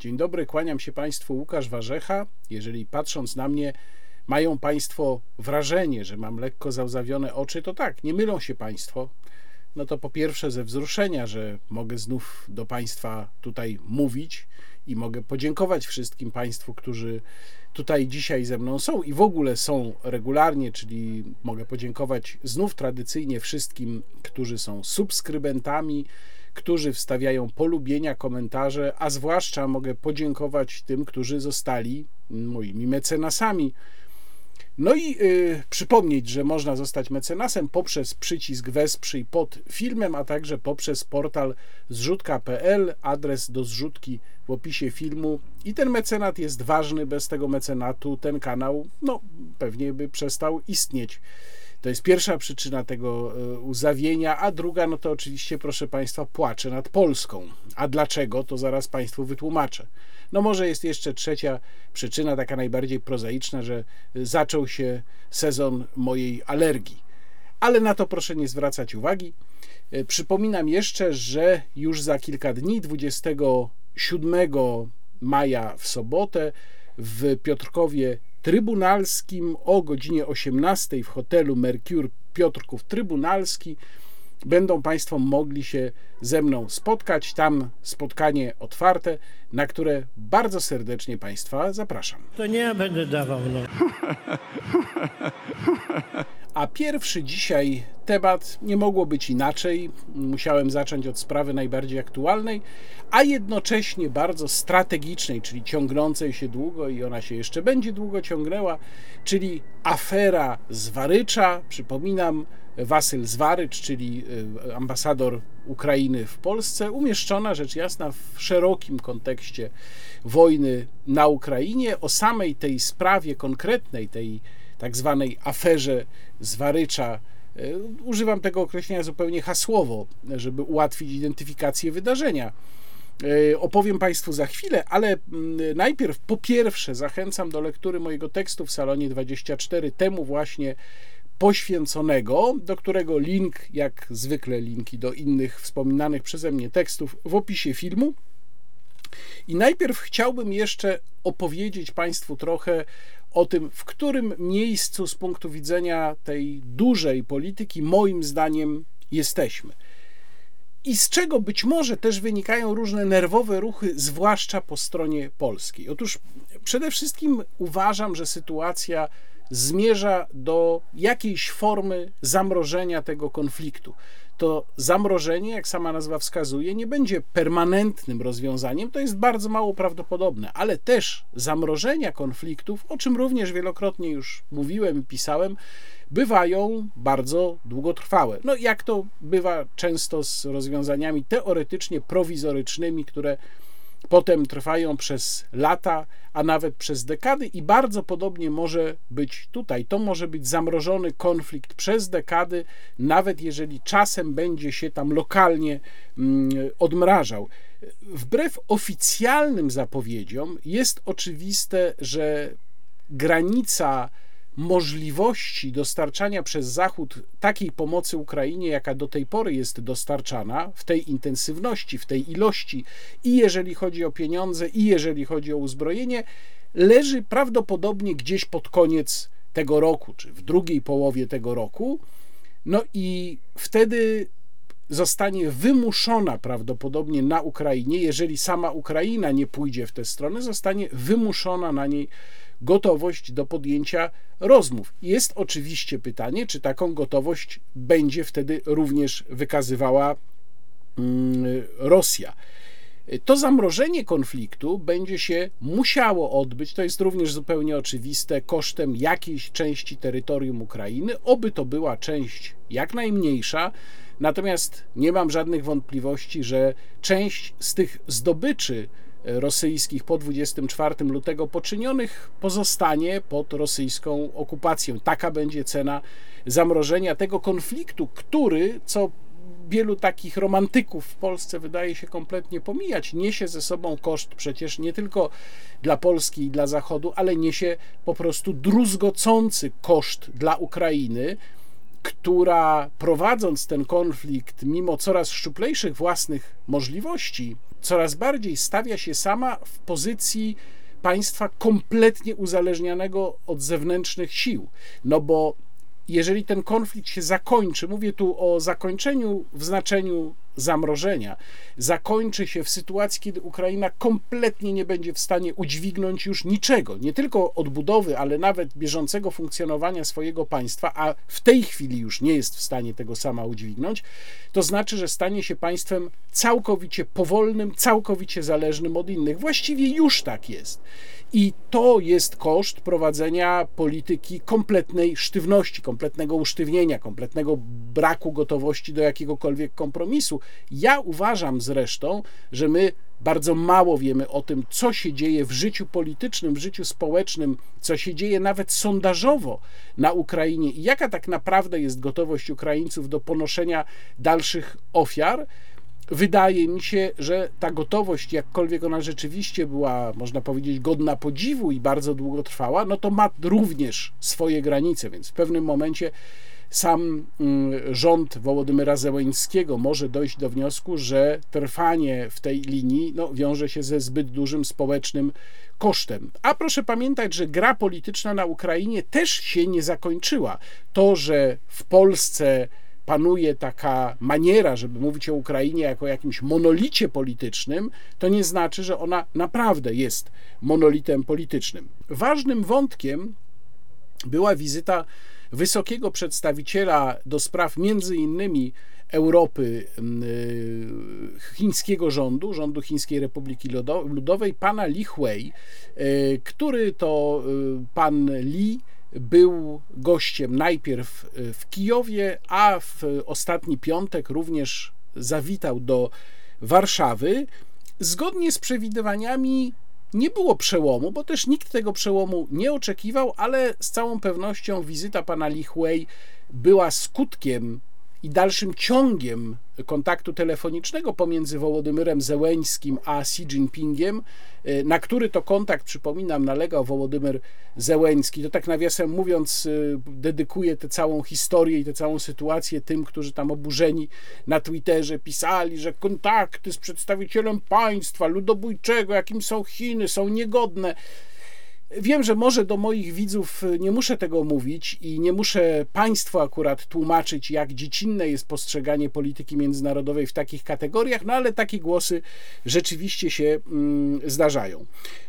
Dzień dobry, kłaniam się Państwu Łukasz Warzecha. Jeżeli patrząc na mnie mają Państwo wrażenie, że mam lekko załzawione oczy, to tak, nie mylą się Państwo. No to po pierwsze ze wzruszenia, że mogę znów do Państwa tutaj mówić i mogę podziękować wszystkim Państwu, którzy tutaj dzisiaj ze mną są i w ogóle są regularnie, czyli mogę podziękować znów tradycyjnie wszystkim, którzy są subskrybentami, którzy wstawiają polubienia, komentarze, a zwłaszcza mogę podziękować tym, którzy zostali moimi mecenasami. No i y, przypomnieć, że można zostać mecenasem poprzez przycisk wesprzyj pod filmem, a także poprzez portal zrzutka.pl, adres do zrzutki w opisie filmu. I ten mecenat jest ważny, bez tego mecenatu ten kanał no, pewnie by przestał istnieć. To jest pierwsza przyczyna tego e, uzawienia, a druga, no to oczywiście, proszę Państwa, płaczę nad Polską. A dlaczego, to zaraz Państwu wytłumaczę. No może jest jeszcze trzecia przyczyna, taka najbardziej prozaiczna, że zaczął się sezon mojej alergii. Ale na to proszę nie zwracać uwagi. E, przypominam jeszcze, że już za kilka dni, 27 maja w sobotę, w Piotrkowie Trybunalskim o godzinie 18 w hotelu Mercure Piotrków Trybunalski będą Państwo mogli się ze mną spotkać. Tam spotkanie otwarte, na które bardzo serdecznie Państwa zapraszam. To nie ja będę dawał, no. A pierwszy dzisiaj temat nie mogło być inaczej. Musiałem zacząć od sprawy najbardziej aktualnej, a jednocześnie bardzo strategicznej, czyli ciągnącej się długo i ona się jeszcze będzie długo ciągnęła, czyli afera Zwarycza. Przypominam, Wasyl Zwarycz, czyli y, ambasador Ukrainy w Polsce, umieszczona rzecz jasna w szerokim kontekście wojny na Ukrainie. O samej tej sprawie konkretnej, tej tak zwanej aferze Zwarycza, y, używam tego określenia zupełnie hasłowo, żeby ułatwić identyfikację wydarzenia. Y, opowiem Państwu za chwilę, ale mm, najpierw po pierwsze zachęcam do lektury mojego tekstu w salonie 24, temu właśnie poświęconego, do którego link, jak zwykle linki do innych wspominanych przeze mnie tekstów w opisie filmu. I najpierw chciałbym jeszcze opowiedzieć Państwu trochę o tym, w którym miejscu z punktu widzenia tej dużej polityki, moim zdaniem, jesteśmy. I z czego być może też wynikają różne nerwowe ruchy, zwłaszcza po stronie polskiej. Otóż przede wszystkim uważam, że sytuacja zmierza do jakiejś formy zamrożenia tego konfliktu. To zamrożenie, jak sama nazwa wskazuje, nie będzie permanentnym rozwiązaniem, to jest bardzo mało prawdopodobne, ale też zamrożenia konfliktów, o czym również wielokrotnie już mówiłem i pisałem, bywają bardzo długotrwałe. No, jak to bywa często z rozwiązaniami teoretycznie prowizorycznymi, które potem trwają przez lata, a nawet przez dekady, i bardzo podobnie może być tutaj. To może być zamrożony konflikt przez dekady, nawet jeżeli czasem będzie się tam lokalnie mm, odmrażał. Wbrew oficjalnym zapowiedziom jest oczywiste, że granica możliwości dostarczania przez Zachód takiej pomocy Ukrainie, jaka do tej pory jest dostarczana, w tej intensywności, w tej ilości, i jeżeli chodzi o pieniądze, i jeżeli chodzi o uzbrojenie, leży prawdopodobnie gdzieś pod koniec tego roku, czy w drugiej połowie tego roku. No i wtedy zostanie wymuszona prawdopodobnie na Ukrainie, jeżeli sama Ukraina nie pójdzie w tę stronę, zostanie wymuszona na niej gotowość do podjęcia rozmów. Jest oczywiście pytanie, czy taką gotowość będzie wtedy również wykazywała mm, Rosja. To zamrożenie konfliktu będzie się musiało odbyć, to jest również zupełnie oczywiste, kosztem jakiejś części terytorium Ukrainy, oby to była część jak najmniejsza, natomiast nie mam żadnych wątpliwości, że część z tych zdobyczy, rosyjskich po 24 lutego poczynionych pozostanie pod rosyjską okupacją. Taka będzie cena zamrożenia tego konfliktu, który, co wielu takich romantyków w Polsce wydaje się kompletnie pomijać, niesie ze sobą koszt przecież nie tylko dla Polski i dla Zachodu, ale niesie po prostu druzgocący koszt dla Ukrainy która prowadząc ten konflikt, mimo coraz szczuplejszych własnych możliwości, coraz bardziej stawia się sama w pozycji państwa kompletnie uzależnianego od zewnętrznych sił. No bo jeżeli ten konflikt się zakończy, mówię tu o zakończeniu w znaczeniu zamrożenia, zakończy się w sytuacji, kiedy Ukraina kompletnie nie będzie w stanie udźwignąć już niczego, nie tylko odbudowy, ale nawet bieżącego funkcjonowania swojego państwa, a w tej chwili już nie jest w stanie tego sama udźwignąć, to znaczy, że stanie się państwem całkowicie powolnym, całkowicie zależnym od innych. Właściwie już tak jest. I to jest koszt prowadzenia polityki kompletnej sztywności, kompletnego usztywnienia, kompletnego braku gotowości do jakiegokolwiek kompromisu. Ja uważam zresztą, że my bardzo mało wiemy o tym, co się dzieje w życiu politycznym, w życiu społecznym, co się dzieje nawet sondażowo na Ukrainie i jaka tak naprawdę jest gotowość Ukraińców do ponoszenia dalszych ofiar wydaje mi się, że ta gotowość, jakkolwiek ona rzeczywiście była, można powiedzieć, godna podziwu i bardzo długo trwała, no to ma również swoje granice, więc w pewnym momencie sam mm, rząd Wołodymyra Zełeńskiego może dojść do wniosku, że trwanie w tej linii no, wiąże się ze zbyt dużym społecznym kosztem. A proszę pamiętać, że gra polityczna na Ukrainie też się nie zakończyła. To, że w Polsce panuje taka maniera, żeby mówić o Ukrainie jako jakimś monolicie politycznym, to nie znaczy, że ona naprawdę jest monolitem politycznym. Ważnym wątkiem była wizyta wysokiego przedstawiciela do spraw między innymi Europy y, chińskiego rządu, rządu Chińskiej Republiki Ludowej, pana Li Hui, y, który to y, pan Li był gościem najpierw w Kijowie, a w ostatni piątek również zawitał do Warszawy. Zgodnie z przewidywaniami nie było przełomu, bo też nikt tego przełomu nie oczekiwał, ale z całą pewnością wizyta pana Li była skutkiem i dalszym ciągiem kontaktu telefonicznego pomiędzy Wołodymyrem Zełeńskim a Xi Jinpingiem, e, na który to kontakt, przypominam, nalegał Wołodymyr Zełeński. To tak nawiasem mówiąc, e, dedykuję tę całą historię i tę całą sytuację tym, którzy tam oburzeni na Twitterze pisali, że kontakty z przedstawicielem państwa ludobójczego, jakim są Chiny, są niegodne. Wiem, że może do moich widzów y, nie muszę tego mówić i nie muszę Państwu akurat tłumaczyć, jak dziecinne jest postrzeganie polityki międzynarodowej w takich kategoriach, no ale takie głosy rzeczywiście się mm, zdarzają.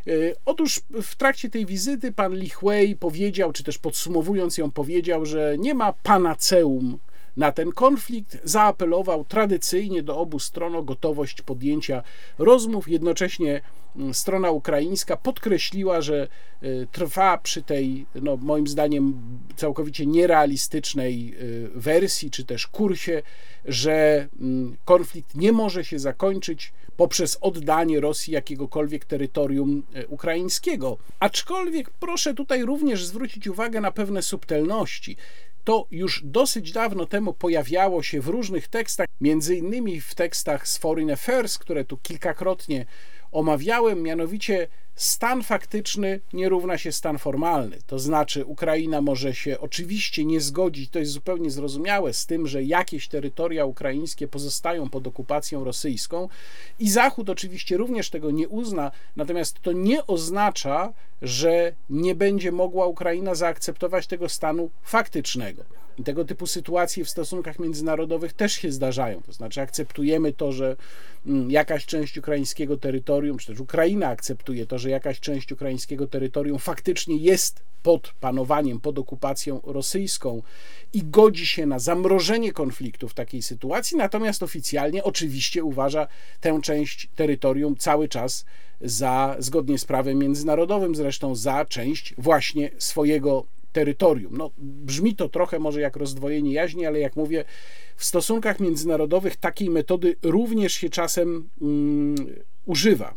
Y, otóż w trakcie tej wizyty pan Li Hui powiedział, czy też podsumowując ją, powiedział, że nie ma panaceum na ten konflikt, zaapelował tradycyjnie do obu stron o gotowość podjęcia rozmów. Jednocześnie mm, strona ukraińska podkreśliła, że y, trwa przy tej, no, moim zdaniem, całkowicie nierealistycznej y, wersji czy też kursie, że mm, konflikt nie może się zakończyć poprzez oddanie Rosji jakiegokolwiek terytorium y, ukraińskiego. Aczkolwiek proszę tutaj również zwrócić uwagę na pewne subtelności to już dosyć dawno temu pojawiało się w różnych tekstach, między innymi w tekstach z Foreign Affairs, które tu kilkakrotnie omawiałem, mianowicie stan faktyczny nie równa się stan formalny. To znaczy, Ukraina może się oczywiście nie zgodzić, to jest zupełnie zrozumiałe, z tym, że jakieś terytoria ukraińskie pozostają pod okupacją rosyjską i Zachód oczywiście również tego nie uzna, natomiast to nie oznacza, że nie będzie mogła Ukraina zaakceptować tego stanu faktycznego. Tego typu sytuacje w stosunkach międzynarodowych też się zdarzają. To znaczy, akceptujemy to, że mm, jakaś część ukraińskiego terytorium, czy też Ukraina akceptuje to, że jakaś część ukraińskiego terytorium faktycznie jest pod panowaniem, pod okupacją rosyjską i godzi się na zamrożenie konfliktu w takiej sytuacji, natomiast oficjalnie oczywiście uważa tę część terytorium cały czas za, zgodnie z prawem międzynarodowym zresztą, za część właśnie swojego terytorium. No, brzmi to trochę może jak rozdwojenie jaźni, ale jak mówię, w stosunkach międzynarodowych takiej metody również się czasem um, używa.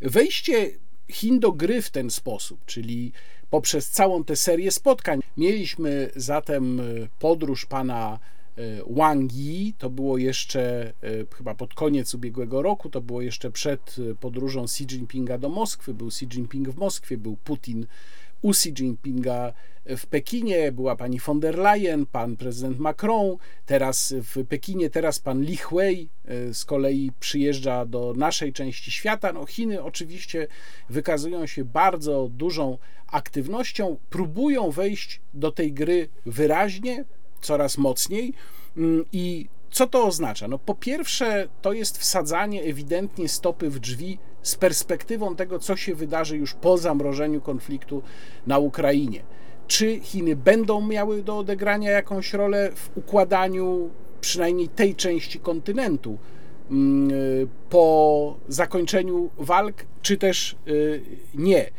Wejście Chin do gry w ten sposób, czyli poprzez całą tę serię spotkań. Mieliśmy zatem e, podróż pana e, Wang Yi, to było jeszcze e, chyba pod koniec ubiegłego roku, to było jeszcze przed podróżą Xi Jinpinga do Moskwy. Był Xi Jinping w Moskwie, był Putin u Xi Jinpinga w Pekinie, była pani von der Leyen, pan prezydent Macron, teraz w Pekinie, teraz pan Li Hui e, z kolei przyjeżdża do naszej części świata. No, Chiny oczywiście wykazują się bardzo dużą aktywnością, próbują wejść do tej gry wyraźnie, coraz mocniej mm, i co to oznacza? No, po pierwsze, to jest wsadzanie ewidentnie stopy w drzwi z perspektywą tego, co się wydarzy już po zamrożeniu konfliktu na Ukrainie. Czy Chiny będą miały do odegrania jakąś rolę w układaniu przynajmniej tej części kontynentu mm, po zakończeniu walk, czy też y, nie?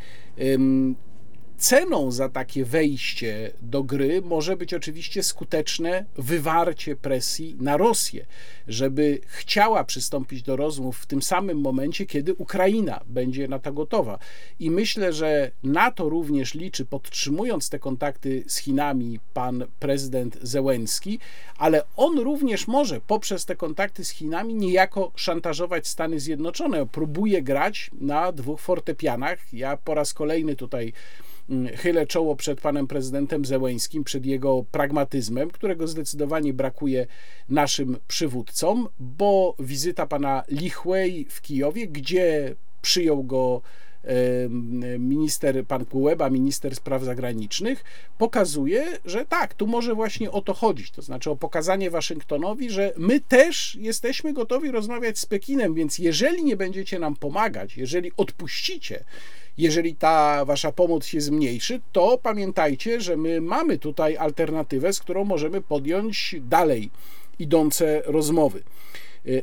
Ceną za takie wejście do gry może być oczywiście skuteczne wywarcie presji na Rosję, żeby chciała przystąpić do rozmów w tym samym momencie, kiedy Ukraina będzie na to gotowa. I myślę, że na to również liczy, podtrzymując te kontakty z Chinami, pan prezydent Zełenski, ale on również może poprzez te kontakty z Chinami niejako szantażować Stany Zjednoczone. Próbuje grać na dwóch fortepianach. Ja po raz kolejny tutaj chylę czoło przed panem prezydentem Zełęńskim, przed jego pragmatyzmem, którego zdecydowanie brakuje naszym przywódcom, bo wizyta pana Lichwej w Kijowie, gdzie przyjął go minister, pan Kuleba, minister spraw zagranicznych, pokazuje, że tak, tu może właśnie o to chodzić, to znaczy o pokazanie Waszyngtonowi, że my też jesteśmy gotowi rozmawiać z Pekinem, więc jeżeli nie będziecie nam pomagać, jeżeli odpuścicie, jeżeli ta wasza pomoc się zmniejszy, to pamiętajcie, że my mamy tutaj alternatywę, z którą możemy podjąć dalej idące rozmowy.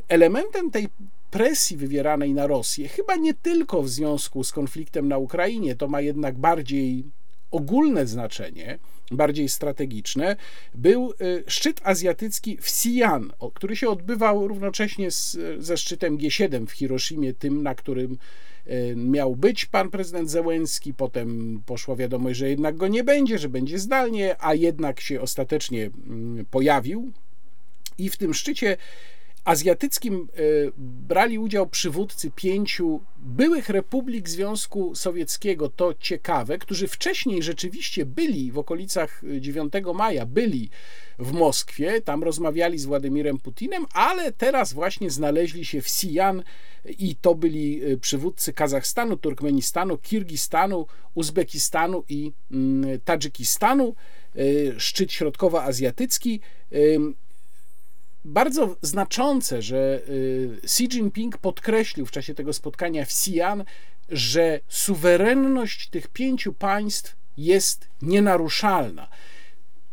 Elementem tej presji wywieranej na Rosję, chyba nie tylko w związku z konfliktem na Ukrainie, to ma jednak bardziej ogólne znaczenie, bardziej strategiczne, był y, szczyt azjatycki w Xi'an, który się odbywał równocześnie z, ze szczytem G7 w Hiroshimie, tym, na którym miał być pan prezydent Zełenski, potem poszła wiadomość, że jednak go nie będzie, że będzie zdalnie, a jednak się ostatecznie mm, pojawił. I w tym szczycie azjatyckim e, brali udział przywódcy pięciu byłych republik Związku Sowieckiego, to ciekawe, którzy wcześniej rzeczywiście byli w okolicach 9 maja, byli w Moskwie, tam rozmawiali z Władimirem Putinem, ale teraz właśnie znaleźli się w Xi'an i to byli e, przywódcy Kazachstanu, Turkmenistanu, Kirgistanu, Uzbekistanu i mm, Tadżykistanu, e, szczyt środkowoazjatycki bardzo znaczące, że y, Xi Jinping podkreślił w czasie tego spotkania w Xi'an, że suwerenność tych pięciu państw jest nienaruszalna.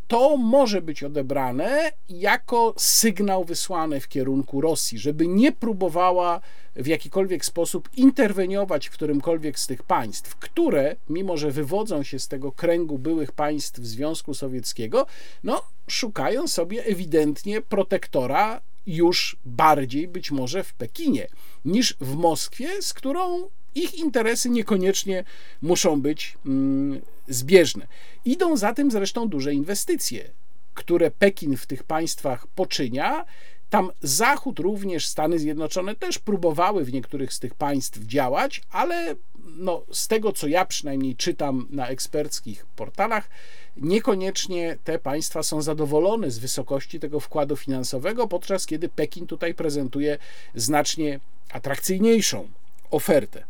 To może być odebrane jako sygnał wysłany w kierunku Rosji, żeby nie próbowała w jakikolwiek sposób interweniować w którymkolwiek z tych państw, które, mimo że wywodzą się z tego kręgu byłych państw Związku Sowieckiego, no, szukają sobie ewidentnie protektora już bardziej być może w Pekinie niż w Moskwie, z którą ich interesy niekoniecznie muszą być mm, zbieżne. Idą za tym zresztą duże inwestycje, które Pekin w tych państwach poczynia tam Zachód, również Stany Zjednoczone też próbowały w niektórych z tych państw działać, ale no, z tego, co ja przynajmniej czytam na eksperckich portalach, niekoniecznie te państwa są zadowolone z wysokości tego wkładu finansowego, podczas kiedy Pekin tutaj prezentuje znacznie atrakcyjniejszą ofertę.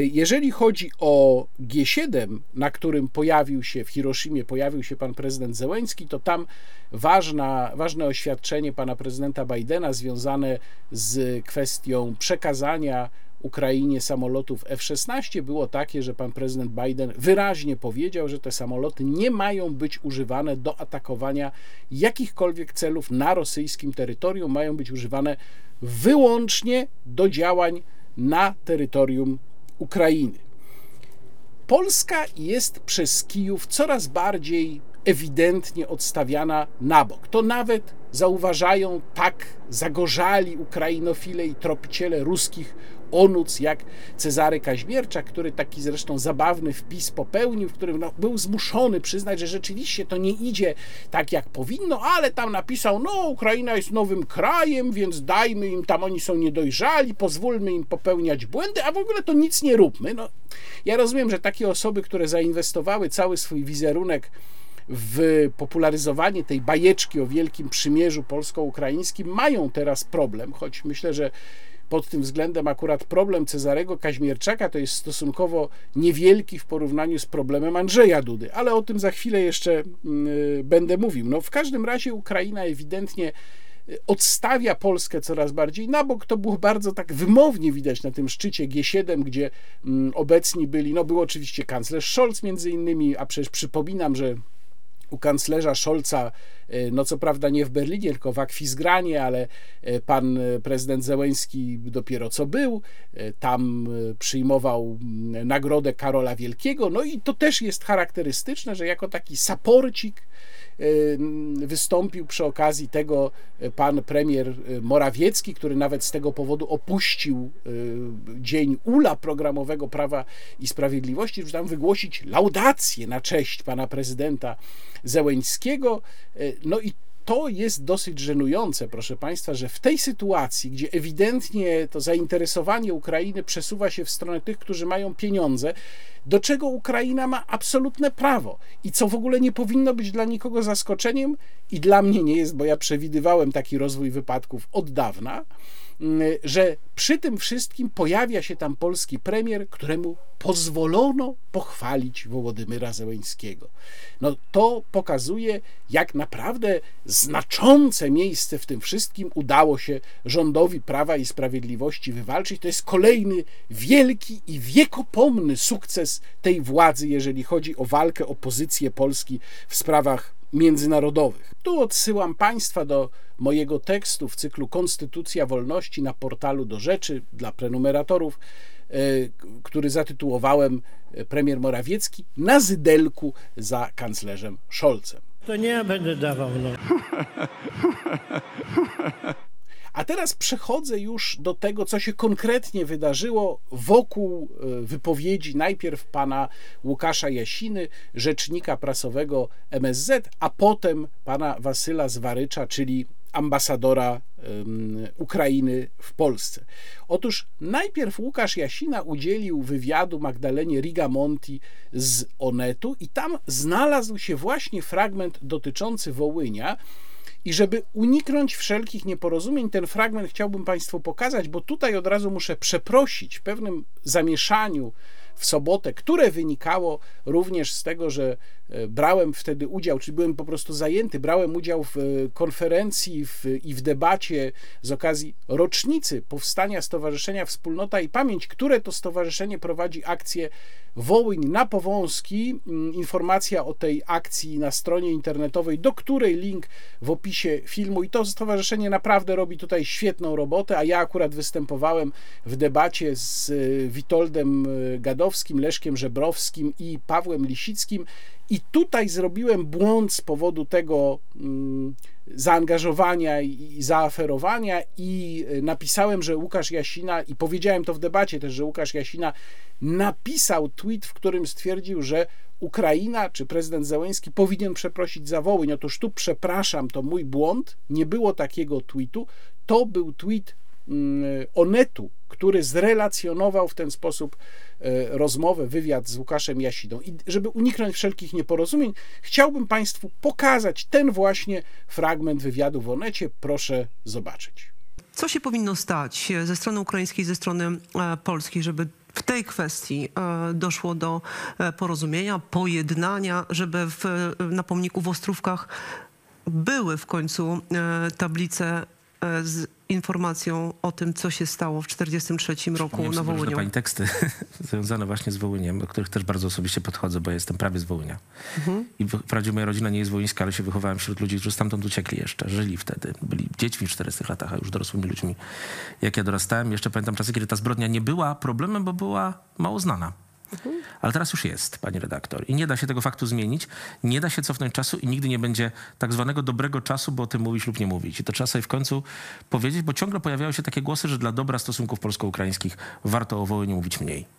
Jeżeli chodzi o G7, na którym pojawił się w Hiroshimie, pojawił się pan prezydent Zełęński, to tam ważna, ważne oświadczenie pana prezydenta Bidena związane z kwestią przekazania Ukrainie samolotów F-16 było takie, że pan prezydent Biden wyraźnie powiedział, że te samoloty nie mają być używane do atakowania jakichkolwiek celów na rosyjskim terytorium, mają być używane wyłącznie do działań na terytorium Ukrainy. Polska jest przez Kijów coraz bardziej ewidentnie odstawiana na bok. To nawet zauważają tak zagorzali ukrainofile i tropiciele ruskich onuc jak Cezary Kaźmierczak, który taki zresztą zabawny wpis popełnił, w którym no, był zmuszony przyznać, że rzeczywiście to nie idzie tak jak powinno, ale tam napisał, no Ukraina jest nowym krajem, więc dajmy im, tam oni są niedojrzali, pozwólmy im popełniać błędy, a w ogóle to nic nie róbmy. No, ja rozumiem, że takie osoby, które zainwestowały cały swój wizerunek w popularyzowanie tej bajeczki o Wielkim Przymierzu polsko-ukraińskim mają teraz problem, choć myślę, że pod tym względem akurat problem Cezarego Kaźmierczaka to jest stosunkowo niewielki w porównaniu z problemem Andrzeja Dudy, ale o tym za chwilę jeszcze mm, będę mówił. No w każdym razie Ukraina ewidentnie y, odstawia Polskę coraz bardziej na bok. To było bardzo tak wymownie widać na tym szczycie G7, gdzie mm, obecni byli, no był oczywiście kanclerz Scholz między innymi, a przecież przypominam, że u kanclerza Scholza, e, no co prawda nie w Berlinie, tylko w Akwizgranie, ale e, pan e, prezydent Zełęński dopiero co był, tam przyjmował nagrodę Karola Wielkiego, no i to też jest charakterystyczne, że jako taki saporcik wystąpił przy okazji tego pan premier Morawiecki, który nawet z tego powodu opuścił dzień ula programowego Prawa i Sprawiedliwości, żeby tam wygłosić laudację na cześć pana prezydenta Zełeńskiego. No i to jest dosyć żenujące, proszę Państwa, że w tej sytuacji, gdzie ewidentnie to zainteresowanie Ukrainy przesuwa się w stronę tych, którzy mają pieniądze, do czego Ukraina ma absolutne prawo? I co w ogóle nie powinno być dla nikogo zaskoczeniem? I dla mnie nie jest, bo ja przewidywałem taki rozwój wypadków od dawna że przy tym wszystkim pojawia się tam polski premier, któremu pozwolono pochwalić Wołodymyra Zełeńskiego. No to pokazuje, jak naprawdę znaczące miejsce w tym wszystkim udało się rządowi Prawa i Sprawiedliwości wywalczyć. To jest kolejny wielki i wiekopomny sukces tej władzy, jeżeli chodzi o walkę o pozycję Polski w sprawach międzynarodowych. Tu odsyłam Państwa do mojego tekstu w cyklu Konstytucja Wolności na portalu do rzeczy dla prenumeratorów, e, który zatytułowałem e, Premier Morawiecki na zydelku za kanclerzem Scholzem. To nie ja będę dawał. No. A teraz przechodzę już do tego, co się konkretnie wydarzyło wokół e, wypowiedzi najpierw pana Łukasza Jasiny, rzecznika prasowego MSZ, a potem pana Wasyla Zwarycza, czyli ambasadora Ukrainy w Polsce. Otóż najpierw Łukasz Jasina udzielił wywiadu Magdalenie Rigamonti z Onetu i tam znalazł się właśnie fragment dotyczący Wołynia, i żeby uniknąć wszelkich nieporozumień, ten fragment chciałbym Państwu pokazać, bo tutaj od razu muszę przeprosić w pewnym zamieszaniu w sobotę, które wynikało również z tego, że brałem wtedy udział, czyli byłem po prostu zajęty, brałem udział w e, konferencji w, i w debacie z okazji rocznicy powstania Stowarzyszenia Wspólnota i Pamięć, które to stowarzyszenie prowadzi akcję Wołyń na Powązki. Mm, informacja o tej akcji na stronie internetowej, do której link w opisie filmu. I to stowarzyszenie naprawdę robi tutaj świetną robotę, a ja akurat występowałem w debacie z e, Witoldem Gadowskim, Leszkiem Żebrowskim i Pawłem Lisickim. I tutaj zrobiłem błąd z powodu tego mm, zaangażowania i zaaferowania i e, napisałem, że Łukasz Jasina i powiedziałem to w debacie też, że Łukasz Jasina napisał tweet, w którym stwierdził, że Ukraina czy prezydent Zełenski powinien przeprosić za Wołyń. Otóż tu przepraszam, to mój błąd, nie było takiego tweetu. To był tweet mm, Onetu, który zrelacjonował w ten sposób e, rozmowę, wywiad z Łukaszem Jasidą. I żeby uniknąć wszelkich nieporozumień, chciałbym Państwu pokazać ten właśnie fragment wywiadu w Onecie. Proszę zobaczyć. Co się powinno stać ze strony ukraińskiej, ze strony e, polskiej, żeby w tej kwestii e, doszło do porozumienia, pojednania, żeby w, na pomniku w Ostrówkach były w końcu tablice z informacją o tym, co się stało w 1943 roku na Wołyniu. pani teksty związane właśnie z Wołyniem, do których też bardzo osobiście podchodzę, bo jestem prawie z Wołynia. Mhm. I wprawdzie moja rodzina nie jest wołyńska, ale się wychowałem wśród ludzi, którzy stamtąd uciekli jeszcze, żyli wtedy. Byli dziećmi w 40 latach, a już dorosłymi ludźmi. Jak ja dorastałem, jeszcze pamiętam czasy, kiedy ta zbrodnia nie była problemem, bo była mało znana. Ale teraz już jest, pani redaktor. I nie da się tego faktu zmienić, nie da się cofnąć czasu i nigdy nie będzie tak zwanego dobrego czasu, bo o tym mówić lub nie mówić. I to trzeba sobie w końcu powiedzieć, bo ciągle pojawiają się takie głosy, że dla dobra stosunków polsko-ukraińskich warto o Wołyniu mówić mniej.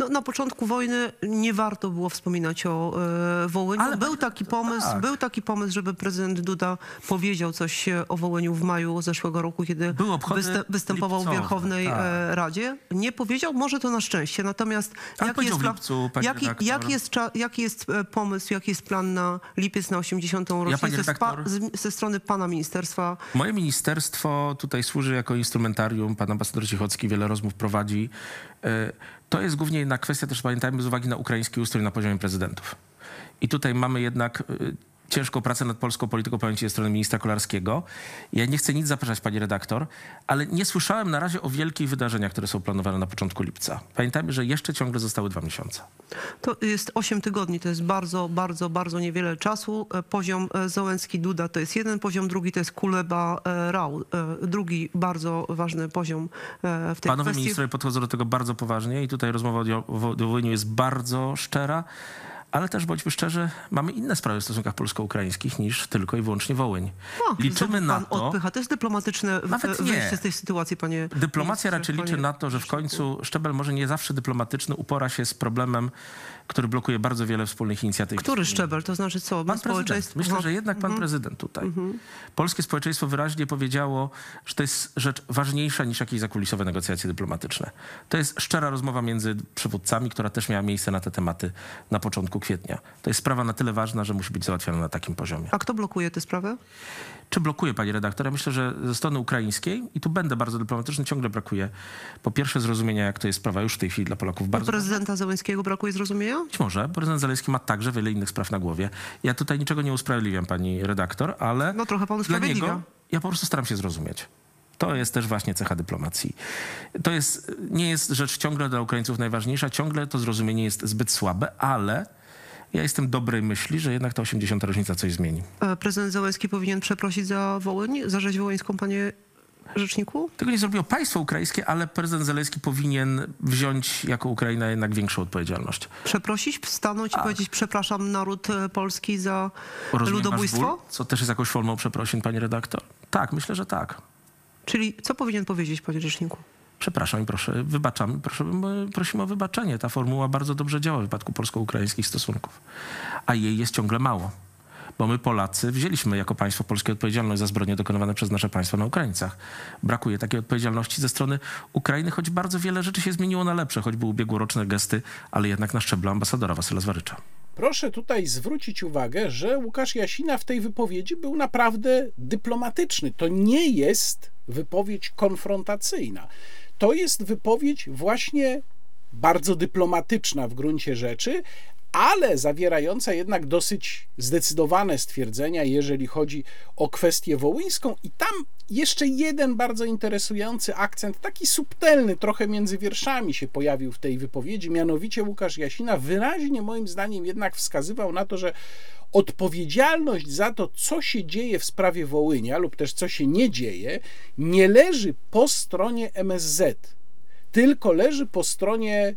No, na początku wojny nie warto było wspominać o e, Wołyniu. Ale był taki pomysł, tak. był taki pomysł, żeby prezydent Duda powiedział coś e, o Wołyniu w maju zeszłego roku, kiedy wyste- występował w Wierchownej tak. e, Radzie. Nie powiedział, może to na szczęście. Natomiast jaki jest, lipcu, jaki, jaki, jest, jaki jest e, pomysł, jaki jest plan na lipiec, na 80. rocznicę pani z pa- redaktor- z, ze strony pana ministerstwa? Moje ministerstwo tutaj służy jako instrumentarium. Pan ambasador Cichocki wiele rozmów prowadzi. To jest głównie jedna kwestia, też pamiętajmy, z uwagi na ukraiński ustrój na poziomie prezydentów. I tutaj mamy jednak e, ciężką pracę nad polską polityką pamięci ze strony ministra Kolarskiego. Ja nie chcę nic zaprzeczać, pani redaktor, ale nie słyszałem na razie o wielkich wydarzeniach, które są planowane na początku lipca. Pamiętajmy, że jeszcze ciągle zostały dwa miesiące. To jest 8 tygodni, to jest bardzo, bardzo, bardzo niewiele czasu. E, Poziom e, Załęcki-Duda to jest jeden poziom, drugi to jest Kuleba-Rał. Drugi bardzo ważny poziom e, w tej Panowie kwestii. ministrowie podchodzą do tego bardzo poważnie i tutaj rozmowa o Dio- o Wołyniu jest bardzo szczera, ale też bądźmy szczerzy, mamy inne sprawy w stosunkach polsko-ukraińskich niż tylko i wyłącznie Wołyń. O, Liczymy na to, Odpycha. To jest dyplomatyczne Nawet nie. wyjście z tej sytuacji, panie dyplomacja raczej liczy na to, że w końcu szczebel może nie zawsze dyplomatyczny upora się z problemem, który blokuje bardzo wiele wspólnych inicjatyw. Który szczebel? To znaczy co? Pan prezydent. Myślę, że jednak pan prezydent tutaj. Polskie społeczeństwo wyraźnie powiedziało, że to jest rzecz ważniejsza niż jakieś zakulisowe negocjacje dyplomatyczne. To jest szczera rozmowa między przywódcami, która też miała miejsce na te tematy na początku kwietnia. To jest sprawa na tyle ważna, że musi być załatwiona na takim poziomie. A kto blokuje tę sprawę? Czy blokuje, pani redaktor? Ja myślę, że ze strony ukraińskiej, i tu będę bardzo dyplomatyczny, ciągle brakuje po pierwsze zrozumienia, jak to jest sprawa już w tej chwili dla Polaków bardzo prezydenta Załęskiego brakuje zrozumienia? być może. Prezydent Zaleski ma także wiele innych spraw na głowie. Ja tutaj niczego nie usprawiedliwiam, pani redaktor, ale No trochę pan dla usprawiedliwia. niego ja po prostu staram się zrozumieć. To jest też właśnie cecha dyplomacji. To jest, nie jest rzecz ciągle dla Ukraińców najważniejsza. Ciągle to zrozumienie jest zbyt słabe, ale ja jestem dobrej myśli, że jednak ta 80. rocznica coś zmieni. E, Prezydent Załęski powinien przeprosić za Wołyń, za rzeź wołyńską, panie rzeczniku? Tego nie zrobiło państwo ukraińskie, ale prezydent Zaleski powinien wziąć jako Ukraina jednak większą odpowiedzialność. Przeprosić, stanąć i powiedzieć przepraszam naród e, polski za Rozumiem ludobójstwo? ból, co też jest jakąś formą przeprosin, pani redaktor? Tak, myślę, że tak. Czyli co powinien powiedzieć, panie rzeczniku? Przepraszam i proszę, wybaczam, proszę, prosimy o wybaczenie. Ta formuła bardzo dobrze działa w wypadku polsko-ukraińskich stosunków. A jej jest ciągle mało. Bo my Polacy wzięliśmy jako państwo polskie odpowiedzialność za zbrodnie dokonywane przez nasze państwo na Ukraińcach. Brakuje takiej odpowiedzialności ze strony Ukrainy, choć bardzo wiele rzeczy się zmieniło na lepsze, choćby ubiegłoroczne gesty, ale jednak na szczeblu ambasadora Wasyla Zwarycza. Proszę tutaj zwrócić uwagę, że Łukasz Jasina w tej wypowiedzi był naprawdę dyplomatyczny. To nie jest wypowiedź konfrontacyjna. To jest wypowiedź właśnie bardzo dyplomatyczna w gruncie rzeczy, ale zawierająca jednak dosyć zdecydowane stwierdzenia, jeżeli chodzi o kwestię wołyńską. I tam jeszcze jeden bardzo interesujący akcent, taki subtelny, trochę między wierszami się pojawił w tej wypowiedzi. Mianowicie Łukasz Jasina wyraźnie, moim zdaniem, jednak wskazywał na to, że odpowiedzialność za to, co się dzieje w sprawie Wołynia lub też co się nie dzieje, nie leży po stronie MSZ, tylko leży po stronie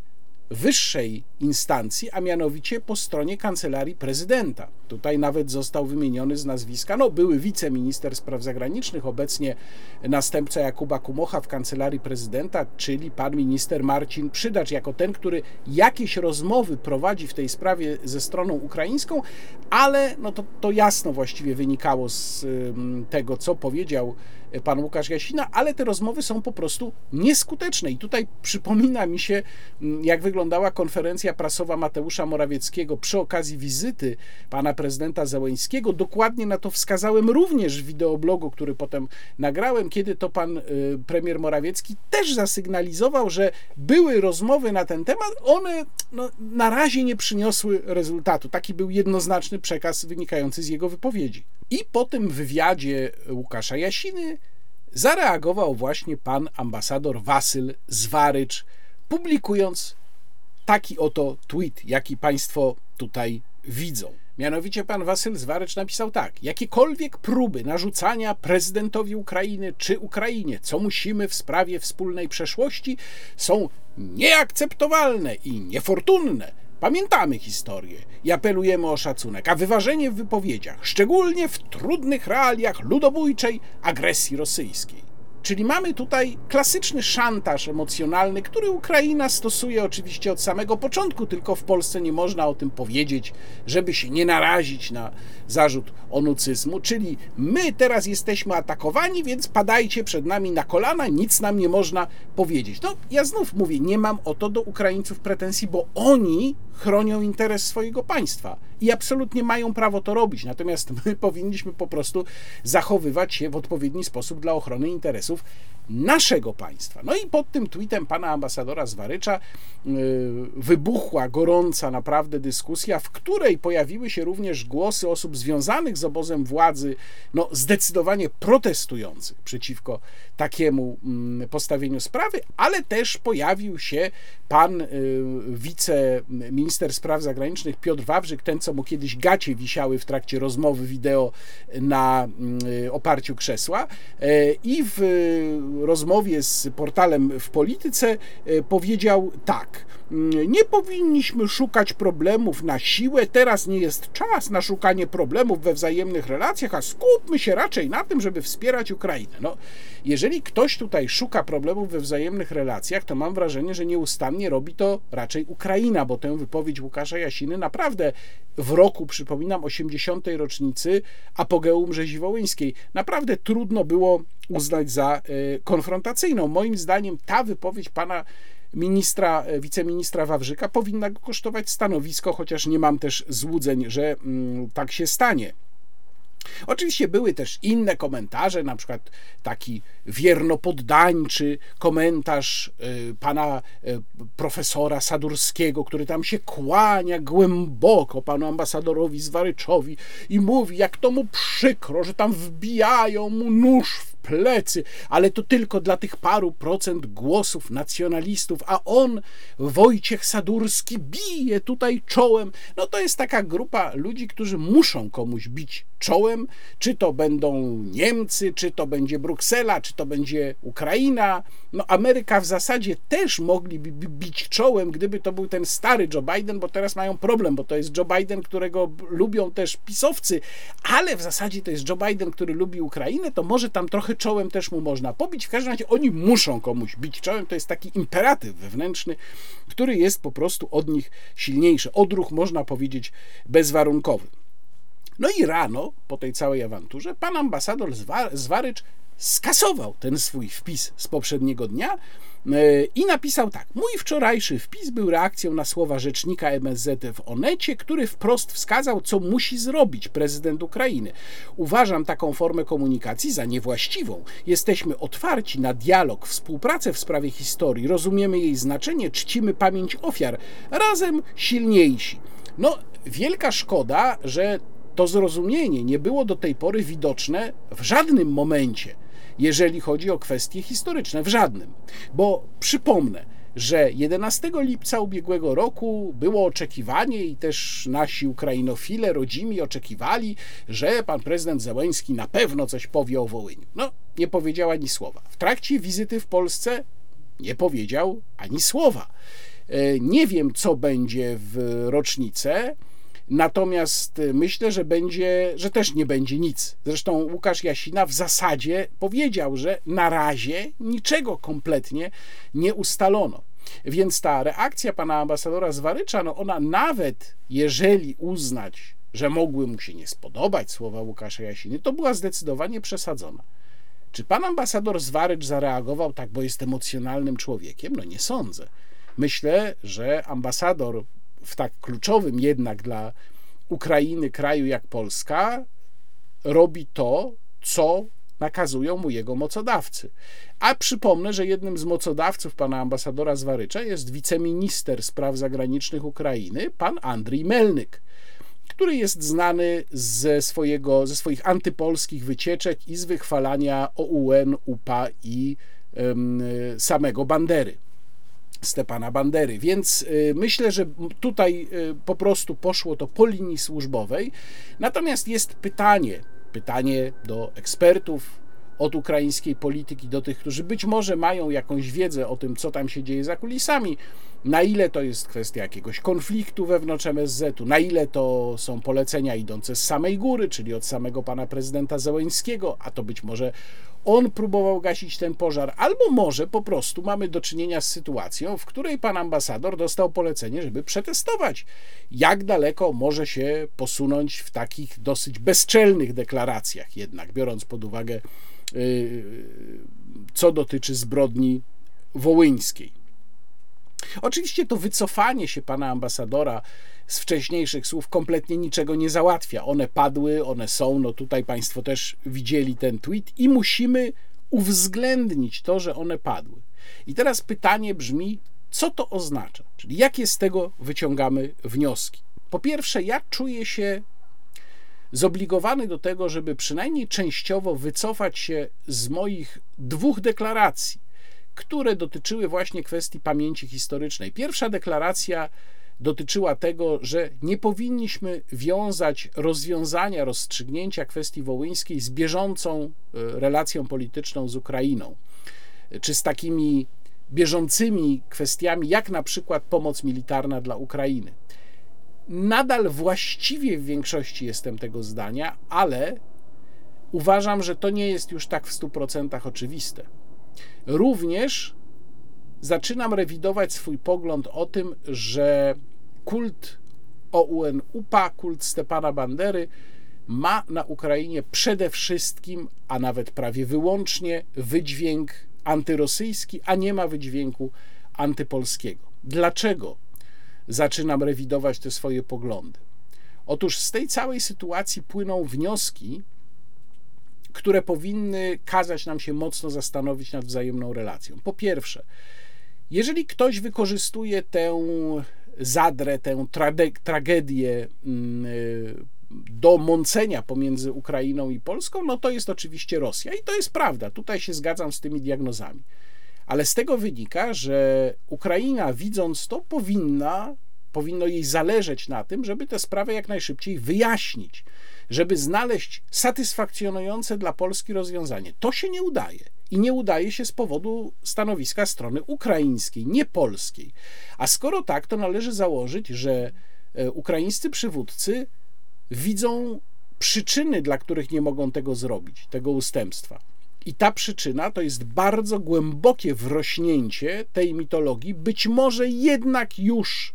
wyższej instancji, a mianowicie po stronie kancelarii prezydenta. Tutaj nawet został wymieniony z nazwiska, no były wiceminister spraw zagranicznych, obecnie następca Jakuba Kumocha w kancelarii prezydenta, czyli pan minister Marcin Przydacz, jako ten, który jakieś rozmowy prowadzi w tej sprawie ze stroną ukraińską, ale no to, to jasno właściwie wynikało z tego, co powiedział pan Łukasz Jasina, ale te rozmowy są po prostu nieskuteczne. I tutaj przypomina mi się, mm, jak wyglądała konferencja prasowa Mateusza Morawieckiego przy okazji wizyty pana prezydenta Zełęńskiego. Dokładnie na to wskazałem również w wideoblogu, który potem nagrałem, kiedy to pan y, premier Morawiecki też zasygnalizował, że były rozmowy na ten temat, one no, na razie nie przyniosły rezultatu. Taki był jednoznaczny przekaz wynikający z jego wypowiedzi. I po tym wywiadzie Łukasza Jasiny zareagował właśnie pan ambasador Wasyl Zwarycz, publikując taki oto tweet, jaki Państwo tutaj widzą. Mianowicie pan Wasyl Zwarycz napisał tak: Jakiekolwiek próby narzucania prezydentowi Ukrainy czy Ukrainie, co musimy w sprawie wspólnej przeszłości, są nieakceptowalne i niefortunne. Pamiętamy historię i apelujemy o szacunek, a wyważenie w wypowiedziach, szczególnie w trudnych realiach ludobójczej agresji rosyjskiej. Czyli mamy tutaj klasyczny szantaż emocjonalny, który Ukraina stosuje oczywiście od samego początku, tylko w Polsce nie można o tym powiedzieć, żeby się nie narazić na zarzut onucyzmu. Czyli my teraz jesteśmy atakowani, więc padajcie przed nami na kolana, nic nam nie można powiedzieć. No, ja znów mówię, nie mam o to do Ukraińców pretensji, bo oni chronią interes swojego państwa i absolutnie mają prawo to robić. Natomiast my powinniśmy po prostu zachowywać się w odpowiedni sposób dla ochrony naszego państwa. No i pod tym tweetem pana ambasadora Zwarycza yy, wybuchła gorąca naprawdę dyskusja, w której pojawiły się również głosy osób związanych z obozem władzy, no zdecydowanie protestujących przeciwko takiemu mm, postawieniu sprawy, ale też pojawił się pan yy, wiceminister spraw zagranicznych Piotr Wawrzyk, ten co mu kiedyś gacie wisiały w trakcie rozmowy wideo na yy, oparciu krzesła i w rozmowie z portalem w polityce e, powiedział tak. Mm, nie powinniśmy szukać problemów na siłę, teraz nie jest czas na szukanie problemów we wzajemnych relacjach, a skupmy się raczej na tym, żeby wspierać Ukrainę. No, jeżeli ktoś tutaj szuka problemów we wzajemnych relacjach, to mam wrażenie, że nieustannie robi to raczej Ukraina, bo tę wypowiedź Łukasza Jasiny naprawdę w roku, przypominam, 80. rocznicy apogeum rzezi wołyńskiej, naprawdę trudno było uznać za e, konfrontacyjną. Moim zdaniem ta wypowiedź pana ministra, e, wiceministra Wawrzyka powinna go kosztować stanowisko, chociaż nie mam też złudzeń, że mm, tak się stanie. Oczywiście były też inne komentarze, na przykład taki wiernopoddańczy komentarz y, pana y, profesora Sadurskiego, który tam się kłania głęboko panu ambasadorowi Zwaryczowi i mówi, jak to mu przykro, że tam wbijają mu nóż w plecy, ale to tylko dla tych paru procent głosów nacjonalistów, a on, Wojciech Sadurski, bije tutaj czołem. No to jest taka grupa ludzi, którzy muszą komuś bić czołem, czy to będą Niemcy, czy to będzie Bruksela, czy to będzie Ukraina. No Ameryka w zasadzie też mogliby bić czołem, gdyby to był ten stary Joe Biden, bo teraz mają problem, bo to jest Joe Biden, którego lubią też pisowcy, ale w zasadzie to jest Joe Biden, który lubi Ukrainę, to może tam trochę czołem też mu można pobić. W każdym razie oni muszą komuś bić czołem, to jest taki imperatyw wewnętrzny, który jest po prostu od nich silniejszy. Odruch można powiedzieć bezwarunkowy. No i rano, po tej całej awanturze, pan ambasador Zwarycz skasował ten swój wpis z poprzedniego dnia i napisał tak. Mój wczorajszy wpis był reakcją na słowa rzecznika MSZ w Onecie, który wprost wskazał, co musi zrobić prezydent Ukrainy. Uważam taką formę komunikacji za niewłaściwą. Jesteśmy otwarci na dialog, współpracę w sprawie historii, rozumiemy jej znaczenie, czcimy pamięć ofiar, razem silniejsi. No, wielka szkoda, że to zrozumienie nie było do tej pory widoczne w żadnym momencie, jeżeli chodzi o kwestie historyczne, w żadnym. Bo przypomnę, że 11 lipca ubiegłego roku było oczekiwanie i też nasi ukrainofile rodzimi oczekiwali, że pan prezydent Zełęński na pewno coś powie o Wołyniu. No, nie powiedział ani słowa. W trakcie wizyty w Polsce nie powiedział ani słowa. E, nie wiem, co będzie w rocznicę. Natomiast y, myślę, że będzie, że też nie będzie nic. Zresztą Łukasz Jasina w zasadzie powiedział, że na razie niczego kompletnie nie ustalono. Więc ta reakcja pana ambasadora Zwarycza, no ona nawet jeżeli uznać, że mogły mu się nie spodobać słowa Łukasza Jasiny, to była zdecydowanie przesadzona. Czy pan ambasador Zwarycz zareagował tak, bo jest emocjonalnym człowiekiem? No nie sądzę. Myślę, że ambasador w tak kluczowym jednak dla Ukrainy kraju jak Polska robi to, co nakazują mu jego mocodawcy. A przypomnę, że jednym z mocodawców pana ambasadora Zwarycza jest wiceminister spraw zagranicznych Ukrainy, pan Andrii Melnyk, który jest znany ze, swojego, ze swoich antypolskich wycieczek i z wychwalania OUN, UPA i ym, samego Bandery. Stepana Bandery. Więc y, myślę, że tutaj y, po prostu poszło to po linii służbowej. Natomiast jest pytanie, pytanie do ekspertów, od ukraińskiej polityki do tych, którzy być może mają jakąś wiedzę o tym, co tam się dzieje za kulisami, na ile to jest kwestia jakiegoś konfliktu wewnątrz MSZ-u, na ile to są polecenia idące z samej góry, czyli od samego pana prezydenta Zełęńskiego, a to być może on próbował gasić ten pożar, albo może po prostu mamy do czynienia z sytuacją, w której pan ambasador dostał polecenie, żeby przetestować, jak daleko może się posunąć w takich dosyć bezczelnych deklaracjach, jednak biorąc pod uwagę, y, co dotyczy zbrodni wołyńskiej. Oczywiście to wycofanie się pana ambasadora z wcześniejszych słów kompletnie niczego nie załatwia. One padły, one są, no tutaj Państwo też widzieli ten tweet i musimy uwzględnić to, że one padły. I teraz pytanie brzmi, co to oznacza? Czyli jakie z tego wyciągamy wnioski? Po pierwsze, ja czuję się zobligowany do tego, żeby przynajmniej częściowo wycofać się z moich dwóch deklaracji, które dotyczyły właśnie kwestii pamięci historycznej. Pierwsza deklaracja dotyczyła tego, że nie powinniśmy wiązać rozwiązania, rozstrzygnięcia kwestii wołyńskiej z bieżącą e, relacją polityczną z Ukrainą, czy z takimi bieżącymi kwestiami, jak na przykład pomoc militarna dla Ukrainy. Nadal właściwie w większości jestem tego zdania, ale uważam, że to nie jest już tak w 100% oczywiste. Również zaczynam rewidować swój pogląd o tym, że kult OUN-UPA, kult Stepana Bandery ma na Ukrainie przede wszystkim, a nawet prawie wyłącznie wydźwięk antyrosyjski, a nie ma wydźwięku antypolskiego. Dlaczego zaczynam rewidować te swoje poglądy? Otóż z tej całej sytuacji płyną wnioski, które powinny kazać nam się mocno zastanowić nad wzajemną relacją. Po pierwsze, jeżeli ktoś wykorzystuje tę zadrę, tę tragedię mm, y, do mącenia pomiędzy Ukrainą i Polską, no to jest oczywiście Rosja. I to jest prawda, tutaj się zgadzam z tymi diagnozami. Ale z tego wynika, że Ukraina, widząc to, powinna, powinno jej zależeć na tym, żeby tę sprawę jak najszybciej wyjaśnić, żeby znaleźć satysfakcjonujące dla Polski rozwiązanie. To się nie udaje i nie udaje się z powodu stanowiska strony ukraińskiej, nie polskiej. A skoro tak, to należy założyć, że e, ukraińscy przywódcy widzą przyczyny, dla których nie mogą tego zrobić, tego ustępstwa. I ta przyczyna to jest bardzo głębokie wrośnięcie tej mitologii, być może jednak już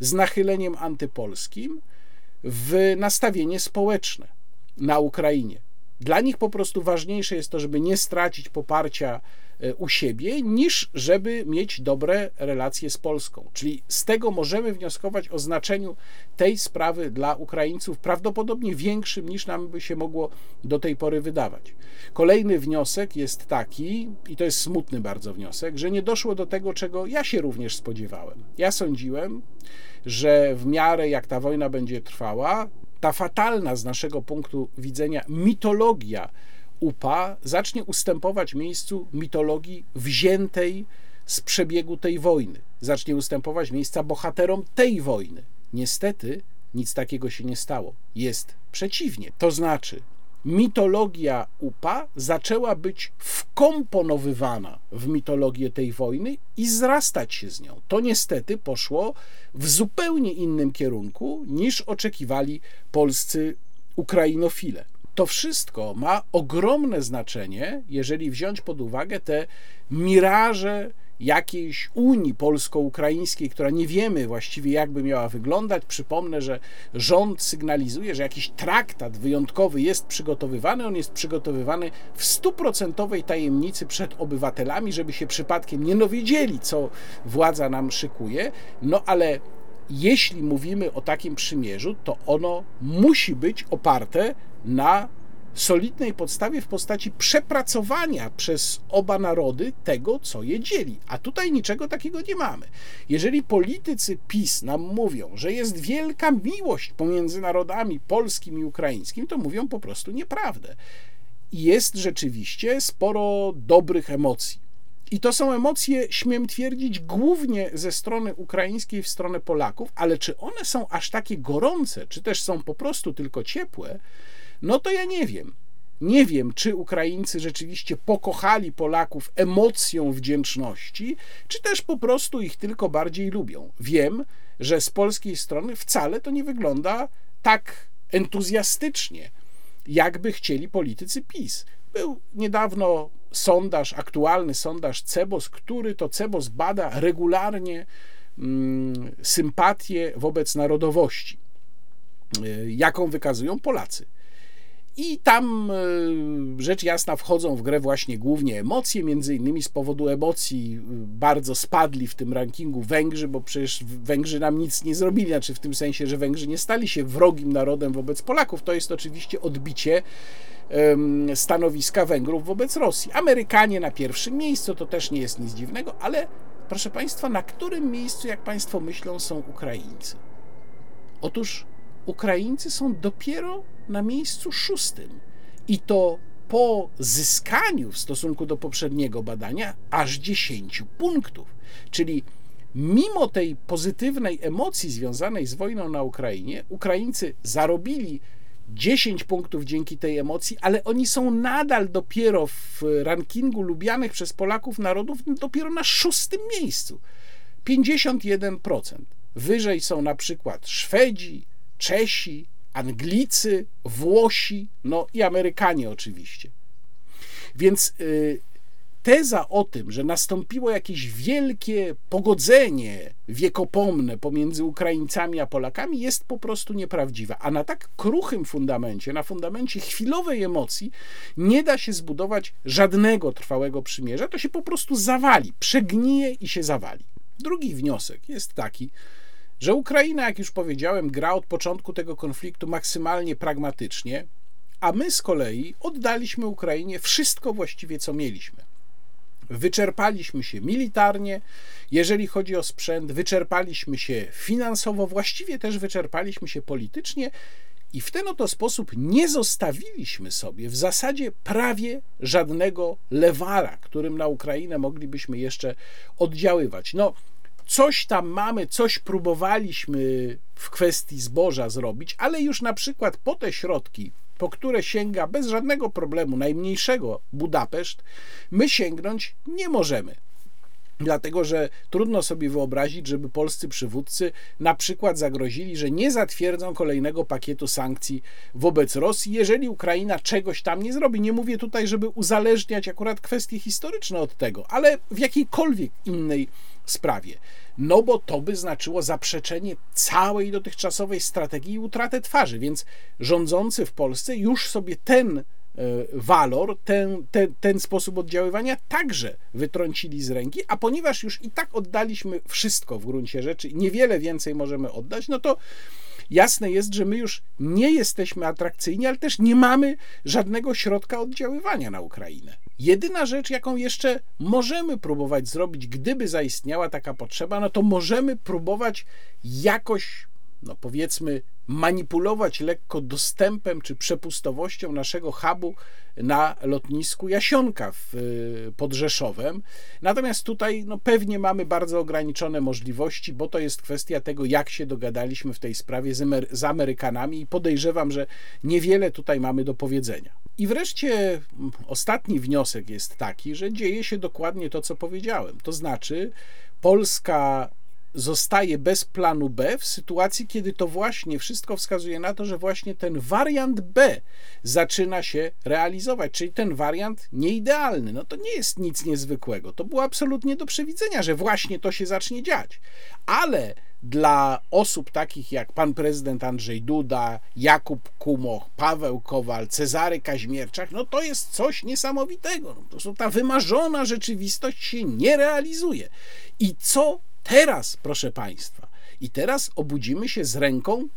z nachyleniem antypolskim, w nastawienie społeczne na Ukrainie. Dla nich po prostu ważniejsze jest to, żeby nie stracić poparcia e, u siebie, niż żeby mieć dobre relacje z Polską. Czyli z tego możemy wnioskować o znaczeniu tej sprawy dla Ukraińców prawdopodobnie większym niż nam by się mogło do tej pory wydawać. Kolejny wniosek jest taki, i to jest smutny bardzo wniosek, że nie doszło do tego, czego ja się również spodziewałem. Ja sądziłem, że w miarę jak ta wojna będzie trwała, ta fatalna z naszego punktu widzenia mitologia UPA zacznie ustępować miejscu mitologii wziętej z przebiegu tej wojny. Zacznie ustępować miejsca bohaterom tej wojny. Niestety nic takiego się nie stało. Jest przeciwnie. To znaczy, mitologia UPA zaczęła być wkomponowywana w mitologię tej wojny i zrastać się z nią. To niestety poszło w zupełnie innym kierunku niż oczekiwali polscy ukrainofile. To wszystko ma ogromne znaczenie, jeżeli wziąć pod uwagę te miraże jakiejś Unii polsko-ukraińskiej, która nie wiemy właściwie jakby miała wyglądać. Przypomnę, że rząd sygnalizuje, że jakiś traktat wyjątkowy jest przygotowywany. On jest przygotowywany w stuprocentowej tajemnicy przed obywatelami, żeby się przypadkiem nie dowiedzieli, co władza nam szykuje. No ale jeśli mówimy o takim przymierzu, to ono musi być oparte na solidnej podstawie w postaci przepracowania przez oba narody tego, co je dzieli. A tutaj niczego takiego nie mamy. Jeżeli politycy PiS nam mówią, że jest wielka miłość pomiędzy narodami polskim i ukraińskim, to mówią po prostu nieprawdę. Jest rzeczywiście sporo dobrych emocji I to są emocje, śmiem twierdzić, głównie ze strony ukraińskiej w stronę Polaków, ale czy one są aż takie gorące, czy też są po prostu tylko ciepłe, no to ja nie wiem. Nie wiem, czy Ukraińcy rzeczywiście pokochali Polaków emocją wdzięczności, czy też po prostu ich tylko bardziej lubią. Wiem, że z polskiej strony wcale to nie wygląda tak entuzjastycznie, jakby chcieli politycy PiS. Był niedawno sondaż, aktualny sondaż Cebos, który to Cebos bada regularnie mm, sympatię wobec narodowości, y, jaką wykazują Polacy. I tam y, rzecz jasna wchodzą w grę właśnie głównie emocje, między innymi z powodu emocji y, bardzo spadli w tym rankingu Węgrzy, bo przecież Węgrzy nam nic nie zrobili, znaczy w tym sensie, że Węgrzy nie stali się wrogim narodem wobec Polaków. To jest oczywiście odbicie stanowiska Węgrów wobec Rosji. Amerykanie na pierwszym miejscu, to też nie jest nic dziwnego, ale proszę Państwa, na którym miejscu, jak Państwo myślą, są Ukraińcy? Otóż Ukraińcy są dopiero na miejscu szóstym i to po zyskaniu w stosunku do poprzedniego badania aż 10 punktów. Czyli mimo tej pozytywnej emocji związanej z wojną na Ukrainie, Ukraińcy zarobili 10 punktów dzięki tej emocji, ale oni są nadal dopiero w rankingu lubianych przez Polaków narodów dopiero na szóstym miejscu. 51%. Wyżej są na przykład Szwedzi, Czesi, Anglicy, Włosi, no i Amerykanie oczywiście. Więc y, teza o tym, że nastąpiło jakieś wielkie pogodzenie wiekopomne pomiędzy Ukraińcami a Polakami, jest po prostu nieprawdziwa. A na tak kruchym fundamencie, na fundamencie chwilowej emocji, nie da się zbudować żadnego trwałego przymierza. To się po prostu zawali, przegnije i się zawali. Drugi wniosek jest taki, że Ukraina, jak już powiedziałem, gra od początku tego konfliktu maksymalnie pragmatycznie, a my z kolei oddaliśmy Ukrainie wszystko właściwie, co mieliśmy. Wyczerpaliśmy się militarnie, jeżeli chodzi o sprzęt, wyczerpaliśmy się finansowo, właściwie też wyczerpaliśmy się politycznie i w ten oto sposób nie zostawiliśmy sobie w zasadzie prawie żadnego lewara, którym na Ukrainę moglibyśmy jeszcze oddziaływać. No, coś tam mamy, coś próbowaliśmy w kwestii zboża zrobić, ale już na przykład po te środki, po które sięga bez żadnego problemu najmniejszego Budapeszt, my sięgnąć nie możemy. Dlatego, że trudno sobie wyobrazić, żeby polscy przywódcy na przykład zagrozili, że nie zatwierdzą kolejnego pakietu sankcji wobec Rosji, jeżeli Ukraina czegoś tam nie zrobi. Nie mówię tutaj, żeby uzależniać akurat kwestie historyczne od tego, ale w jakiejkolwiek innej sprawie. No bo to by znaczyło zaprzeczenie całej dotychczasowej strategii i utratę twarzy, więc rządzący w Polsce już sobie ten e, walor, ten, ten, ten sposób oddziaływania także wytrącili z ręki, a ponieważ już i tak oddaliśmy wszystko w gruncie rzeczy, niewiele więcej możemy oddać, no to jasne jest, że my już nie jesteśmy atrakcyjni, ale też nie mamy żadnego środka oddziaływania na Ukrainę. Jedyna rzecz, jaką jeszcze możemy próbować zrobić, gdyby zaistniała taka potrzeba, no to możemy próbować jakoś, no powiedzmy, manipulować lekko dostępem czy przepustowością naszego hubu na lotnisku Jasionka w, y, pod Rzeszowem. Natomiast tutaj no, pewnie mamy bardzo ograniczone możliwości, bo to jest kwestia tego, jak się dogadaliśmy w tej sprawie z, Amery z Amerykanami i podejrzewam, że niewiele tutaj mamy do powiedzenia. I wreszcie ostatni wniosek jest taki, że dzieje się dokładnie to, co powiedziałem. To znaczy, Polska zostaje bez planu B w sytuacji, kiedy to właśnie wszystko wskazuje na to, że właśnie ten wariant B zaczyna się realizować, czyli ten wariant nieidealny. No to nie jest nic niezwykłego. To było absolutnie do przewidzenia, że właśnie to się zacznie dziać. Ale dla osób takich jak pan prezydent Andrzej Duda, Jakub Kumoch, Paweł Kowal, Cezary Kaźmierczak, no to jest coś niesamowitego. No to ta wymarzona rzeczywistość się nie realizuje. I co teraz, proszę Państwa. I teraz obudzimy się z ręką,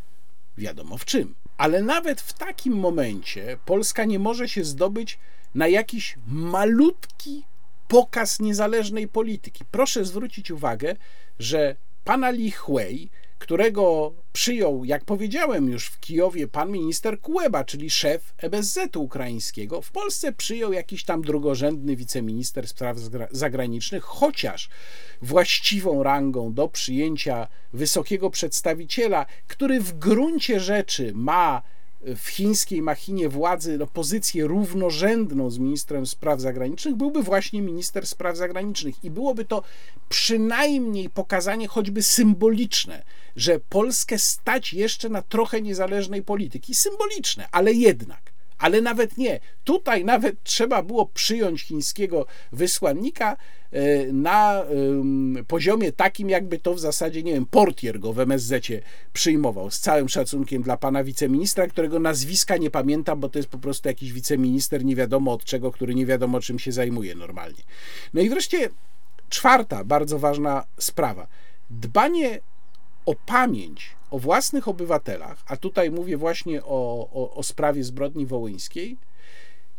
wiadomo w czym. Ale nawet w takim momencie Polska nie może się zdobyć na jakiś malutki pokaz niezależnej polityki. Proszę zwrócić uwagę, że pana Li Hui, którego przyjął, jak powiedziałem już w Kijowie, pan minister Kuleba, czyli szef EBZ-u ukraińskiego. W Polsce przyjął jakiś tam drugorzędny wiceminister spraw zagranicznych, chociaż właściwą rangą do przyjęcia wysokiego przedstawiciela, który w gruncie rzeczy ma w chińskiej machinie władzy no, pozycję równorzędną z ministrem spraw zagranicznych, byłby właśnie minister spraw zagranicznych. I byłoby to przynajmniej pokazanie choćby symboliczne, że Polskę stać jeszcze na trochę niezależnej polityki. Symboliczne, ale jednak ale nawet nie. Tutaj nawet trzeba było przyjąć chińskiego wysłannika e, na poziomie takim, jakby to w zasadzie, nie wiem, portier go w MSZ przyjmował. Z całym szacunkiem dla pana wiceministra, którego nazwiska nie pamiętam, bo to jest po prostu jakiś wiceminister nie wiadomo od czego, który nie wiadomo czym się zajmuje normalnie. No i wreszcie czwarta bardzo ważna sprawa. Dbanie o pamięć o własnych obywatelach, a tutaj mówię właśnie o, o, o sprawie zbrodni wołyńskiej,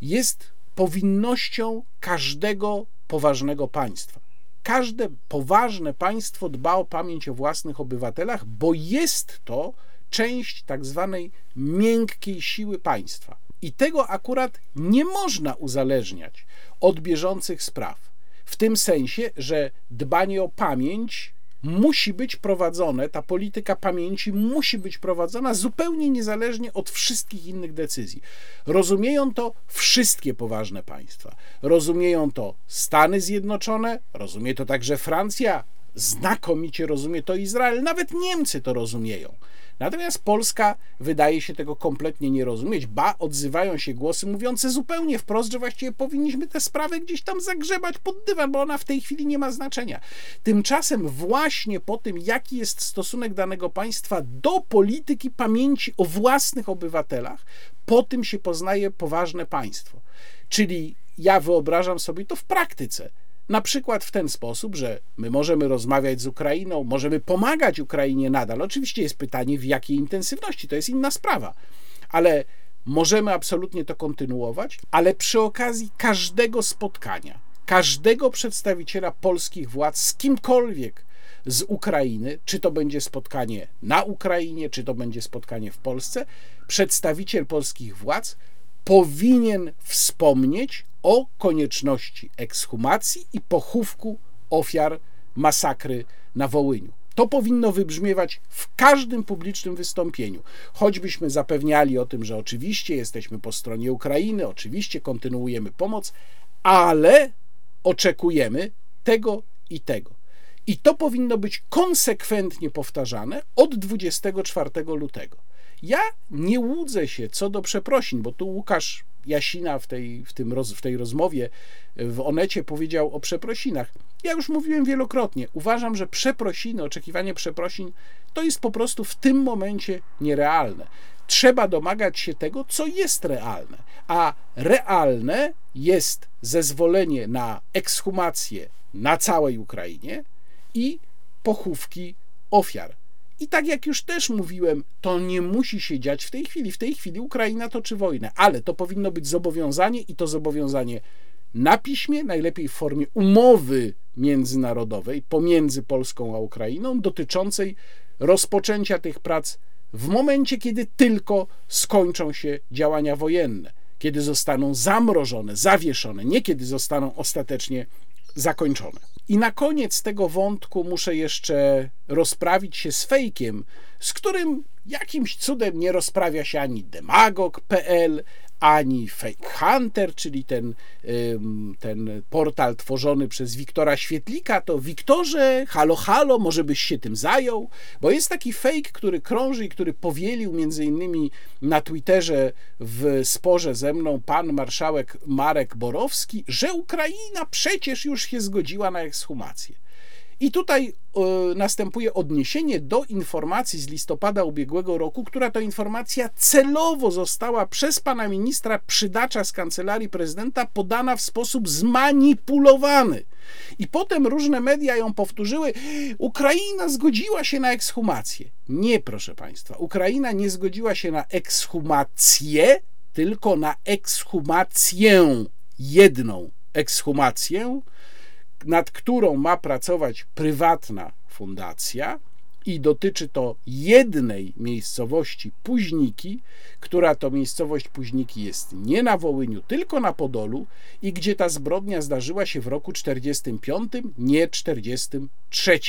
jest powinnością każdego poważnego państwa. Każde poważne państwo dba o pamięć o własnych obywatelach, bo jest to część tak zwanej miękkiej siły państwa. I tego akurat nie można uzależniać od bieżących spraw. W tym sensie, że dbanie o pamięć musi być prowadzone, ta polityka pamięci musi być prowadzona zupełnie niezależnie od wszystkich innych decyzji. Rozumieją to wszystkie poważne państwa. Rozumieją to Stany Zjednoczone, rozumie to także Francja, znakomicie rozumie to Izrael, nawet Niemcy to rozumieją. Natomiast Polska wydaje się tego kompletnie nie rozumieć, ba, odzywają się głosy mówiące zupełnie wprost, że właściwie powinniśmy tę sprawę gdzieś tam zagrzebać pod dywan, bo ona w tej chwili nie ma znaczenia. Tymczasem właśnie po tym, jaki jest stosunek danego państwa do polityki pamięci o własnych obywatelach, po tym się poznaje poważne państwo. Czyli ja wyobrażam sobie to w praktyce. Na przykład w ten sposób, że my możemy rozmawiać z Ukrainą, możemy pomagać Ukrainie nadal. Oczywiście jest pytanie, w jakiej intensywności, to jest inna sprawa, ale możemy absolutnie to kontynuować, ale przy okazji każdego spotkania, każdego przedstawiciela polskich władz z kimkolwiek z Ukrainy, czy to będzie spotkanie na Ukrainie, czy to będzie spotkanie w Polsce, przedstawiciel polskich władz powinien wspomnieć o konieczności ekshumacji i pochówku ofiar masakry na Wołyniu. To powinno wybrzmiewać w każdym publicznym wystąpieniu. Choćbyśmy zapewniali o tym, że oczywiście jesteśmy po stronie Ukrainy, oczywiście kontynuujemy pomoc, ale oczekujemy tego i tego. I to powinno być konsekwentnie powtarzane od 24 lutego. Ja nie łudzę się co do przeprosin, bo tu Łukasz Jasina w tej, w, tym roz, w tej rozmowie w Onecie powiedział o przeprosinach. Ja już mówiłem wielokrotnie. Uważam, że przeprosiny, oczekiwanie przeprosin to jest po prostu w tym momencie nierealne. Trzeba domagać się tego, co jest realne. A realne jest zezwolenie na ekshumację na całej Ukrainie i pochówki ofiar. I tak jak już też mówiłem, to nie musi się dziać w tej chwili. W tej chwili Ukraina toczy wojnę, ale to powinno być zobowiązanie i to zobowiązanie na piśmie, najlepiej w formie umowy międzynarodowej pomiędzy Polską a Ukrainą dotyczącej rozpoczęcia tych prac w momencie, kiedy tylko skończą się działania wojenne, kiedy zostaną zamrożone, zawieszone, nie kiedy zostaną ostatecznie zakończone. I na koniec tego wątku muszę jeszcze rozprawić się z fejkiem, z którym jakimś cudem nie rozprawia się ani demagog.pl, ani Fake Hunter, czyli ten, ten portal tworzony przez Wiktora Świetlika, to Wiktorze, halo, halo, może byś się tym zajął? Bo jest taki fake, który krąży i który powielił między innymi na Twitterze w sporze ze mną pan marszałek Marek Borowski, że Ukraina przecież już się zgodziła na ekshumację. I tutaj y, następuje odniesienie do informacji z listopada ubiegłego roku, która to informacja celowo została przez pana ministra Przydacza z kancelarii prezydenta podana w sposób zmanipulowany. I potem różne media ją powtórzyły. Ukraina zgodziła się na ekshumację. Nie, proszę państwa. Ukraina nie zgodziła się na ekshumację, tylko na ekshumację. Jedną ekshumację nad którą ma pracować prywatna fundacja i dotyczy to jednej miejscowości Puźniki, która to miejscowość Puźniki jest nie na Wołyniu, tylko na Podolu i gdzie ta zbrodnia zdarzyła się w roku 45, nie 43.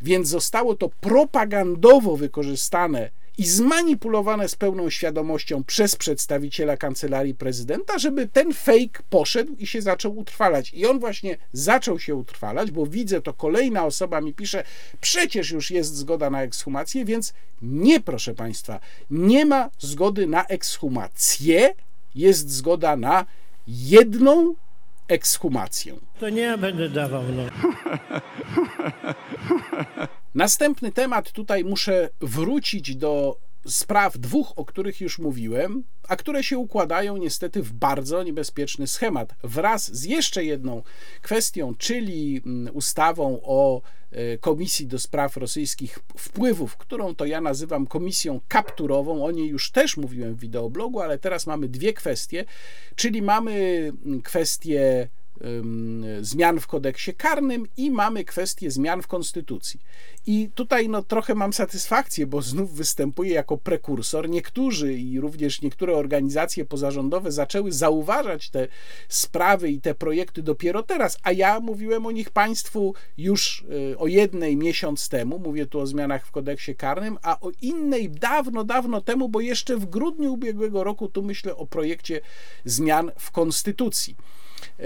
Więc zostało to propagandowo wykorzystane i zmanipulowane z pełną świadomością przez przedstawiciela kancelarii prezydenta, żeby ten fake poszedł i się zaczął utrwalać. I on właśnie zaczął się utrwalać, bo widzę to kolejna osoba mi pisze, przecież już jest zgoda na ekshumację, więc nie, proszę Państwa, nie ma zgody na ekshumację, jest zgoda na jedną ekshumację. To nie ja będę dawał, no. Następny temat, tutaj muszę wrócić do spraw dwóch, o których już mówiłem, a które się układają niestety w bardzo niebezpieczny schemat. Wraz z jeszcze jedną kwestią, czyli mm, ustawą o e, Komisji do Spraw Rosyjskich Wpływów, którą to ja nazywam komisją kapturową. O niej już też mówiłem w wideoblogu, ale teraz mamy dwie kwestie, czyli mamy mm, kwestię zmian w kodeksie karnym i mamy kwestię zmian w konstytucji. I tutaj no, trochę mam satysfakcję, bo znów występuję jako prekursor. Niektórzy i również niektóre organizacje pozarządowe zaczęły zauważać te sprawy i te projekty dopiero teraz, a ja mówiłem o nich Państwu już y, o jednej miesiąc temu, mówię tu o zmianach w kodeksie karnym, a o innej dawno, dawno temu, bo jeszcze w grudniu ubiegłego roku tu myślę o projekcie zmian w konstytucji. E,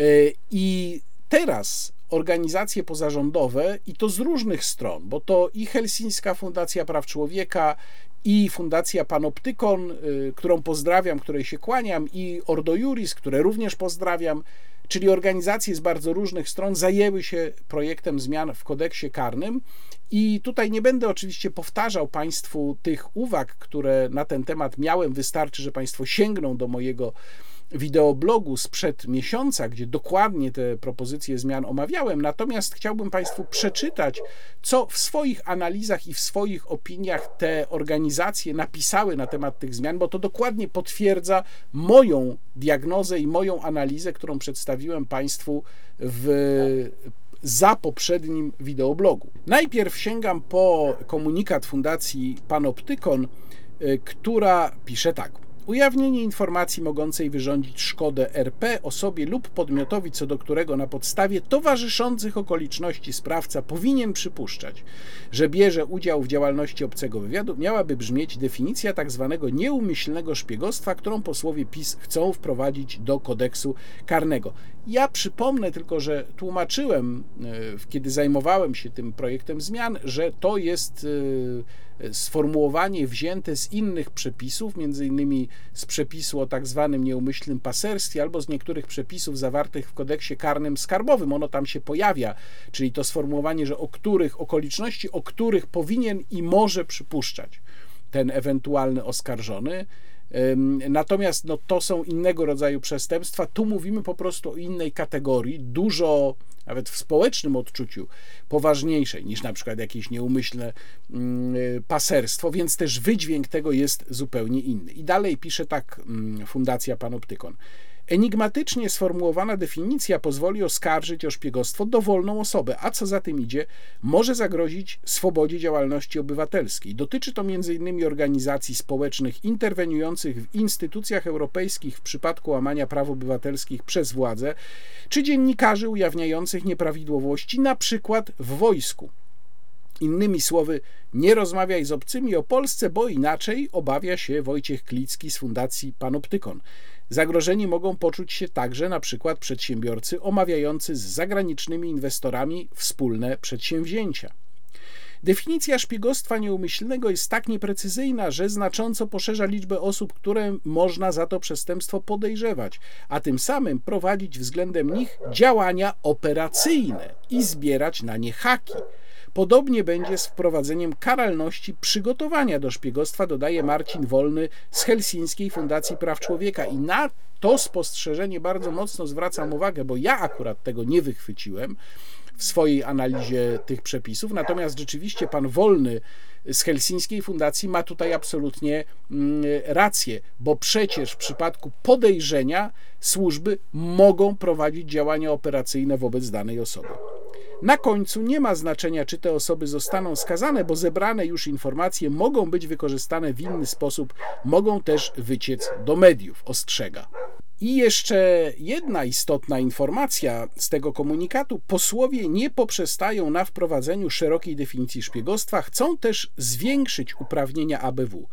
I teraz organizacje pozarządowe, i to z różnych stron, bo to i Helsińska Fundacja Praw Człowieka, i Fundacja Panoptykon, e, którą pozdrawiam, której się kłaniam, i Ordo Juris, które również pozdrawiam, czyli organizacje z bardzo różnych stron zajęły się projektem zmian w kodeksie karnym. I tutaj nie będę oczywiście powtarzał Państwu tych uwag, które na ten temat miałem. Wystarczy, że Państwo sięgną do mojego wideoblogu sprzed miesiąca, gdzie dokładnie te propozycje zmian omawiałem. Natomiast chciałbym Państwu przeczytać, co w swoich analizach i w swoich opiniach te organizacje napisały na temat tych zmian, bo to dokładnie potwierdza moją diagnozę i moją analizę, którą przedstawiłem Państwu w za poprzednim wideoblogu. Najpierw sięgam po komunikat Fundacji Panoptykon, y, która pisze tak. Ujawnienie informacji mogącej wyrządzić szkodę RP osobie lub podmiotowi, co do którego na podstawie towarzyszących okoliczności sprawca powinien przypuszczać, że bierze udział w działalności obcego wywiadu, miałaby brzmieć definicja tzw. Tak nieumyślnego szpiegostwa, którą posłowie PiS chcą wprowadzić do kodeksu karnego. Ja przypomnę tylko, że tłumaczyłem, e, kiedy zajmowałem się tym projektem zmian, że to jest e, sformułowanie wzięte z innych przepisów, między innymi z przepisu o tak zwanym nieumyślnym paserstwie albo z niektórych przepisów zawartych w kodeksie karnym skarbowym. Ono tam się pojawia, czyli to sformułowanie, że o których okoliczności, o których powinien i może przypuszczać ten ewentualny oskarżony. Natomiast no, to są innego rodzaju przestępstwa. Tu mówimy po prostu o innej kategorii, dużo nawet w społecznym odczuciu poważniejszej niż na przykład jakieś nieumyślne mm, paserstwo, więc też wydźwięk tego jest zupełnie inny. I dalej pisze tak mm, Fundacja Panoptykon. Enigmatycznie sformułowana definicja pozwoli oskarżyć o szpiegostwo dowolną osobę, a co za tym idzie, może zagrozić swobodzie działalności obywatelskiej. Dotyczy to m.in. organizacji społecznych interweniujących w instytucjach europejskich w przypadku łamania praw obywatelskich przez władze, czy dziennikarzy ujawniających nieprawidłowości, na przykład w wojsku. Innymi słowy, nie rozmawiaj z obcymi o Polsce, bo inaczej obawia się Wojciech Klicki z Fundacji Panoptykon. Zagrożeni mogą poczuć się także na przykład przedsiębiorcy omawiający z zagranicznymi inwestorami wspólne przedsięwzięcia. Definicja szpiegostwa nieumyślnego jest tak nieprecyzyjna, że znacząco poszerza liczbę osób, które można za to przestępstwo podejrzewać, a tym samym prowadzić względem nich działania operacyjne i zbierać na nie haki. Podobnie będzie z wprowadzeniem karalności przygotowania do szpiegostwa, dodaje Marcin Wolny z Helsińskiej Fundacji Praw Człowieka. I na to spostrzeżenie bardzo mocno zwracam uwagę, bo ja akurat tego nie wychwyciłem w swojej analizie tych przepisów. Natomiast rzeczywiście pan Wolny z Helsińskiej Fundacji ma tutaj absolutnie mm, rację, bo przecież w przypadku podejrzenia służby mogą prowadzić działania operacyjne wobec danej osoby. Na końcu nie ma znaczenia, czy te osoby zostaną skazane, bo zebrane już informacje mogą być wykorzystane w inny sposób, mogą też wyciec do mediów, ostrzega. I jeszcze jedna istotna informacja z tego komunikatu. Posłowie nie poprzestają na wprowadzeniu szerokiej definicji szpiegostwa, chcą też zwiększyć uprawnienia ABW,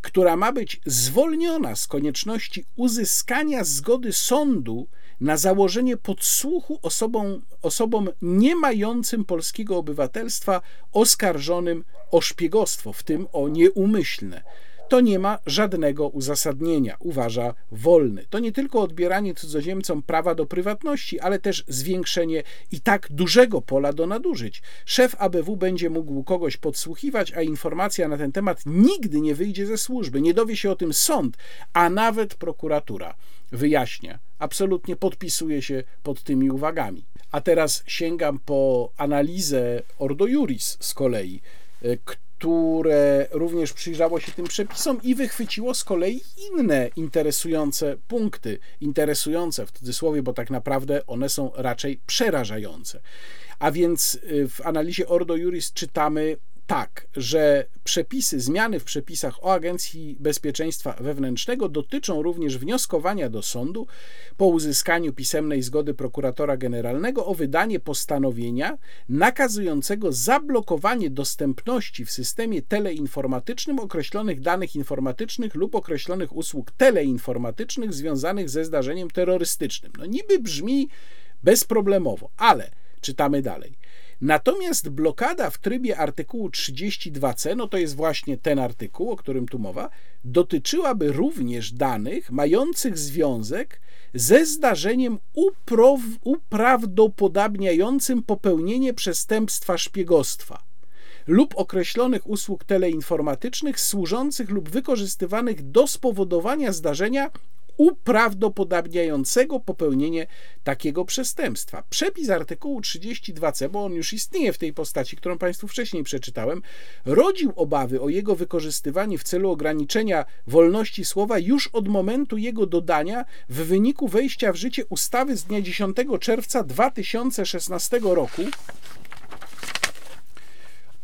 która ma być zwolniona z konieczności uzyskania zgody sądu na założenie podsłuchu osobom, osobom nie mającym polskiego obywatelstwa oskarżonym o szpiegostwo, w tym o nieumyślne to nie ma żadnego uzasadnienia, uważa Wolny. To nie tylko odbieranie cudzoziemcom prawa do prywatności, ale też zwiększenie i tak dużego pola do nadużyć. Szef ABW będzie mógł kogoś podsłuchiwać, a informacja na ten temat nigdy nie wyjdzie ze służby. Nie dowie się o tym sąd, a nawet prokuratura. Wyjaśnia. Absolutnie podpisuje się pod tymi uwagami. A teraz sięgam po analizę Ordo Juris z kolei, które również przyjrzało się tym przepisom i wychwyciło z kolei inne interesujące punkty. Interesujące w cudzysłowie, bo tak naprawdę one są raczej przerażające. A więc y, w analizie Ordo Juris czytamy tak, że przepisy, zmiany w przepisach o Agencji Bezpieczeństwa Wewnętrznego dotyczą również wnioskowania do sądu po uzyskaniu pisemnej zgody prokuratora generalnego o wydanie postanowienia nakazującego zablokowanie dostępności w systemie teleinformatycznym określonych danych informatycznych lub określonych usług teleinformatycznych związanych ze zdarzeniem terrorystycznym. No niby brzmi bezproblemowo, ale czytamy dalej. Natomiast blokada w trybie artykułu 32c, no to jest właśnie ten artykuł, o którym tu mowa, dotyczyłaby również danych mających związek ze zdarzeniem uprawdopodobniającym popełnienie przestępstwa szpiegostwa lub określonych usług teleinformatycznych służących lub wykorzystywanych do spowodowania zdarzenia uprawdopodobniającego popełnienie takiego przestępstwa. Przepis artykułu 32c, bo on już istnieje w tej postaci, którą Państwu wcześniej przeczytałem, rodził obawy o jego wykorzystywanie w celu ograniczenia wolności słowa już od momentu jego dodania w wyniku wejścia w życie ustawy z dnia 10 czerwca 2016 roku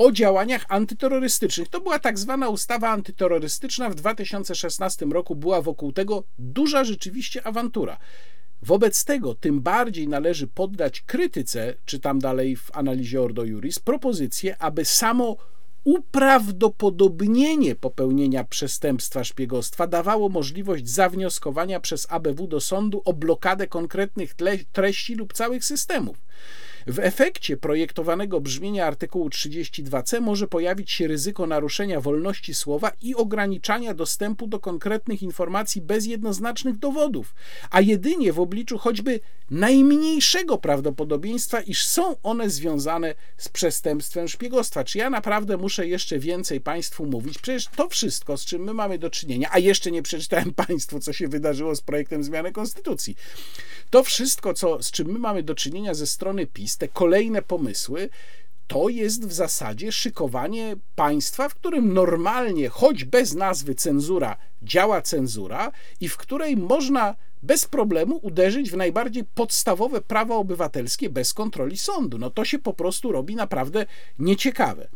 o działaniach antyterrorystycznych. To była tak zwana ustawa antyterrorystyczna. W 2016 roku była wokół tego duża rzeczywiście awantura. Wobec tego tym bardziej należy poddać krytyce, czytam dalej w analizie Ordo Juris, propozycję, aby samo uprawdopodobnienie popełnienia przestępstwa szpiegostwa dawało możliwość zawnioskowania przez ABW do sądu o blokadę konkretnych treści lub całych systemów. W efekcie projektowanego brzmienia artykułu 32c może pojawić się ryzyko naruszenia wolności słowa i ograniczania dostępu do konkretnych informacji bez jednoznacznych dowodów, a jedynie w obliczu choćby najmniejszego prawdopodobieństwa, iż są one związane z przestępstwem szpiegostwa. Czy ja naprawdę muszę jeszcze więcej Państwu mówić? Przecież to wszystko, z czym my mamy do czynienia, a jeszcze nie przeczytałem Państwu, co się wydarzyło z projektem zmiany konstytucji. To wszystko, co, z czym my mamy do czynienia ze strony PiS, te kolejne pomysły, to jest w zasadzie szykowanie państwa, w którym normalnie, choć bez nazwy cenzura, działa cenzura i w której można bez problemu uderzyć w najbardziej podstawowe prawa obywatelskie bez kontroli sądu. No to się po prostu robi naprawdę nieciekawe.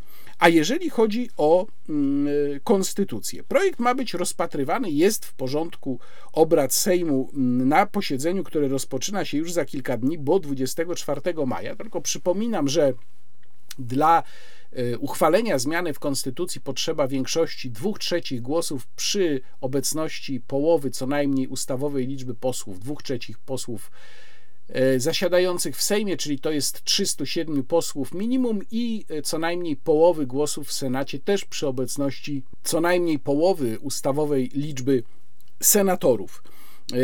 A jeżeli chodzi o mm, konstytucję, projekt ma być rozpatrywany, jest w porządku obrad Sejmu mm, na posiedzeniu, które rozpoczyna się już za kilka dni, bo 24 maja. Tylko przypominam, że dla y, uchwalenia zmiany w konstytucji potrzeba większości dwóch trzecich głosów przy obecności połowy co najmniej ustawowej liczby posłów, dwóch trzecich posłów E, zasiadających w Sejmie, czyli to jest 307 posłów minimum i e, co najmniej połowy głosów w Senacie, też przy obecności co najmniej połowy ustawowej liczby senatorów. E,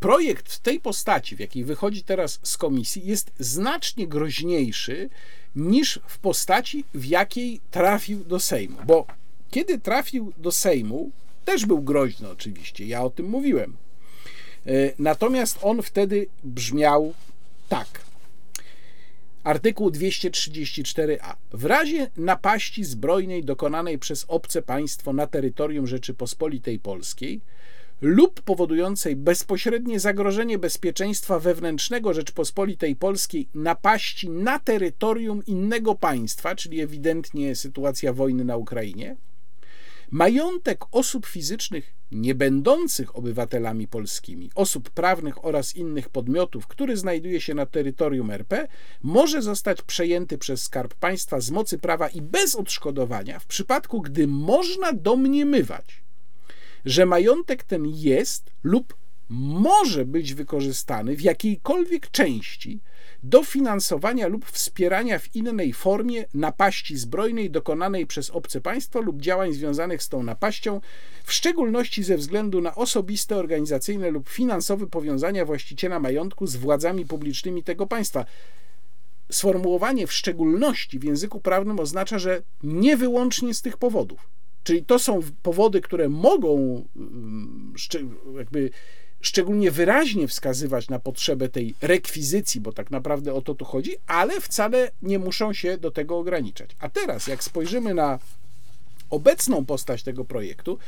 projekt w tej postaci, w jakiej wychodzi teraz z komisji, jest znacznie groźniejszy niż w postaci, w jakiej trafił do Sejmu. Bo kiedy trafił do Sejmu, też był groźny oczywiście, ja o tym mówiłem. E, natomiast on wtedy brzmiał tak. Artykuł 234a. W razie napaści zbrojnej dokonanej przez obce państwo na terytorium Rzeczypospolitej Polskiej lub powodującej bezpośrednie zagrożenie bezpieczeństwa wewnętrznego Rzeczpospolitej Polskiej napaści na terytorium innego państwa, czyli ewidentnie sytuacja wojny na Ukrainie, majątek osób fizycznych nie będących obywatelami polskimi, osób prawnych oraz innych podmiotów, który znajduje się na terytorium RP, może zostać przejęty przez Skarb Państwa z mocy prawa i bez odszkodowania w przypadku, gdy można domniemywać, że majątek ten jest lub może być wykorzystany w jakiejkolwiek części do finansowania lub wspierania w innej formie napaści zbrojnej dokonanej przez obce państwo lub działań związanych z tą napaścią, w szczególności ze względu na osobiste, organizacyjne lub finansowe powiązania właściciela majątku z władzami publicznymi tego państwa. Sformułowanie w szczególności w języku prawnym oznacza, że nie wyłącznie z tych powodów. Czyli to są powody, które mogą mm, jakby szczególnie wyraźnie wskazywać na potrzebę tej rekwizycji, bo tak naprawdę o to tu chodzi, ale wcale nie muszą się do tego ograniczać. A teraz, jak spojrzymy na obecną postać tego projektu,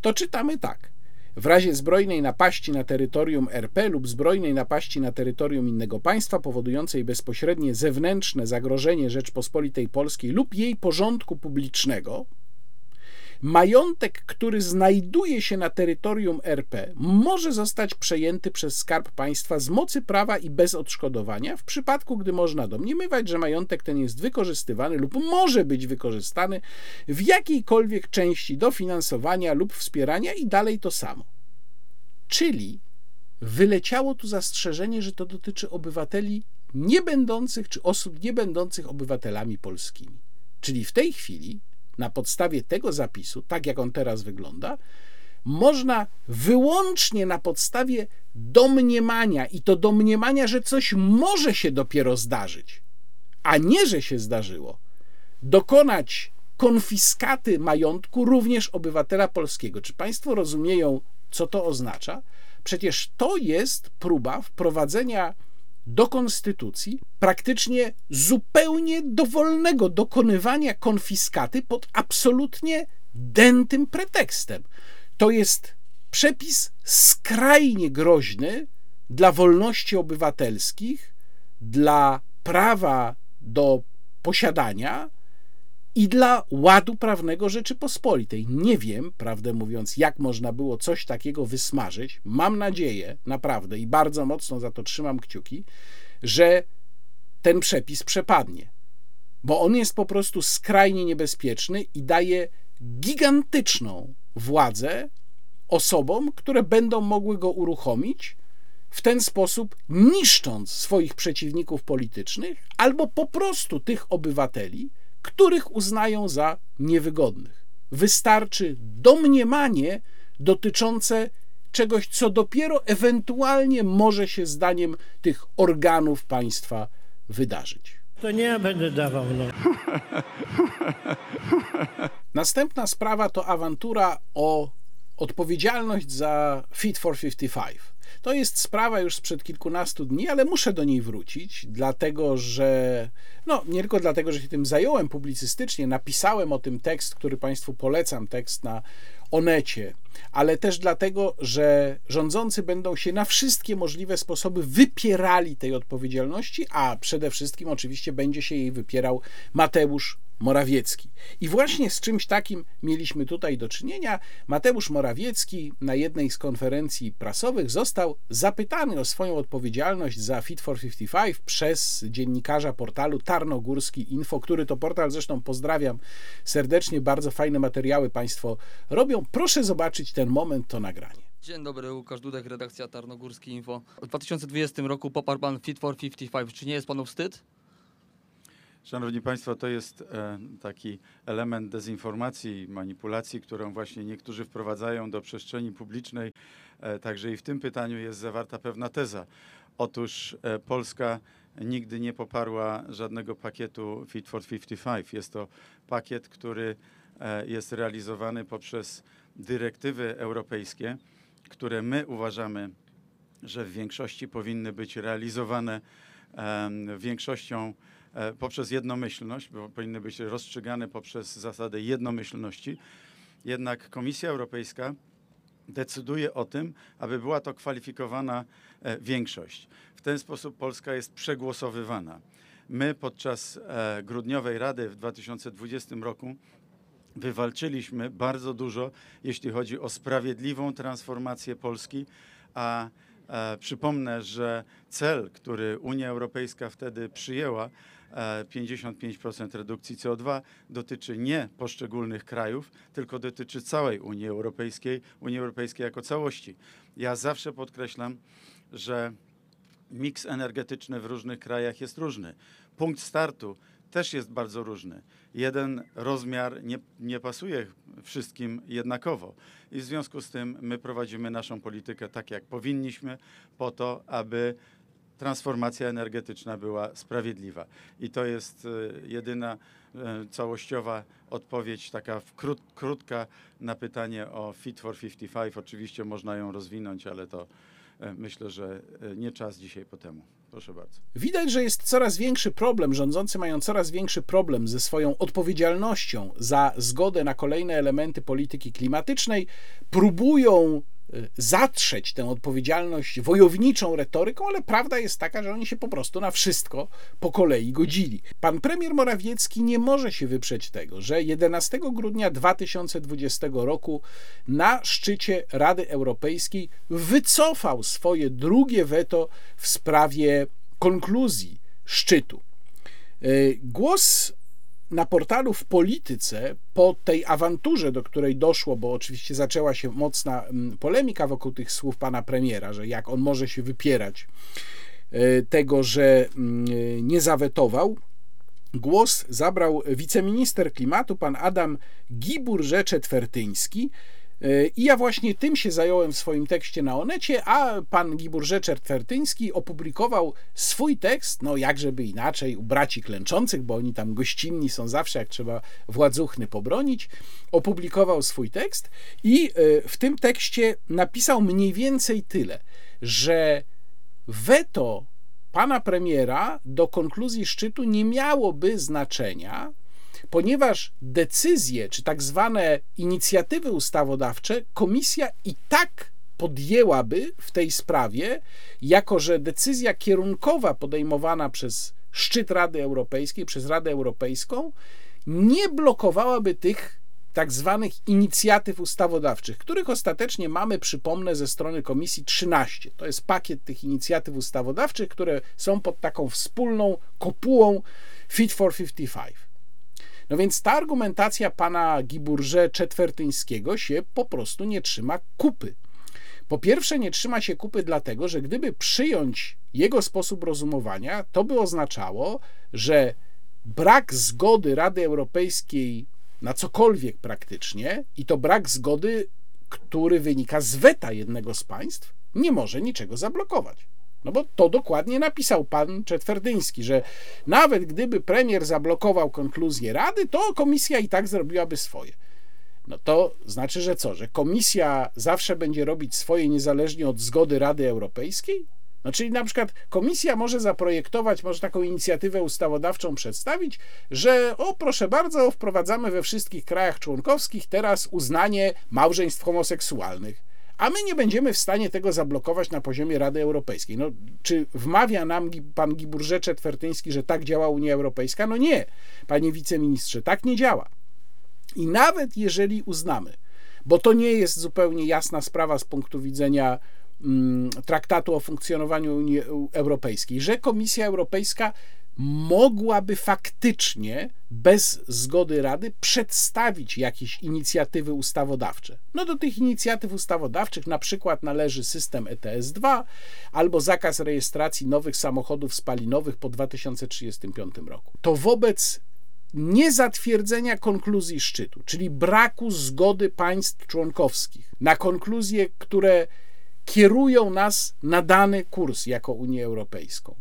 to czytamy tak. W razie zbrojnej napaści na terytorium RP lub zbrojnej napaści na terytorium innego państwa powodującej bezpośrednie zewnętrzne zagrożenie Rzeczpospolitej Polskiej lub jej porządku publicznego, Majątek, który znajduje się na terytorium RP, może zostać przejęty przez Skarb Państwa z mocy prawa i bez odszkodowania, w przypadku gdy można domniemywać, że majątek ten jest wykorzystywany lub może być wykorzystany w jakiejkolwiek części dofinansowania lub wspierania i dalej to samo. Czyli wyleciało tu zastrzeżenie, że to dotyczy obywateli niebędących czy osób niebędących obywatelami polskimi. Czyli w tej chwili na podstawie tego zapisu, tak jak on teraz wygląda, można wyłącznie na podstawie domniemania i to domniemania, że coś może się dopiero zdarzyć, a nie, że się zdarzyło, dokonać konfiskaty majątku również obywatela polskiego. Czy Państwo rozumieją, co to oznacza? Przecież to jest próba wprowadzenia do konstytucji praktycznie zupełnie dowolnego dokonywania konfiskaty pod absolutnie dętym pretekstem. To jest przepis skrajnie groźny dla wolności obywatelskich, dla prawa do posiadania i dla ładu prawnego Rzeczypospolitej. Nie wiem, prawdę mówiąc, jak można było coś takiego wysmażyć. Mam nadzieję, naprawdę, i bardzo mocno za to trzymam kciuki, że ten przepis przepadnie, bo on jest po prostu skrajnie niebezpieczny i daje gigantyczną władzę osobom, które będą mogły go uruchomić w ten sposób, niszcząc swoich przeciwników politycznych albo po prostu tych obywateli, których uznają za niewygodnych. Wystarczy domniemanie dotyczące czegoś, co dopiero ewentualnie może się zdaniem tych organów państwa wydarzyć. To nie ja będę dawał, no. Następna sprawa to awantura o odpowiedzialność za Fit for 55. To jest sprawa już sprzed kilkunastu dni, ale muszę do niej wrócić, dlatego że, no nie tylko dlatego, że się tym zająłem publicystycznie, napisałem o tym tekst, który Państwu polecam, tekst na Onecie, ale też dlatego, że rządzący będą się na wszystkie możliwe sposoby wypierali tej odpowiedzialności, a przede wszystkim oczywiście będzie się jej wypierał Mateusz Morawiecki. I właśnie z czymś takim mieliśmy tutaj do czynienia. Mateusz Morawiecki na jednej z konferencji prasowych został zapytany o swoją odpowiedzialność za Fit for 55 przez dziennikarza portalu Tarnogórski Info, który to portal zresztą pozdrawiam serdecznie, bardzo fajne materiały Państwo robią. Proszę zobaczyć ten moment, to nagranie. Dzień dobry, Łukasz Dudek, redakcja Tarnogórski Info. W 2020 roku poparł pan Fit for 55. Czy nie jest panu wstyd? Szanowni Państwo, to jest e, taki element dezinformacji, manipulacji, którą właśnie niektórzy wprowadzają do przestrzeni publicznej. E, także i w tym pytaniu jest zawarta pewna teza. Otóż e, Polska nigdy nie poparła żadnego pakietu Fit for 55. Jest to pakiet, który jest realizowany poprzez dyrektywy europejskie, które my uważamy, że w większości powinny być realizowane większością E, poprzez jednomyślność, bo powinny być rozstrzygane poprzez zasadę jednomyślności. Jednak Komisja Europejska decyduje o tym, aby była to kwalifikowana e, większość. W ten sposób Polska jest przegłosowywana. My podczas e, grudniowej Rady w 2020 roku wywalczyliśmy bardzo dużo, jeśli chodzi o sprawiedliwą transformację Polski, a e, przypomnę, że cel, który Unia Europejska wtedy przyjęła, e, 55% redukcji CO2, dotyczy nie poszczególnych krajów, tylko dotyczy całej Unii Europejskiej, Unii Europejskiej jako całości. Ja zawsze podkreślam, że miks energetyczny w różnych krajach jest różny. Punkt startu też jest bardzo różny. Jeden rozmiar nie, nie pasuje wszystkim jednakowo. I w związku z tym my prowadzimy naszą politykę tak, jak powinniśmy, po to, aby transformacja energetyczna była sprawiedliwa. I to jest e, jedyna e, całościowa odpowiedź, taka krót, krótka na pytanie o Fit for 55. Oczywiście można ją rozwinąć, ale to e, myślę, że nie czas dzisiaj po temu. Proszę bardzo. Widać, że jest coraz większy problem. Rządzący mają coraz większy problem ze swoją odpowiedzialnością za zgodę na kolejne elementy polityki klimatycznej. Próbują zatrzeć tę odpowiedzialność wojowniczą retoryką, ale prawda jest taka, że oni się po prostu na wszystko po kolei godzili. Pan premier Morawiecki nie może się wyprzeć tego, że 11 grudnia 2020 roku na szczycie Rady Europejskiej wycofał swoje drugie weto w sprawie konkluzji szczytu. Y, Głos na portalu w polityce po tej awanturze, do której doszło, bo oczywiście zaczęła się mocna mm, polemika wokół tych słów pana premiera, że jak on może się wypierać y, tego, że mm, nie zawetował. Głos zabrał wiceminister klimatu, pan Adam Giburze-Czetwertyński, i ja właśnie tym się zająłem w swoim tekście na Onecie, a pan Gibor Rzeczer-Twertyński opublikował swój tekst, no jakżeby inaczej, u braci klęczących, bo oni tam gościnni są zawsze, jak trzeba władzuchny pobronić, opublikował swój tekst i e, w tym tekście napisał mniej więcej tyle, że weto pana premiera do konkluzji szczytu nie miałoby znaczenia, ponieważ decyzje, czy tak zwane inicjatywy ustawodawcze, komisja i tak podjęłaby w tej sprawie, jako że decyzja kierunkowa podejmowana przez szczyt Rady Europejskiej, przez Radę Europejską, nie blokowałaby tych tak zwanych inicjatyw ustawodawczych, których ostatecznie mamy, przypomnę, ze strony Komisji 13. To jest pakiet tych inicjatyw ustawodawczych, które są pod taką wspólną kopułą Fit for 55. No więc ta argumentacja pana Giburze Czetwertyńskiego się po prostu nie trzyma kupy. Po pierwsze, nie trzyma się kupy dlatego, że gdyby przyjąć jego sposób rozumowania, to by oznaczało, że brak zgody Rady Europejskiej na cokolwiek praktycznie, i to brak zgody, który wynika z weta jednego z państw, nie może niczego zablokować. No bo to dokładnie napisał pan Czetwerdyński, że nawet gdyby premier zablokował konkluzję Rady, to komisja i tak zrobiłaby swoje. No to znaczy, że co? Że komisja zawsze będzie robić swoje niezależnie od zgody Rady Europejskiej? No czyli na przykład komisja może zaprojektować, może taką inicjatywę ustawodawczą przedstawić, że o proszę bardzo, wprowadzamy we wszystkich krajach członkowskich teraz uznanie małżeństw homoseksualnych a my nie będziemy w stanie tego zablokować na poziomie Rady Europejskiej. No, czy wmawia nam pan Giburze Twertyński, że tak działa Unia Europejska? No nie, panie wiceministrze, tak nie działa. I nawet jeżeli uznamy, bo to nie jest zupełnie jasna sprawa z punktu widzenia mm, traktatu o funkcjonowaniu Unii Europejskiej, że Komisja Europejska mogłaby faktycznie bez zgody Rady przedstawić jakieś inicjatywy ustawodawcze. No do tych inicjatyw ustawodawczych na przykład należy system ETS-2 albo zakaz rejestracji nowych samochodów spalinowych po 2035 roku. To wobec niezatwierdzenia konkluzji szczytu, czyli braku zgody państw członkowskich na konkluzje, które kierują nas na dany kurs jako Unię Europejską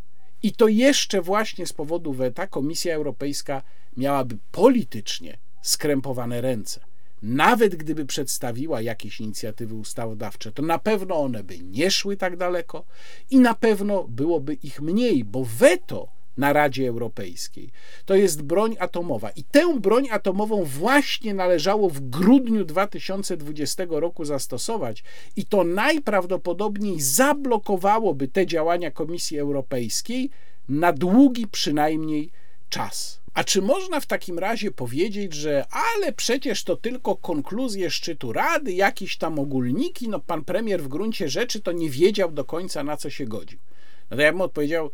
i to jeszcze właśnie z powodu weta Komisja Europejska miałaby politycznie skrępowane ręce. Nawet gdyby przedstawiła jakieś inicjatywy ustawodawcze, to na pewno one by nie szły tak daleko i na pewno byłoby ich mniej, bo weto na Radzie Europejskiej. To jest broń atomowa. I tę broń atomową właśnie należało w grudniu 2020 roku zastosować, i to najprawdopodobniej zablokowałoby te działania Komisji Europejskiej na długi przynajmniej czas. A czy można w takim razie powiedzieć, że ale przecież to tylko konkluzje szczytu Rady, jakieś tam ogólniki, no pan premier w gruncie rzeczy to nie wiedział do końca na co się godził. No to ja bym odpowiedział,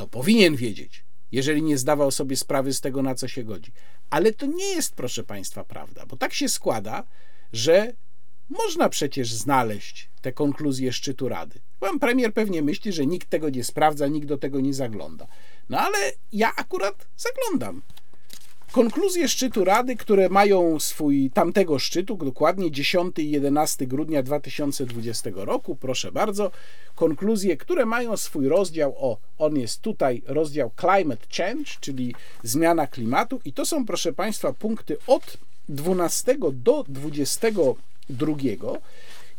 to powinien wiedzieć, jeżeli nie zdawał sobie sprawy z tego, na co się godzi. Ale to nie jest, proszę Państwa, prawda, bo tak się składa, że można przecież znaleźć te konkluzje szczytu Rady. Pan premier pewnie myśli, że nikt tego nie sprawdza, nikt do tego nie zagląda. No ale ja akurat zaglądam. Konkluzje szczytu Rady, które mają swój tamtego szczytu, dokładnie 10 i 11 grudnia 2020 roku, proszę bardzo. Konkluzje, które mają swój rozdział, o, on jest tutaj, rozdział Climate Change, czyli zmiana klimatu, i to są, proszę Państwa, punkty od 12 do 22.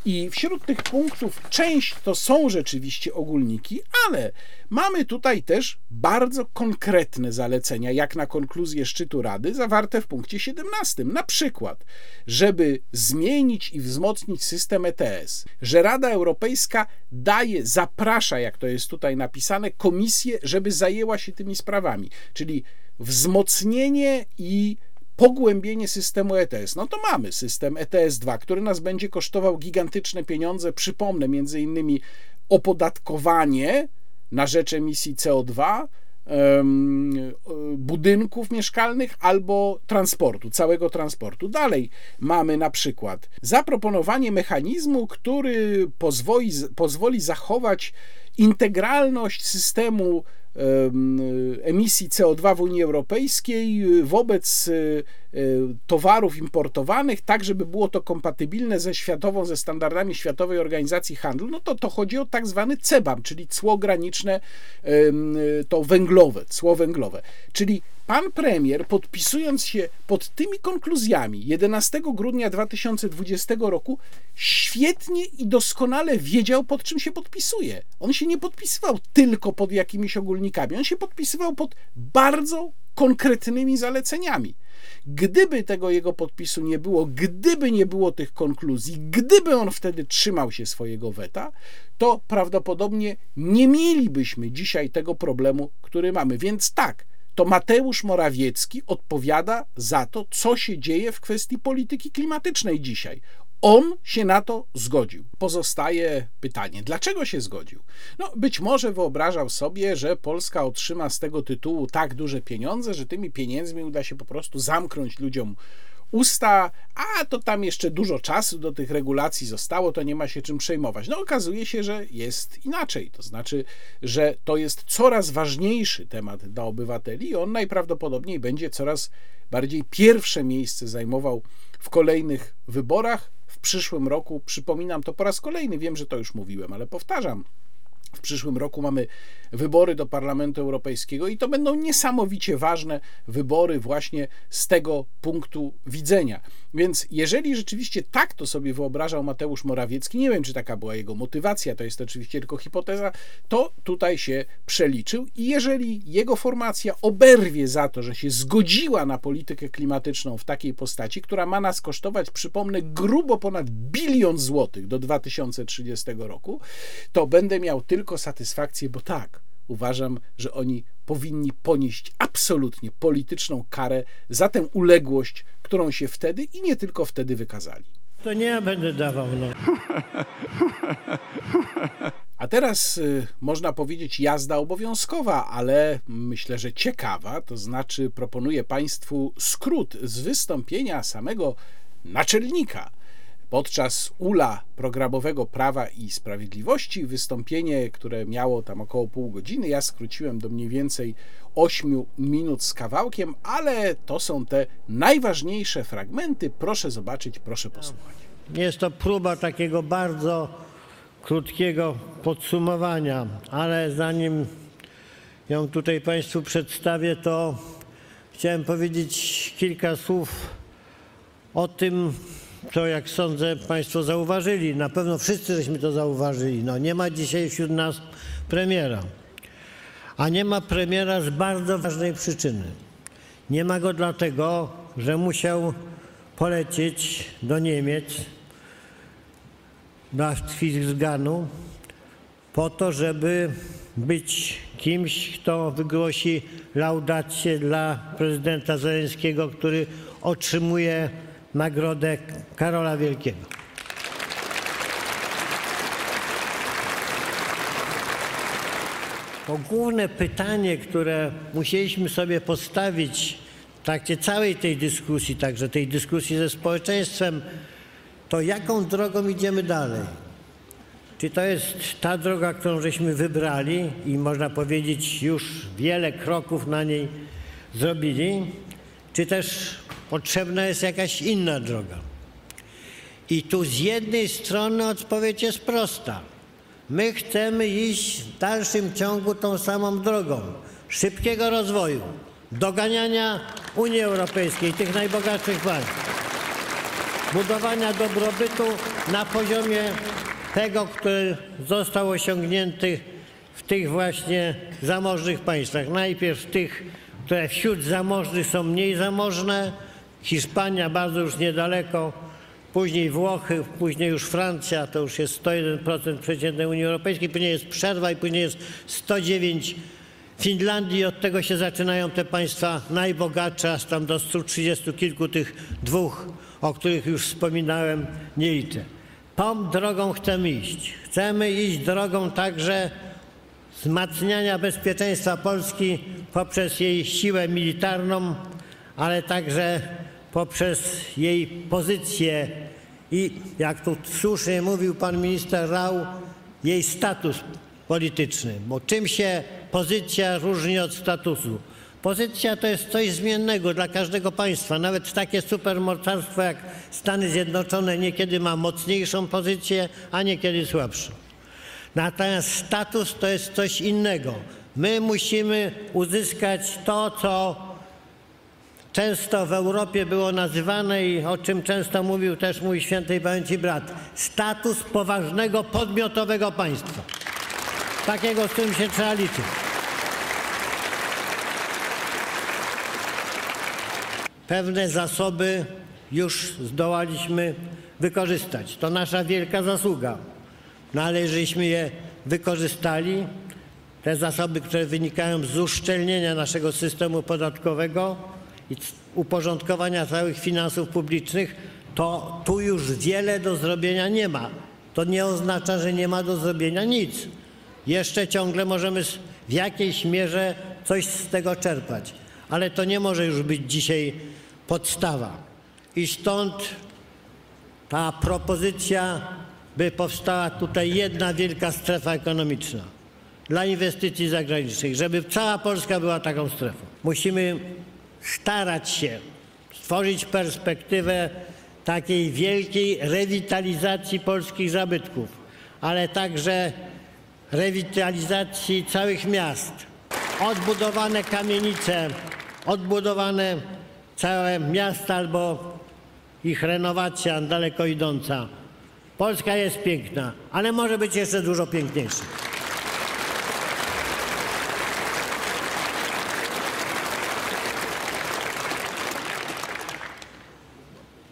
I wśród tych punktów część to są rzeczywiście ogólniki, ale mamy tutaj też bardzo konkretne zalecenia, jak na konkluzję szczytu Rady, zawarte w punkcie 17. Na przykład, żeby zmienić i wzmocnić system ETS, że Rada Europejska daje, zaprasza, jak to jest tutaj napisane, komisję, żeby zajęła się tymi sprawami, czyli wzmocnienie i pogłębienie systemu ETS. No to mamy system ETS-2, który nas będzie kosztował gigantyczne pieniądze. Przypomnę, między innymi opodatkowanie na rzecz emisji CO2 budynków mieszkalnych albo transportu, całego transportu. Dalej mamy na przykład zaproponowanie mechanizmu, który pozwoli, pozwoli zachować integralność systemu emisji CO2 w Unii Europejskiej wobec towarów importowanych, tak żeby było to kompatybilne ze światową, ze standardami Światowej Organizacji Handlu, no to to chodzi o tak zwany CEBAM, czyli cło graniczne, to węglowe, cło węglowe. Czyli pan premier, podpisując się pod tymi konkluzjami 11 grudnia 2020 roku, świetnie i doskonale wiedział, pod czym się podpisuje. On się nie podpisywał tylko pod jakimiś ogólnikami, on się podpisywał pod bardzo konkretnymi zaleceniami. Gdyby tego jego podpisu nie było, gdyby nie było tych konkluzji, gdyby on wtedy trzymał się swojego weta, to prawdopodobnie nie mielibyśmy dzisiaj tego problemu, który mamy. Więc tak, to Mateusz Morawiecki odpowiada za to, co się dzieje w kwestii polityki klimatycznej dzisiaj. On się na to zgodził. Pozostaje pytanie, dlaczego się zgodził? No, być może wyobrażał sobie, że Polska otrzyma z tego tytułu tak duże pieniądze, że tymi pieniędzmi uda się po prostu zamknąć ludziom usta, a to tam jeszcze dużo czasu do tych regulacji zostało, to nie ma się czym przejmować. No okazuje się, że jest inaczej. To znaczy, że to jest coraz ważniejszy temat dla obywateli i on najprawdopodobniej będzie coraz bardziej pierwsze miejsce zajmował w kolejnych wyborach przyszłym roku. Przypominam to po raz kolejny, wiem, że to już mówiłem, ale powtarzam. W przyszłym roku mamy wybory do Parlamentu Europejskiego i to będą niesamowicie ważne wybory właśnie z tego punktu widzenia. Więc jeżeli rzeczywiście tak to sobie wyobrażał Mateusz Morawiecki, nie wiem czy taka była jego motywacja, to jest oczywiście tylko hipoteza, to tutaj się przeliczył i jeżeli jego formacja oberwie za to, że się zgodziła na politykę klimatyczną w takiej postaci, która ma nas kosztować, przypomnę, grubo ponad bilion złotych do 2030 roku, to będę miał tylko satysfakcję, bo tak, uważam, że oni powinni ponieść absolutnie polityczną karę za tę uległość, którą się wtedy i nie tylko wtedy wykazali. To nie ja będę dawał, no. A teraz y, można powiedzieć jazda obowiązkowa, ale myślę, że ciekawa, to znaczy proponuję Państwu skrót z wystąpienia samego naczelnika podczas ula programowego Prawa i Sprawiedliwości. Wystąpienie, które miało tam około pół godziny, ja skróciłem do mniej więcej 8 minut z kawałkiem, ale to są te najważniejsze fragmenty. Proszę zobaczyć, proszę posłuchać. Jest to próba takiego bardzo krótkiego podsumowania, ale zanim ją tutaj Państwu przedstawię, to chciałem powiedzieć kilka słów o tym, co jak sądzę Państwo zauważyli. Na pewno wszyscy żeśmy to zauważyli. No, nie ma dzisiaj wśród nas premiera. A nie ma premiera z bardzo ważnej przyczyny. Nie ma go dlatego, że musiał polecieć do Niemiec, do Auschwitzganu, po to, żeby być kimś, kto wygłosi laudację dla prezydenta Zeleńskiego, który otrzymuje nagrodę Karola Wielkiego. To główne pytanie, które musieliśmy sobie postawić w trakcie całej tej dyskusji, także tej dyskusji ze społeczeństwem, to jaką drogą idziemy dalej? Czy to jest ta droga, którą żeśmy wybrali i można powiedzieć już wiele kroków na niej zrobili, czy też potrzebna jest jakaś inna droga? I tu z jednej strony odpowiedź jest prosta. My chcemy iść w dalszym ciągu tą samą drogą szybkiego rozwoju, doganiania Unii Europejskiej, tych najbogatszych państw, budowania dobrobytu na poziomie tego, który został osiągnięty w tych właśnie zamożnych państwach. Najpierw tych, które wśród zamożnych są mniej zamożne, Hiszpania bardzo już niedaleko, później Włochy, później już Francja, to już jest 101% przeciętnej Unii Europejskiej, później jest przerwa i później jest 109 Finlandii od tego się zaczynają te państwa najbogatsze, aż tam do 130 kilku tych dwóch, o których już wspominałem, nie liczę. Tą drogą chcemy iść. Chcemy iść drogą także wzmacniania bezpieczeństwa Polski poprzez jej siłę militarną, ale także poprzez jej pozycję i, jak tu słusznie mówił pan minister Rau, jej status polityczny. Bo czym się pozycja różni od statusu? Pozycja to jest coś zmiennego dla każdego państwa. Nawet takie supermocarstwo jak Stany Zjednoczone niekiedy ma mocniejszą pozycję, a niekiedy słabszą. Natomiast status to jest coś innego. My musimy uzyskać to, co często w Europie było nazywane i o czym często mówił też mój świętej pamięci brat. Status poważnego, podmiotowego państwa. Takiego, z którym się trzeba liczyć. Pewne zasoby już zdołaliśmy wykorzystać. To nasza wielka zasługa. No ale żeśmy je wykorzystali, te zasoby, które wynikają z uszczelnienia naszego systemu podatkowego i uporządkowania całych finansów publicznych, to tu już wiele do zrobienia nie ma. To nie oznacza, że nie ma do zrobienia nic. Jeszcze ciągle możemy w jakiejś mierze coś z tego czerpać, ale to nie może już być dzisiaj podstawa. I stąd ta propozycja, by powstała tutaj jedna wielka strefa ekonomiczna dla inwestycji zagranicznych, żeby cała Polska była taką strefą. Musimy starać się stworzyć perspektywę takiej wielkiej rewitalizacji polskich zabytków, ale także rewitalizacji całych miast. Odbudowane kamienice, odbudowane całe miasta albo ich renowacja daleko idąca. Polska jest piękna, ale może być jeszcze dużo piękniejsza.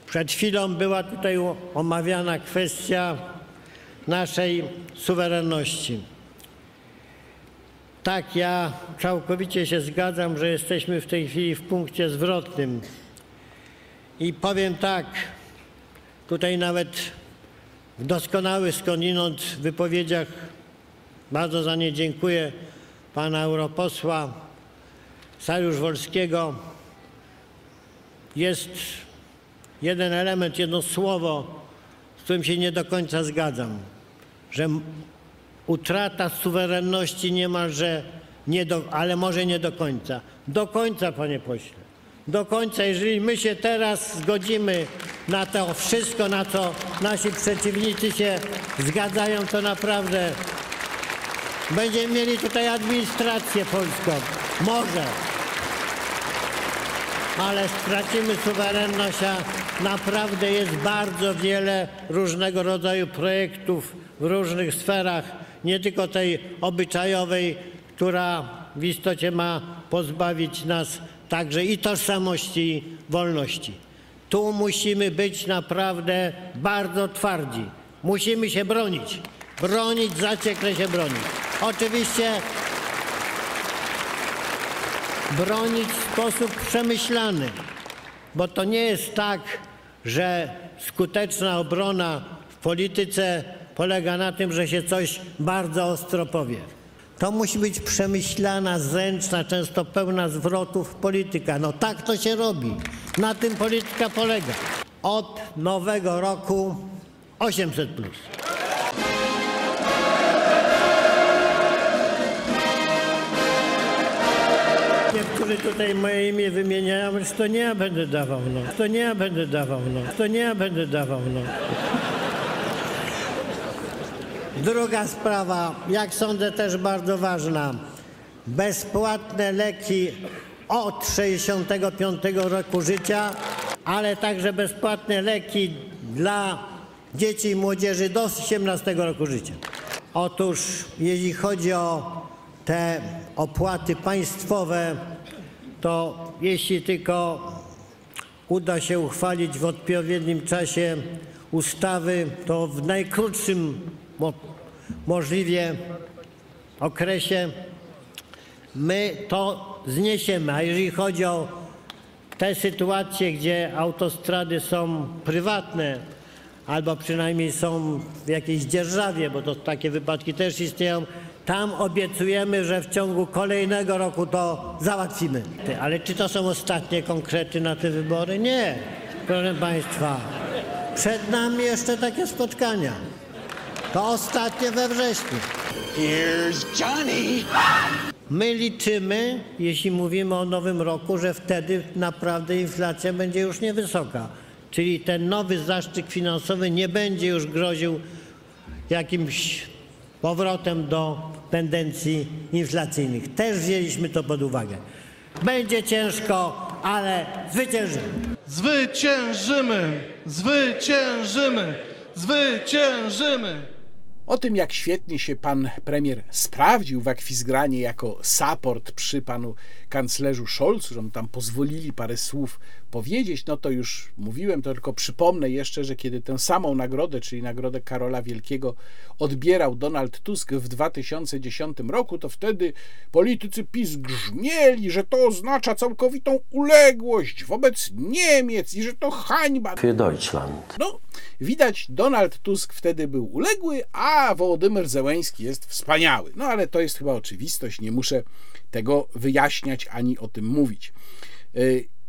Przed chwilą była tutaj omawiana kwestia naszej suwerenności. Tak, ja całkowicie się zgadzam, że jesteśmy w tej chwili w punkcie zwrotnym. I powiem tak, tutaj nawet w doskonałych skądinąd wypowiedziach, bardzo za nie dziękuję, pana europosła Sariusz Wolskiego, jest jeden element, jedno słowo, z którym się nie do końca zgadzam, że utrata suwerenności niemalże, nie do, ale może nie do końca. Do końca, panie pośle. Do końca, jeżeli my się teraz zgodzimy na to wszystko, na co nasi przeciwnicy się zgadzają, to naprawdę będziemy mieli tutaj administrację polską. Może. Ale stracimy suwerenność, a naprawdę jest bardzo wiele różnego rodzaju projektów w różnych sferach, nie tylko tej obyczajowej, która w istocie ma pozbawić nas także i tożsamości, i wolności. Tu musimy być naprawdę bardzo twardzi. Musimy się bronić. Bronić, zaciekle się bronić. Oczywiście bronić w sposób przemyślany, bo to nie jest tak, że skuteczna obrona w polityce polega na tym, że się coś bardzo ostro powie. To musi być przemyślana, zręczna, często pełna zwrotów polityka. No tak to się robi. Na tym polityka polega. Od nowego roku 800 plus. Niektórzy tutaj moje imię wymieniają, to nie ja będę dawał, no. To nie ja będę dawał, no. To nie ja będę dawał, no. Druga sprawa, jak sądzę też bardzo ważna. Bezpłatne leki od 65 roku życia, ale także bezpłatne leki dla dzieci i młodzieży do 18 roku życia. Otóż jeśli chodzi o te opłaty państwowe, to jeśli tylko uda się uchwalić w odpowiednim czasie ustawy, to w najkrótszym mo- możliwie okresie my to zniesiemy. A jeżeli chodzi o te sytuacje, gdzie autostrady są prywatne, albo przynajmniej są w jakiejś dzierżawie, bo to takie wypadki też istnieją, tam obiecujemy, że w ciągu kolejnego roku to załatwimy. Ale czy to są ostatnie konkrety na te wybory? Nie, proszę Państwa. Przed nami jeszcze takie spotkania. To ostatnie we wrześniu. Here's Johnny. My liczymy, jeśli mówimy o nowym roku, że wtedy naprawdę inflacja będzie już niewysoka. Czyli ten nowy zastrzyk finansowy nie będzie już groził jakimś powrotem do tendencji inflacyjnych. Też wzięliśmy to pod uwagę. Będzie ciężko, ale zwyciężymy. Zwyciężymy! Zwyciężymy! Zwyciężymy! O tym, jak świetnie się pan premier sprawdził w akwizgranie jako support przy panu kanclerzu Scholzu, że mu tam pozwolili parę słów powiedzieć, no to już mówiłem, to tylko przypomnę jeszcze, że kiedy tę samą nagrodę, czyli nagrodę Karola Wielkiego odbierał Donald Tusk w 2010 roku, to wtedy politycy PiS grzmieli, że to oznacza całkowitą uległość wobec Niemiec i że to hańba. für Deutschland. No, widać, Donald Tusk wtedy był uległy, a Wołodymyr Zełęński jest wspaniały. No ale to jest chyba oczywistość, nie muszę tego wyjaśniać ani o tym mówić.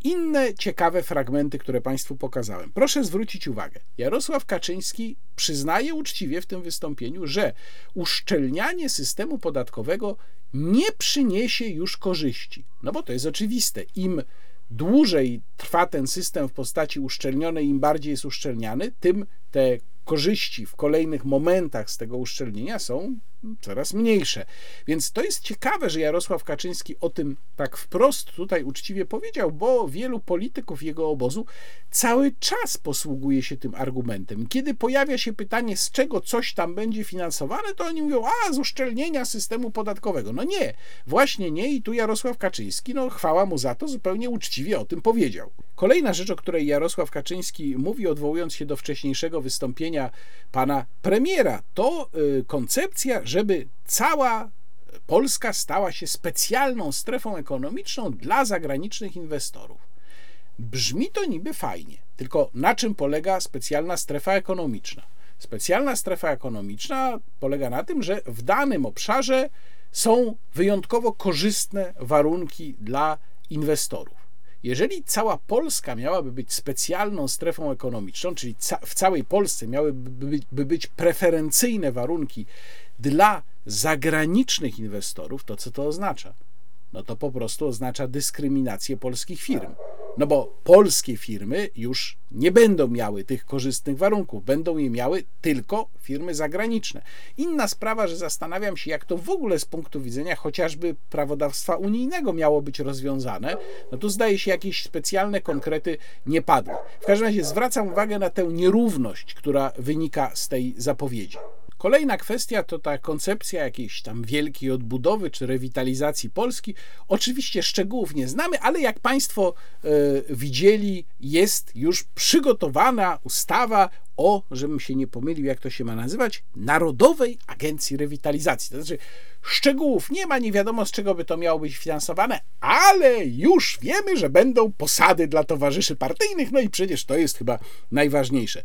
Inne ciekawe fragmenty, które Państwu pokazałem. Proszę zwrócić uwagę. Jarosław Kaczyński przyznaje uczciwie w tym wystąpieniu, że uszczelnianie systemu podatkowego nie przyniesie już korzyści. No bo to jest oczywiste. Im dłużej trwa ten system w postaci uszczelnionej, im bardziej jest uszczelniany, tym te korzyści w kolejnych momentach z tego uszczelnienia są coraz mniejsze. Więc to jest ciekawe, że Jarosław Kaczyński o tym tak wprost tutaj uczciwie powiedział, bo wielu polityków jego obozu cały czas posługuje się tym argumentem. Kiedy pojawia się pytanie, z czego coś tam będzie finansowane, to oni mówią, a z uszczelnienia systemu podatkowego. No nie, właśnie nie i tu Jarosław Kaczyński, no chwała mu za to, zupełnie uczciwie o tym powiedział. Kolejna rzecz, o której Jarosław Kaczyński mówi, odwołując się do wcześniejszego wystąpienia pana premiera, to y, koncepcja, żeby cała Polska stała się specjalną strefą ekonomiczną dla zagranicznych inwestorów. Brzmi to niby fajnie, tylko na czym polega specjalna strefa ekonomiczna? Specjalna strefa ekonomiczna polega na tym, że w danym obszarze są wyjątkowo korzystne warunki dla inwestorów. Jeżeli cała Polska miałaby być specjalną strefą ekonomiczną, czyli ca w całej Polsce miałyby by być preferencyjne warunki dla zagranicznych inwestorów, to co to oznacza? No to po prostu oznacza dyskryminację polskich firm. No bo polskie firmy już nie będą miały tych korzystnych warunków, będą je miały tylko firmy zagraniczne. Inna sprawa, że zastanawiam się, jak to w ogóle z punktu widzenia chociażby prawodawstwa unijnego miało być rozwiązane. No tu zdaje się, jakieś specjalne konkrety nie padły. W każdym razie zwracam uwagę na tę nierówność, która wynika z tej zapowiedzi. Kolejna kwestia to ta koncepcja jakiejś tam wielkiej odbudowy czy rewitalizacji Polski. Oczywiście szczegółów nie znamy, ale jak Państwo e, widzieli, jest już przygotowana ustawa o, żebym się nie pomylił, jak to się ma nazywać, Narodowej Agencji Rewitalizacji. To znaczy, szczegółów nie ma, nie wiadomo z czego by to miało być finansowane, ale już wiemy, że będą posady dla towarzyszy partyjnych, no i przecież to jest chyba najważniejsze.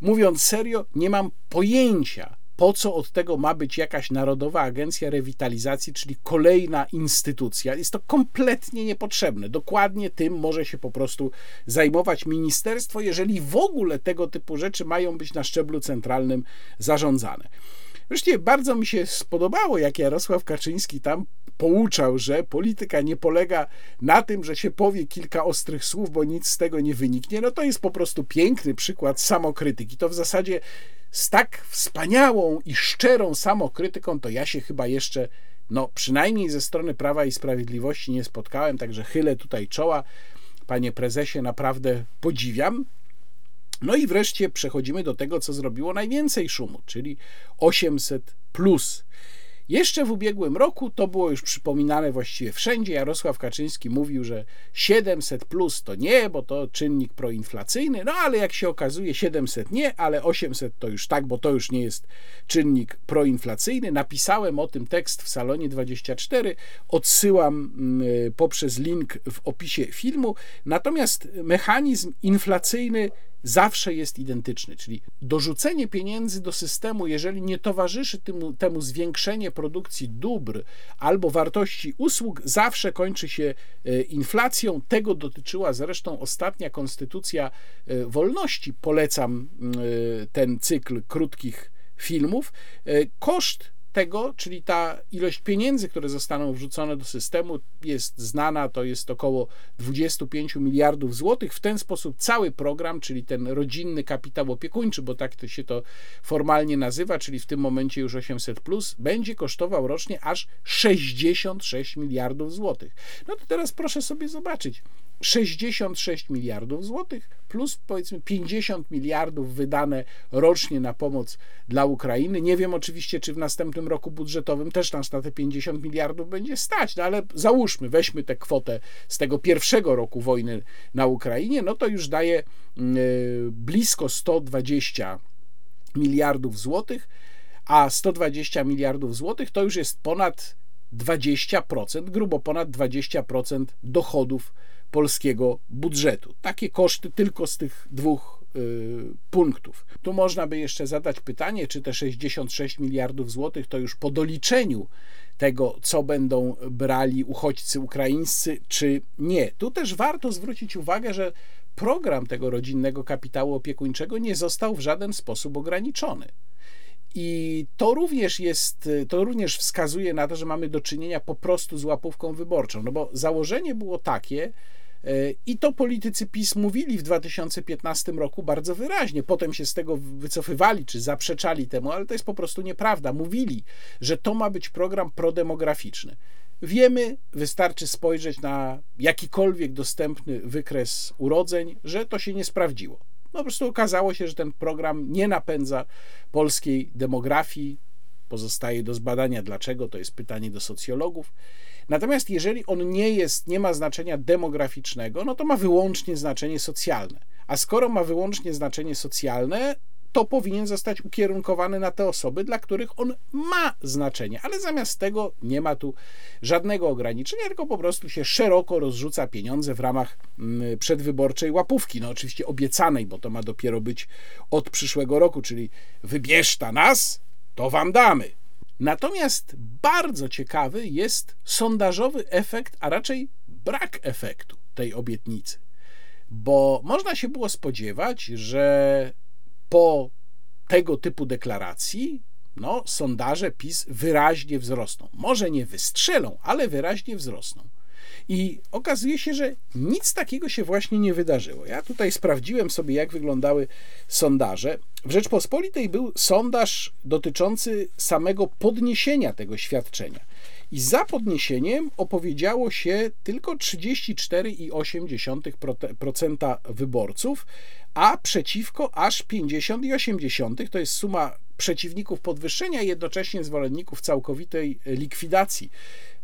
Mówiąc serio, nie mam pojęcia, po co od tego ma być jakaś Narodowa Agencja Rewitalizacji, czyli kolejna instytucja. Jest to kompletnie niepotrzebne. Dokładnie tym może się po prostu zajmować ministerstwo, jeżeli w ogóle tego typu rzeczy mają być na szczeblu centralnym zarządzane. Wreszcie bardzo mi się spodobało, jak Jarosław Kaczyński tam pouczał, że polityka nie polega na tym, że się powie kilka ostrych słów, bo nic z tego nie wyniknie. No to jest po prostu piękny przykład samokrytyki. To w zasadzie z tak wspaniałą i szczerą samokrytyką to ja się chyba jeszcze, no przynajmniej ze strony Prawa i Sprawiedliwości nie spotkałem, także chylę tutaj czoła. Panie prezesie, naprawdę podziwiam. No i wreszcie przechodzimy do tego, co zrobiło najwięcej szumu, czyli 800 plus. Jeszcze w ubiegłym roku to było już przypominane właściwie wszędzie. Jarosław Kaczyński mówił, że 700 plus to nie, bo to czynnik proinflacyjny. No ale jak się okazuje, 700 nie, ale 800 to już tak, bo to już nie jest czynnik proinflacyjny. Napisałem o tym tekst w salonie 24. Odsyłam mm, poprzez link w opisie filmu. Natomiast mechanizm inflacyjny zawsze jest identyczny, czyli dorzucenie pieniędzy do systemu, jeżeli nie towarzyszy temu, temu zwiększenie produkcji dóbr albo wartości usług, zawsze kończy się e, inflacją. Tego dotyczyła zresztą ostatnia konstytucja e, wolności. Polecam e, ten cykl krótkich filmów. Koszt tego, czyli ta ilość pieniędzy, które zostaną wrzucone do systemu, jest znana, to jest około 25 miliardów złotych. W ten sposób cały program, czyli ten rodzinny kapitał opiekuńczy, bo tak to się to formalnie nazywa, czyli w tym momencie już 800, plus, będzie kosztował rocznie aż 66 miliardów złotych. No to teraz proszę sobie zobaczyć. 66 miliardów złotych, plus powiedzmy 50 miliardów wydane rocznie na pomoc dla Ukrainy. Nie wiem oczywiście, czy w następnym roku budżetowym też nas na te 50 miliardów będzie stać, no ale załóżmy, weźmy tę kwotę z tego pierwszego roku wojny na Ukrainie, no to już daje mm, e, blisko 120 miliardów złotych, a 120 miliardów złotych to już jest ponad 20%, grubo ponad 20% dochodów polskiego budżetu. Takie koszty tylko z tych dwóch y, punktów. Tu można by jeszcze zadać pytanie, czy te 66 miliardów złotych to już po doliczeniu tego, co będą brali uchodźcy ukraińscy, czy nie. Tu też warto zwrócić uwagę, że program tego rodzinnego kapitału opiekuńczego nie został w żaden sposób ograniczony. I to również jest, to również wskazuje na to, że mamy do czynienia po prostu z łapówką wyborczą. No bo założenie było takie, e, i to politycy PiS mówili w 2015 roku bardzo wyraźnie. Potem się z tego wycofywali czy zaprzeczali temu, ale to jest po prostu nieprawda. Mówili, że to ma być program prodemograficzny. Wiemy, wystarczy spojrzeć na jakikolwiek dostępny wykres urodzeń, że to się nie sprawdziło. No po prostu okazało się, że ten program nie napędza polskiej demografii. Pozostaje do zbadania dlaczego, to jest pytanie do socjologów. Natomiast jeżeli on nie jest, nie ma znaczenia demograficznego, no to ma wyłącznie znaczenie socjalne. A skoro ma wyłącznie znaczenie socjalne, to powinien zostać ukierunkowany na te osoby, dla których on ma znaczenie, ale zamiast tego nie ma tu żadnego ograniczenia, tylko po prostu się szeroko rozrzuca pieniądze w ramach mm, przedwyborczej łapówki. No oczywiście obiecanej, bo to ma dopiero być od przyszłego roku, czyli wybierz ta nas, to wam damy. Natomiast bardzo ciekawy jest sondażowy efekt, a raczej brak efektu tej obietnicy. Bo można się było spodziewać, że po tego typu deklaracji no, sondaże PiS wyraźnie wzrosną. Może nie wystrzelą, ale wyraźnie wzrosną. I okazuje się, że nic takiego się właśnie nie wydarzyło. Ja tutaj sprawdziłem sobie, jak wyglądały sondaże. W Rzeczpospolitej był sondaż dotyczący samego podniesienia tego świadczenia. I za podniesieniem opowiedziało się tylko 34,8% wyborców, a przeciwko aż 50,8%. To jest suma przeciwników podwyższenia i jednocześnie zwolenników całkowitej likwidacji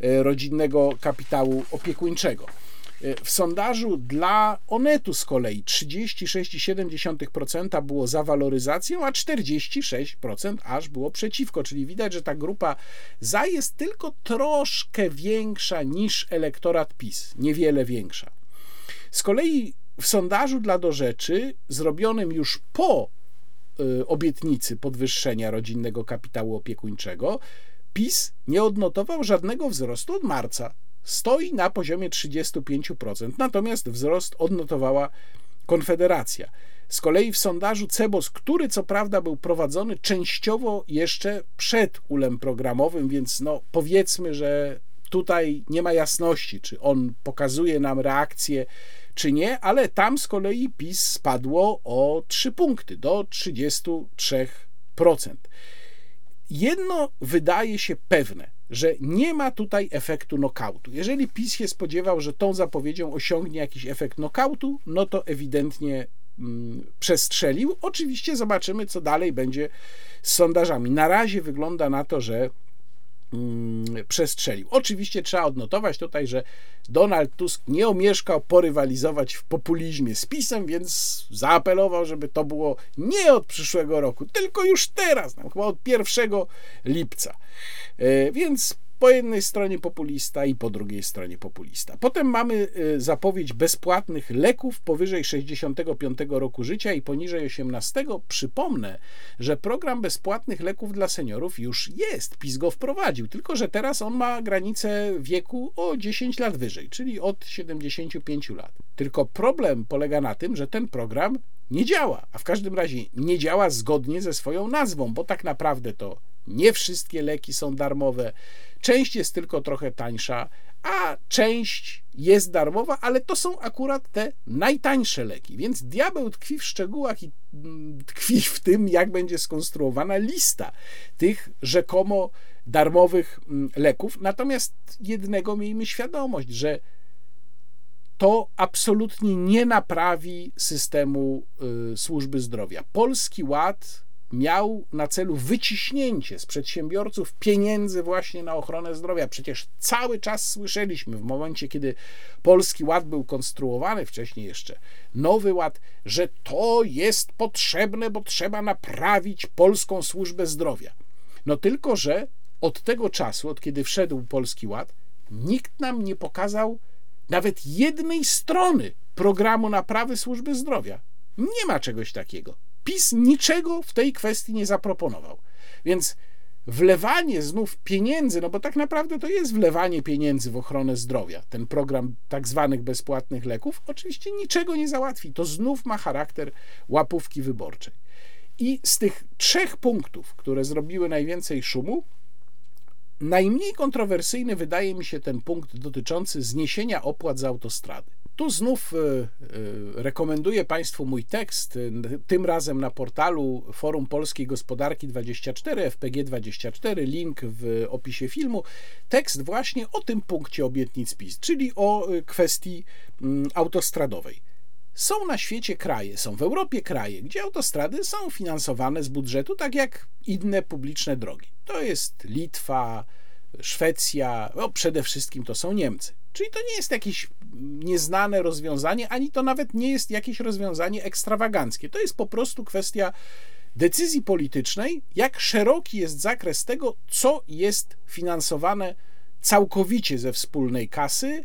e, rodzinnego kapitału opiekuńczego. E, w sondażu dla Onetu z kolei 36,7% było za waloryzacją, a 46% aż było przeciwko, czyli widać, że ta grupa za jest tylko troszkę większa niż elektorat PiS, niewiele większa. Z kolei w sondażu dla Do Rzeczy, zrobionym już po y, obietnicy podwyższenia rodzinnego kapitału opiekuńczego, PiS nie odnotował żadnego wzrostu od marca. Stoi na poziomie 35%, natomiast wzrost odnotowała Konfederacja. Z kolei w sondażu Cebos, który co prawda był prowadzony częściowo jeszcze przed ulem programowym, więc no powiedzmy, że tutaj nie ma jasności, czy on pokazuje nam reakcję czy nie, ale tam z kolei PiS spadło o 3 punkty do 33%. Jedno wydaje się pewne, że nie ma tutaj efektu nokautu. Jeżeli PiS się spodziewał, że tą zapowiedzią osiągnie jakiś efekt nokautu, no to ewidentnie mm, przestrzelił. Oczywiście zobaczymy, co dalej będzie z sondażami. Na razie wygląda na to, że przestrzelił. Oczywiście trzeba odnotować tutaj, że Donald Tusk nie omieszkał porywalizować w populizmie z PiSem, więc zaapelował, żeby to było nie od przyszłego roku, tylko już teraz, chyba od 1 lipca. E, więc po jednej stronie populista i po drugiej stronie populista. Potem mamy y, zapowiedź bezpłatnych leków powyżej 65 roku życia i poniżej 18. Przypomnę, że program bezpłatnych leków dla seniorów już jest. PiS go wprowadził, tylko że teraz on ma granicę wieku o 10 lat wyżej, czyli od 75 lat. Tylko problem polega na tym, że ten program nie działa, a w każdym razie nie działa zgodnie ze swoją nazwą, bo tak naprawdę to nie wszystkie leki są darmowe, część jest tylko trochę tańsza, a część jest darmowa, ale to są akurat te najtańsze leki. Więc diabeł tkwi w szczegółach i mm, tkwi w tym, jak będzie skonstruowana lista tych rzekomo darmowych mm, leków. Natomiast jednego miejmy świadomość, że to absolutnie nie naprawi systemu y, służby zdrowia. Polski Ład miał na celu wyciśnięcie z przedsiębiorców pieniędzy właśnie na ochronę zdrowia. Przecież cały czas słyszeliśmy w momencie, kiedy Polski Ład był konstruowany, wcześniej jeszcze Nowy Ład, że to jest potrzebne, bo trzeba naprawić polską służbę zdrowia. No tylko, że od tego czasu, od kiedy wszedł Polski Ład, nikt nam nie pokazał nawet jednej strony programu naprawy służby zdrowia. Nie ma czegoś takiego. PiS niczego w tej kwestii nie zaproponował. Więc wlewanie znów pieniędzy, no bo tak naprawdę to jest wlewanie pieniędzy w ochronę zdrowia, ten program tak zwanych bezpłatnych leków, oczywiście niczego nie załatwi. To znów ma charakter łapówki wyborczej. I z tych trzech punktów, które zrobiły najwięcej szumu, najmniej kontrowersyjny wydaje mi się ten punkt dotyczący zniesienia opłat za autostrady. Tu znów e, e, rekomenduję Państwu mój tekst, tym razem na portalu Forum Polskiej Gospodarki 24, FPG24, link w opisie filmu. Tekst właśnie o tym punkcie obietnic PiS, czyli o e, kwestii mm, autostradowej. Są na świecie kraje, są w Europie kraje, gdzie autostrady są finansowane z budżetu, tak jak inne publiczne drogi. To jest Litwa, Szwecja, no przede wszystkim to są Niemcy. Czyli to nie jest jakieś nieznane rozwiązanie, ani to nawet nie jest jakieś rozwiązanie ekstrawaganckie. To jest po prostu kwestia decyzji politycznej, jak szeroki jest zakres tego, co jest finansowane całkowicie ze wspólnej kasy,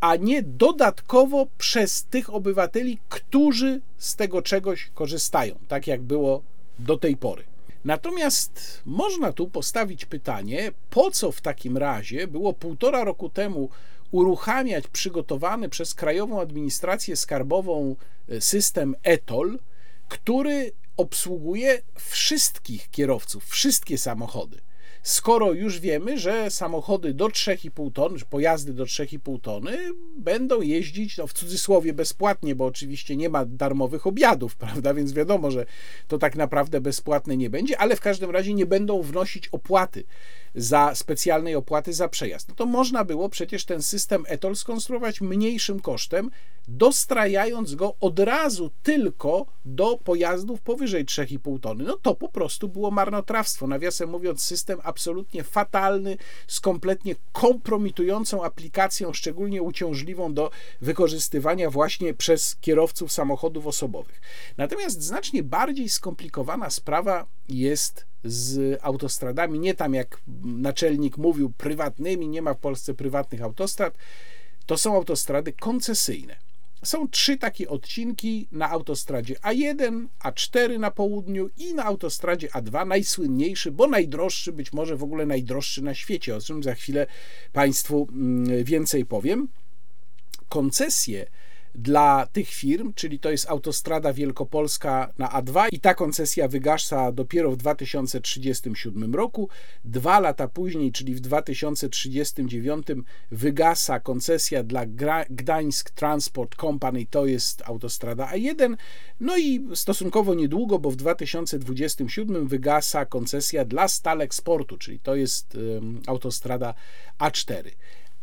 a nie dodatkowo przez tych obywateli, którzy z tego czegoś korzystają, tak jak było do tej pory. Natomiast można tu postawić pytanie, po co w takim razie było półtora roku temu uruchamiać przygotowany przez Krajową Administrację Skarbową e, system ETOL, który obsługuje wszystkich kierowców, wszystkie samochody. Skoro już wiemy, że samochody do 3,5 tony, pojazdy do 3,5 tony będą jeździć, no w cudzysłowie bezpłatnie, bo oczywiście nie ma darmowych obiadów, prawda? Więc wiadomo, że to tak naprawdę bezpłatne nie będzie, ale w każdym razie nie będą wnosić opłaty za specjalnej opłaty za przejazd. No to można było przecież ten system ETOL skonstruować mniejszym kosztem, dostrajając go od razu tylko do pojazdów powyżej 3,5 tony. No to po prostu było marnotrawstwo. Nawiasem mówiąc, system absolutnie fatalny, z kompletnie kompromitującą aplikacją, szczególnie uciążliwą do wykorzystywania właśnie przez kierowców samochodów osobowych. Natomiast znacznie bardziej skomplikowana sprawa jest z autostradami, nie tam jak naczelnik mówił, prywatnymi, nie ma w Polsce prywatnych autostrad, to są autostrady koncesyjne. Są trzy takie odcinki na autostradzie A1, A4 na południu i na autostradzie A2, najsłynniejszy, bo najdroższy, być może w ogóle najdroższy na świecie, o czym za chwilę Państwu mm, więcej powiem. Koncesje dla tych firm, czyli to jest autostrada Wielkopolska na A2 i ta koncesja wygasa dopiero w 2037 roku. Dwa lata później, czyli w 2039 wygasa koncesja dla Gdańsk Transport Company, to jest autostrada A1. No i stosunkowo niedługo, bo w 2027 wygasa koncesja dla Stalek Sportu, czyli to jest um, autostrada A4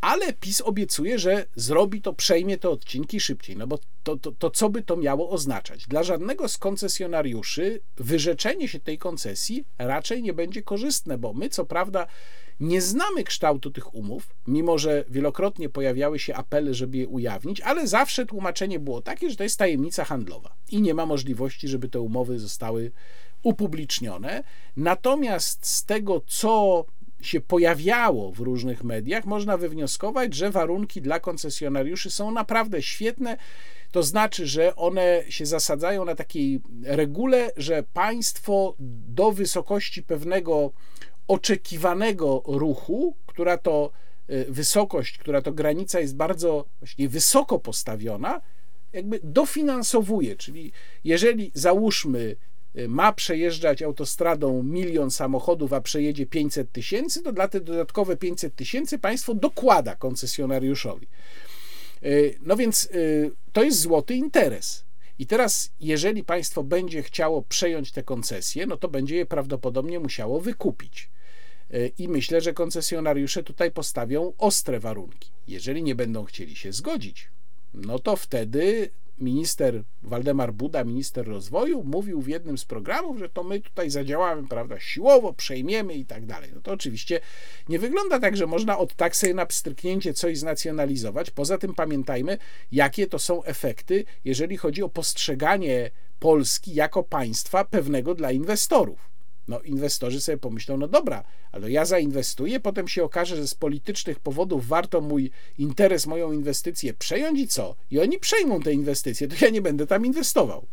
ale PiS obiecuje, że zrobi to, przejmie te odcinki szybciej. No bo to, to, to co by to miało oznaczać? Dla żadnego z koncesjonariuszy wyrzeczenie się tej koncesji raczej nie będzie korzystne, bo my co prawda nie znamy kształtu tych umów, mimo że wielokrotnie pojawiały się apele, żeby je ujawnić, ale zawsze tłumaczenie było takie, że to jest tajemnica handlowa i nie ma możliwości, żeby te umowy zostały upublicznione. Natomiast z tego, co się pojawiało w różnych mediach, można wywnioskować, że warunki dla koncesjonariuszy są naprawdę świetne. To znaczy, że one się zasadzają na takiej regule, że państwo do wysokości pewnego oczekiwanego ruchu, która to y, wysokość, która to granica jest bardzo właśnie wysoko postawiona, jakby dofinansowuje. Czyli jeżeli załóżmy ma przejeżdżać autostradą milion samochodów, a przejedzie 500 tysięcy, to dla te dodatkowe 500 tysięcy państwo dokłada koncesjonariuszowi. E, no więc e, to jest złoty interes. I teraz, jeżeli państwo będzie chciało przejąć te koncesje, no to będzie je prawdopodobnie musiało wykupić. I myślę, że koncesjonariusze tutaj postawią ostre warunki. Jeżeli nie będą chcieli się zgodzić, no to wtedy minister Waldemar Buda, minister rozwoju, mówił w jednym z programów, że to my tutaj zadziałamy, prawda, siłowo, przejmiemy i tak dalej. No to oczywiście nie wygląda tak, że można od tak sobie na pstryknięcie coś znacjonalizować. Poza tym pamiętajmy, jakie to są efekty, jeżeli chodzi o postrzeganie Polski jako państwa pewnego dla inwestorów. No, inwestorzy sobie pomyślą, no dobra, ale ja zainwestuję, potem się okaże, że z politycznych powodów warto mój interes, moją inwestycję przejąć i co? I oni przejmą te inwestycje, to ja nie będę tam inwestował.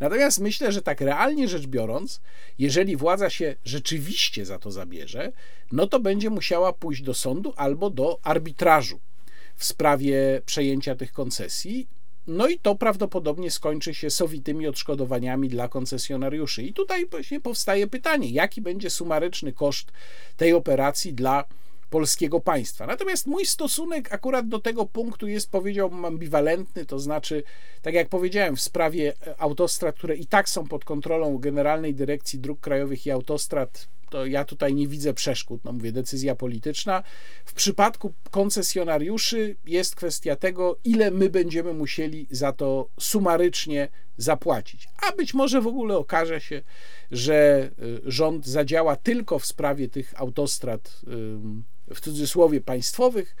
Natomiast myślę, że tak realnie rzecz biorąc, jeżeli władza się rzeczywiście za to zabierze, no to będzie musiała pójść do sądu albo do arbitrażu w sprawie przejęcia tych koncesji no i to prawdopodobnie skończy się sowitymi odszkodowaniami dla koncesjonariuszy. I tutaj właśnie powstaje pytanie, jaki będzie sumaryczny koszt tej operacji dla polskiego państwa. Natomiast mój stosunek akurat do tego punktu jest, powiedziałbym, ambiwalentny, to znaczy, tak jak powiedziałem, w sprawie autostrad, które i tak są pod kontrolą Generalnej Dyrekcji Dróg Krajowych i Autostrad, to ja tutaj nie widzę przeszkód, no mówię, decyzja polityczna. W przypadku koncesjonariuszy jest kwestia tego, ile my będziemy musieli za to sumarycznie zapłacić. A być może w ogóle okaże się, że y, rząd zadziała tylko w sprawie tych autostrad w cudzysłowie państwowych,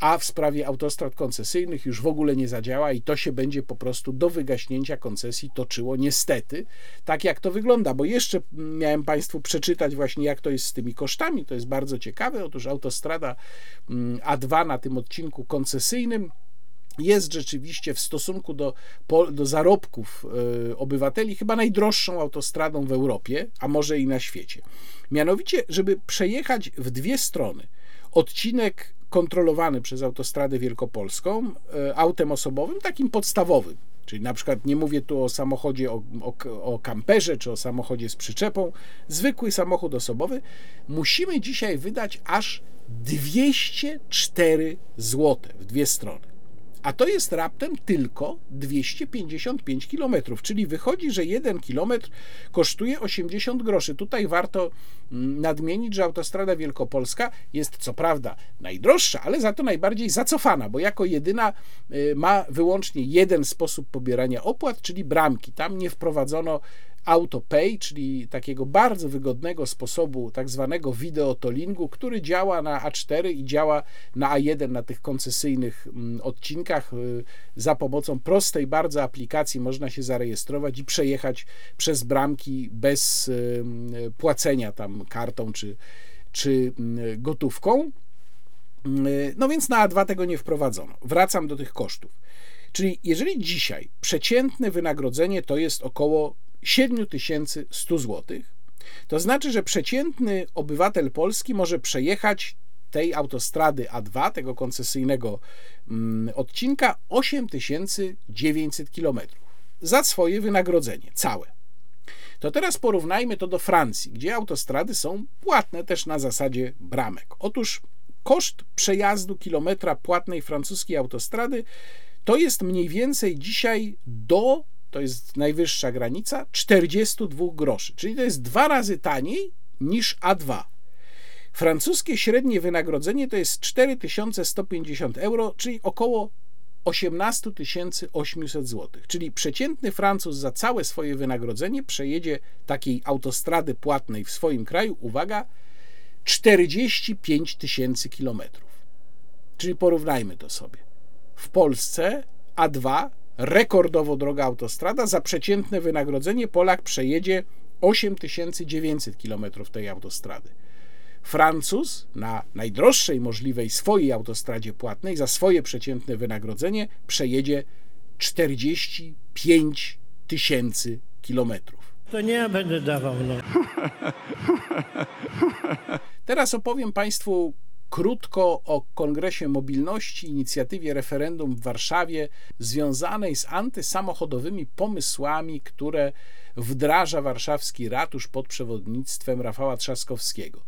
a w sprawie autostrad koncesyjnych już w ogóle nie zadziała i to się będzie po prostu do wygaśnięcia koncesji toczyło niestety, tak jak to wygląda, bo jeszcze miałem Państwu przeczytać właśnie jak to jest z tymi kosztami, to jest bardzo ciekawe, otóż autostrada mm, A2 na tym odcinku koncesyjnym jest rzeczywiście w stosunku do, do zarobków e, obywateli chyba najdroższą autostradą w Europie, a może i na świecie. Mianowicie, żeby przejechać w dwie strony odcinek kontrolowany przez Autostradę Wielkopolską e, autem osobowym, takim podstawowym. Czyli na przykład nie mówię tu o samochodzie, o, o, o kamperze czy o samochodzie z przyczepą, zwykły samochód osobowy, musimy dzisiaj wydać aż 204 zł w dwie strony. A to jest raptem tylko 255 km, czyli wychodzi, że 1 km kosztuje 80 groszy. Tutaj warto mm, nadmienić, że autostrada wielkopolska jest co prawda najdroższa, ale za to najbardziej zacofana, bo jako jedyna y, ma wyłącznie jeden sposób pobierania opłat, czyli bramki. Tam nie wprowadzono AutoPay, czyli takiego bardzo wygodnego sposobu tak zwanego wideotolingu, który działa na A4 i działa na A1 na tych koncesyjnych mm, odcinkach. Y, za pomocą prostej bardzo aplikacji można się zarejestrować i przejechać przez bramki bez y, płacenia tam kartą czy, czy gotówką. Y, no więc na A2 tego nie wprowadzono. Wracam do tych kosztów. Czyli jeżeli dzisiaj przeciętne wynagrodzenie to jest około 7100 zł, to znaczy, że przeciętny obywatel Polski może przejechać tej autostrady A2, tego koncesyjnego mm, odcinka, 8900 km za swoje wynagrodzenie całe. To teraz porównajmy to do Francji, gdzie autostrady są płatne też na zasadzie bramek. Otóż koszt przejazdu kilometra płatnej francuskiej autostrady to jest mniej więcej dzisiaj do to jest najwyższa granica, 42 groszy, czyli to jest dwa razy taniej niż A2. Francuskie średnie wynagrodzenie to jest 4150 euro, czyli około 18 800 zł. Czyli przeciętny Francuz za całe swoje wynagrodzenie przejedzie takiej autostrady płatnej w swoim kraju, uwaga, 45 tysięcy kilometrów. Czyli porównajmy to sobie. W Polsce A2 rekordowo droga autostrada. Za przeciętne wynagrodzenie Polak przejedzie 8900 km tej autostrady. Francuz na najdroższej możliwej swojej autostradzie płatnej za swoje przeciętne wynagrodzenie przejedzie 45 tysięcy kilometrów. To nie ja będę dawał. No. Teraz opowiem Państwu krótko o Kongresie Mobilności, inicjatywie referendum w Warszawie związanej z antysamochodowymi pomysłami, które wdraża warszawski ratusz pod przewodnictwem Rafała Trzaskowskiego.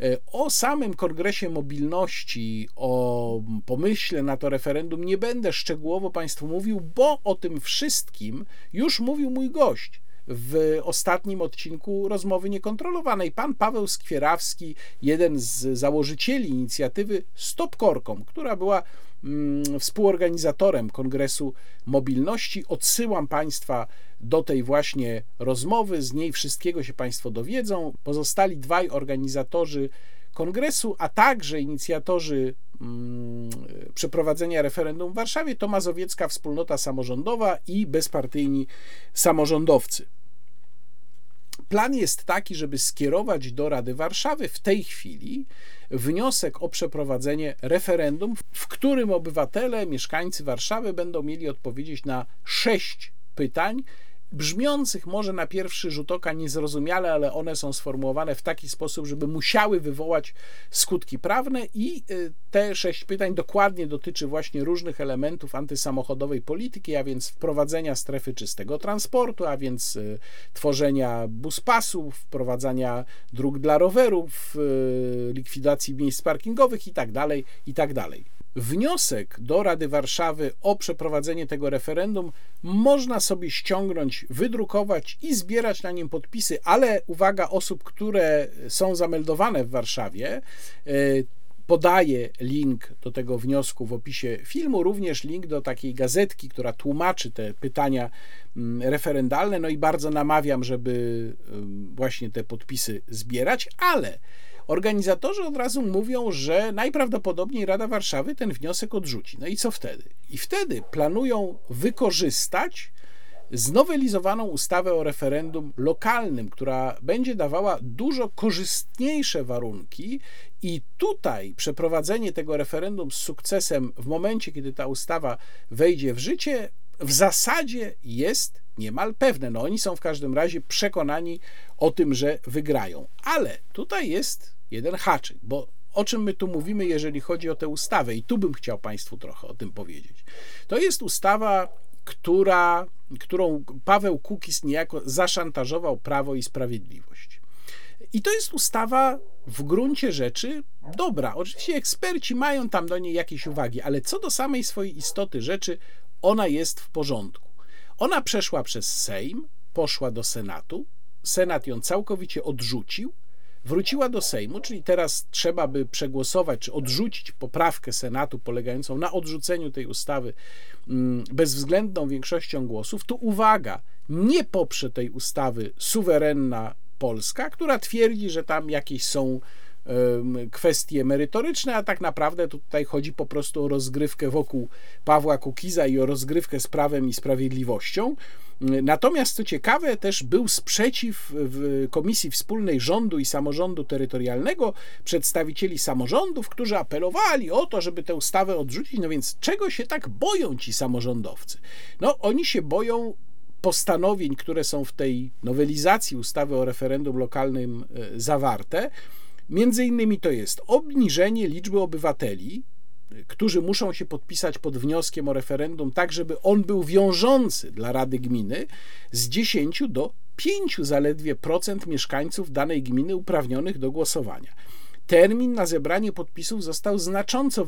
E, o samym Kongresie Mobilności, o pomyśle na to referendum nie będę szczegółowo Państwu mówił, bo o tym wszystkim już mówił mój gość w ostatnim odcinku rozmowy niekontrolowanej. Pan Paweł Skwierawski, jeden z założycieli inicjatywy Stop Korkom, która była mm, współorganizatorem Kongresu Mobilności. Odsyłam Państwa do tej właśnie rozmowy, z niej wszystkiego się Państwo dowiedzą. Pozostali dwaj organizatorzy kongresu, a także inicjatorzy mm, przeprowadzenia referendum w Warszawie to Mazowiecka Wspólnota Samorządowa i bezpartyjni samorządowcy. Plan jest taki, żeby skierować do Rady Warszawy w tej chwili wniosek o przeprowadzenie referendum, w którym obywatele, mieszkańcy Warszawy będą mieli odpowiedzieć na sześć pytań, brzmiących może na pierwszy rzut oka niezrozumiale, ale one są sformułowane w taki sposób, żeby musiały wywołać skutki prawne i y, te sześć pytań dokładnie dotyczy właśnie różnych elementów antysamochodowej polityki, a więc wprowadzenia strefy czystego transportu, a więc y, tworzenia buspasów, wprowadzania dróg dla rowerów, y, likwidacji miejsc parkingowych itd., tak itd. Tak Wniosek do Rady Warszawy o przeprowadzenie tego referendum można sobie ściągnąć, wydrukować i zbierać na nim podpisy, ale uwaga osób, które są zameldowane w Warszawie, e, podaję link do tego wniosku w opisie filmu, również link do takiej gazetki, która tłumaczy te pytania mm, referendalne. No i bardzo namawiam, żeby właśnie te podpisy zbierać, ale Organizatorzy od razu mówią, że najprawdopodobniej Rada Warszawy ten wniosek odrzuci. No i co wtedy? I wtedy planują wykorzystać znowelizowaną ustawę o referendum lokalnym, która będzie dawała dużo korzystniejsze warunki, i tutaj przeprowadzenie tego referendum z sukcesem w momencie, kiedy ta ustawa wejdzie w życie, w zasadzie jest niemal pewne. No oni są w każdym razie przekonani o tym, że wygrają. Ale tutaj jest jeden haczyk, bo o czym my tu mówimy, jeżeli chodzi o tę ustawę, i tu bym chciał Państwu trochę o tym powiedzieć. To jest ustawa, która, którą Paweł Kukis niejako zaszantażował Prawo i Sprawiedliwość. I to jest ustawa w gruncie rzeczy dobra. Oczywiście eksperci mają tam do niej jakieś uwagi, ale co do samej swojej istoty rzeczy, ona jest w porządku. Ona przeszła przez Sejm, poszła do Senatu, Senat ją całkowicie odrzucił, wróciła do Sejmu, czyli teraz trzeba by przegłosować czy odrzucić poprawkę Senatu polegającą na odrzuceniu tej ustawy mm, bezwzględną większością głosów. Tu uwaga, nie poprze tej ustawy suwerenna Polska, która twierdzi, że tam jakieś są kwestie merytoryczne, a tak naprawdę tutaj chodzi po prostu o rozgrywkę wokół Pawła Kukiza i o rozgrywkę z prawem i sprawiedliwością. Natomiast co ciekawe, też był sprzeciw w Komisji Wspólnej Rządu i Samorządu Terytorialnego przedstawicieli samorządów, którzy apelowali o to, żeby tę ustawę odrzucić. No więc czego się tak boją ci samorządowcy? No oni się boją postanowień, które są w tej nowelizacji ustawy o referendum lokalnym e, zawarte. Między innymi to jest obniżenie liczby obywateli, którzy muszą się podpisać pod wnioskiem o referendum, tak żeby on był wiążący dla Rady Gminy, z 10 do 5 zaledwie procent mieszkańców danej gminy uprawnionych do głosowania. Termin na zebranie podpisów został znacząco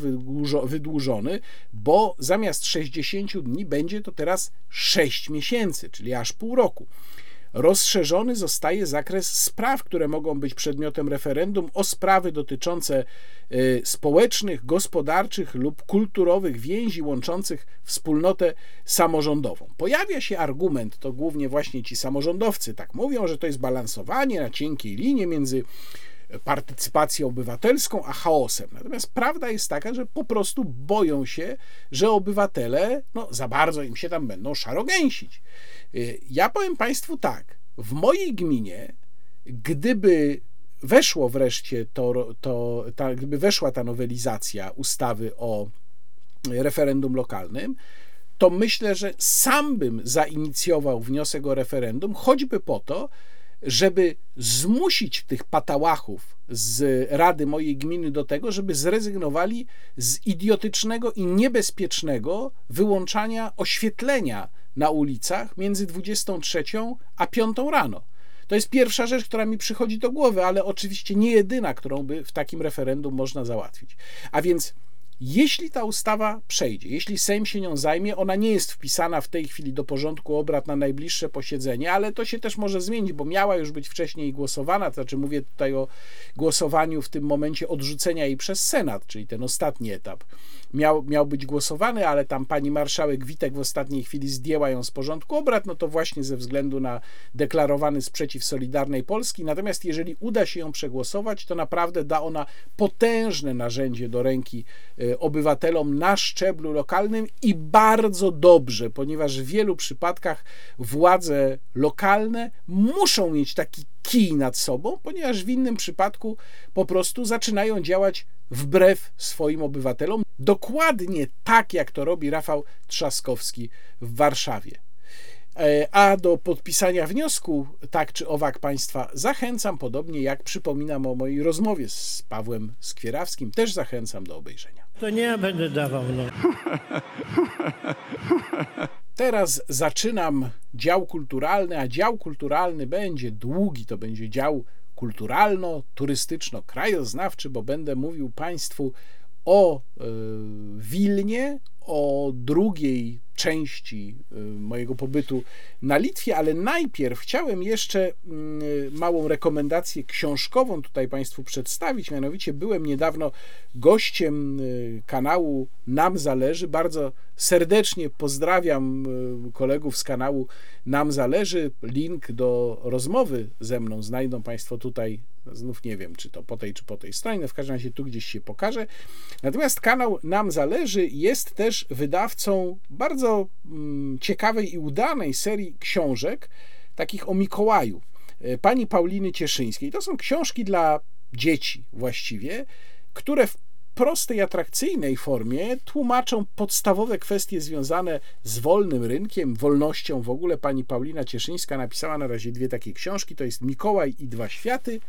wydłużony, bo zamiast 60 dni będzie to teraz 6 miesięcy, czyli aż pół roku. Rozszerzony zostaje zakres spraw, które mogą być przedmiotem referendum o sprawy dotyczące y, społecznych, gospodarczych lub kulturowych więzi łączących wspólnotę samorządową. Pojawia się argument, to głównie właśnie ci samorządowcy tak mówią, że to jest balansowanie na cienkiej linie między partycypacją obywatelską, a chaosem. Natomiast prawda jest taka, że po prostu boją się, że obywatele no, za bardzo im się tam będą szarogęsić. Y, ja powiem Państwu tak, w mojej gminie, gdyby weszło wreszcie to, to ta, gdyby weszła ta nowelizacja ustawy o referendum lokalnym, to myślę, że sam bym zainicjował wniosek o referendum, choćby po to, żeby zmusić tych patałachów z rady mojej gminy do tego, żeby zrezygnowali z idiotycznego i niebezpiecznego wyłączania oświetlenia na ulicach między 23 a 5 rano. To jest pierwsza rzecz, która mi przychodzi do głowy, ale oczywiście nie jedyna, którą by w takim referendum można załatwić. A więc jeśli ta ustawa przejdzie, jeśli Sejm się nią zajmie, ona nie jest wpisana w tej chwili do porządku obrad na najbliższe posiedzenie, ale to się też może zmienić, bo miała już być wcześniej głosowana, to znaczy mówię tutaj o głosowaniu w tym momencie odrzucenia jej przez Senat, czyli ten ostatni etap. Miał, miał być głosowany, ale tam pani marszałek Witek w ostatniej chwili zdjęła ją z porządku obrad, no to właśnie ze względu na deklarowany sprzeciw Solidarnej Polski. Natomiast jeżeli uda się ją przegłosować, to naprawdę da ona potężne narzędzie do ręki y, obywatelom na szczeblu lokalnym i bardzo dobrze, ponieważ w wielu przypadkach władze lokalne muszą mieć taki kij nad sobą, ponieważ w innym przypadku po prostu zaczynają działać wbrew swoim obywatelom, dokładnie tak jak to robi Rafał Trzaskowski w Warszawie. E, a do podpisania wniosku, tak czy owak Państwa, zachęcam, podobnie jak przypominam o mojej rozmowie z Pawłem Skwierawskim, też zachęcam do obejrzenia. To nie ja będę dawał, no. Teraz zaczynam dział kulturalny, a dział kulturalny będzie długi, to będzie dział kulturalno-turystyczno-krajoznawczy, bo będę mówił Państwu o y, Wilnie, o drugiej części y, mojego pobytu na Litwie, ale najpierw chciałem jeszcze mm, małą rekomendację książkową tutaj Państwu przedstawić. Mianowicie byłem niedawno gościem y, kanału Nam Zależy. Bardzo serdecznie pozdrawiam y, kolegów z kanału Nam Zależy. Link do rozmowy ze mną znajdą Państwo tutaj Znów nie wiem, czy to po tej, czy po tej stronie, w każdym razie tu gdzieś się pokaże. Natomiast kanał Nam Zależy jest też wydawcą bardzo mm, ciekawej i udanej serii książek, takich o Mikołaju, e, pani Pauliny Cieszyńskiej. To są książki dla dzieci właściwie, które w prostej, atrakcyjnej formie tłumaczą podstawowe kwestie związane z wolnym rynkiem, wolnością w ogóle. Pani Paulina Cieszyńska napisała na razie dwie takie książki, to jest Mikołaj i dwa światy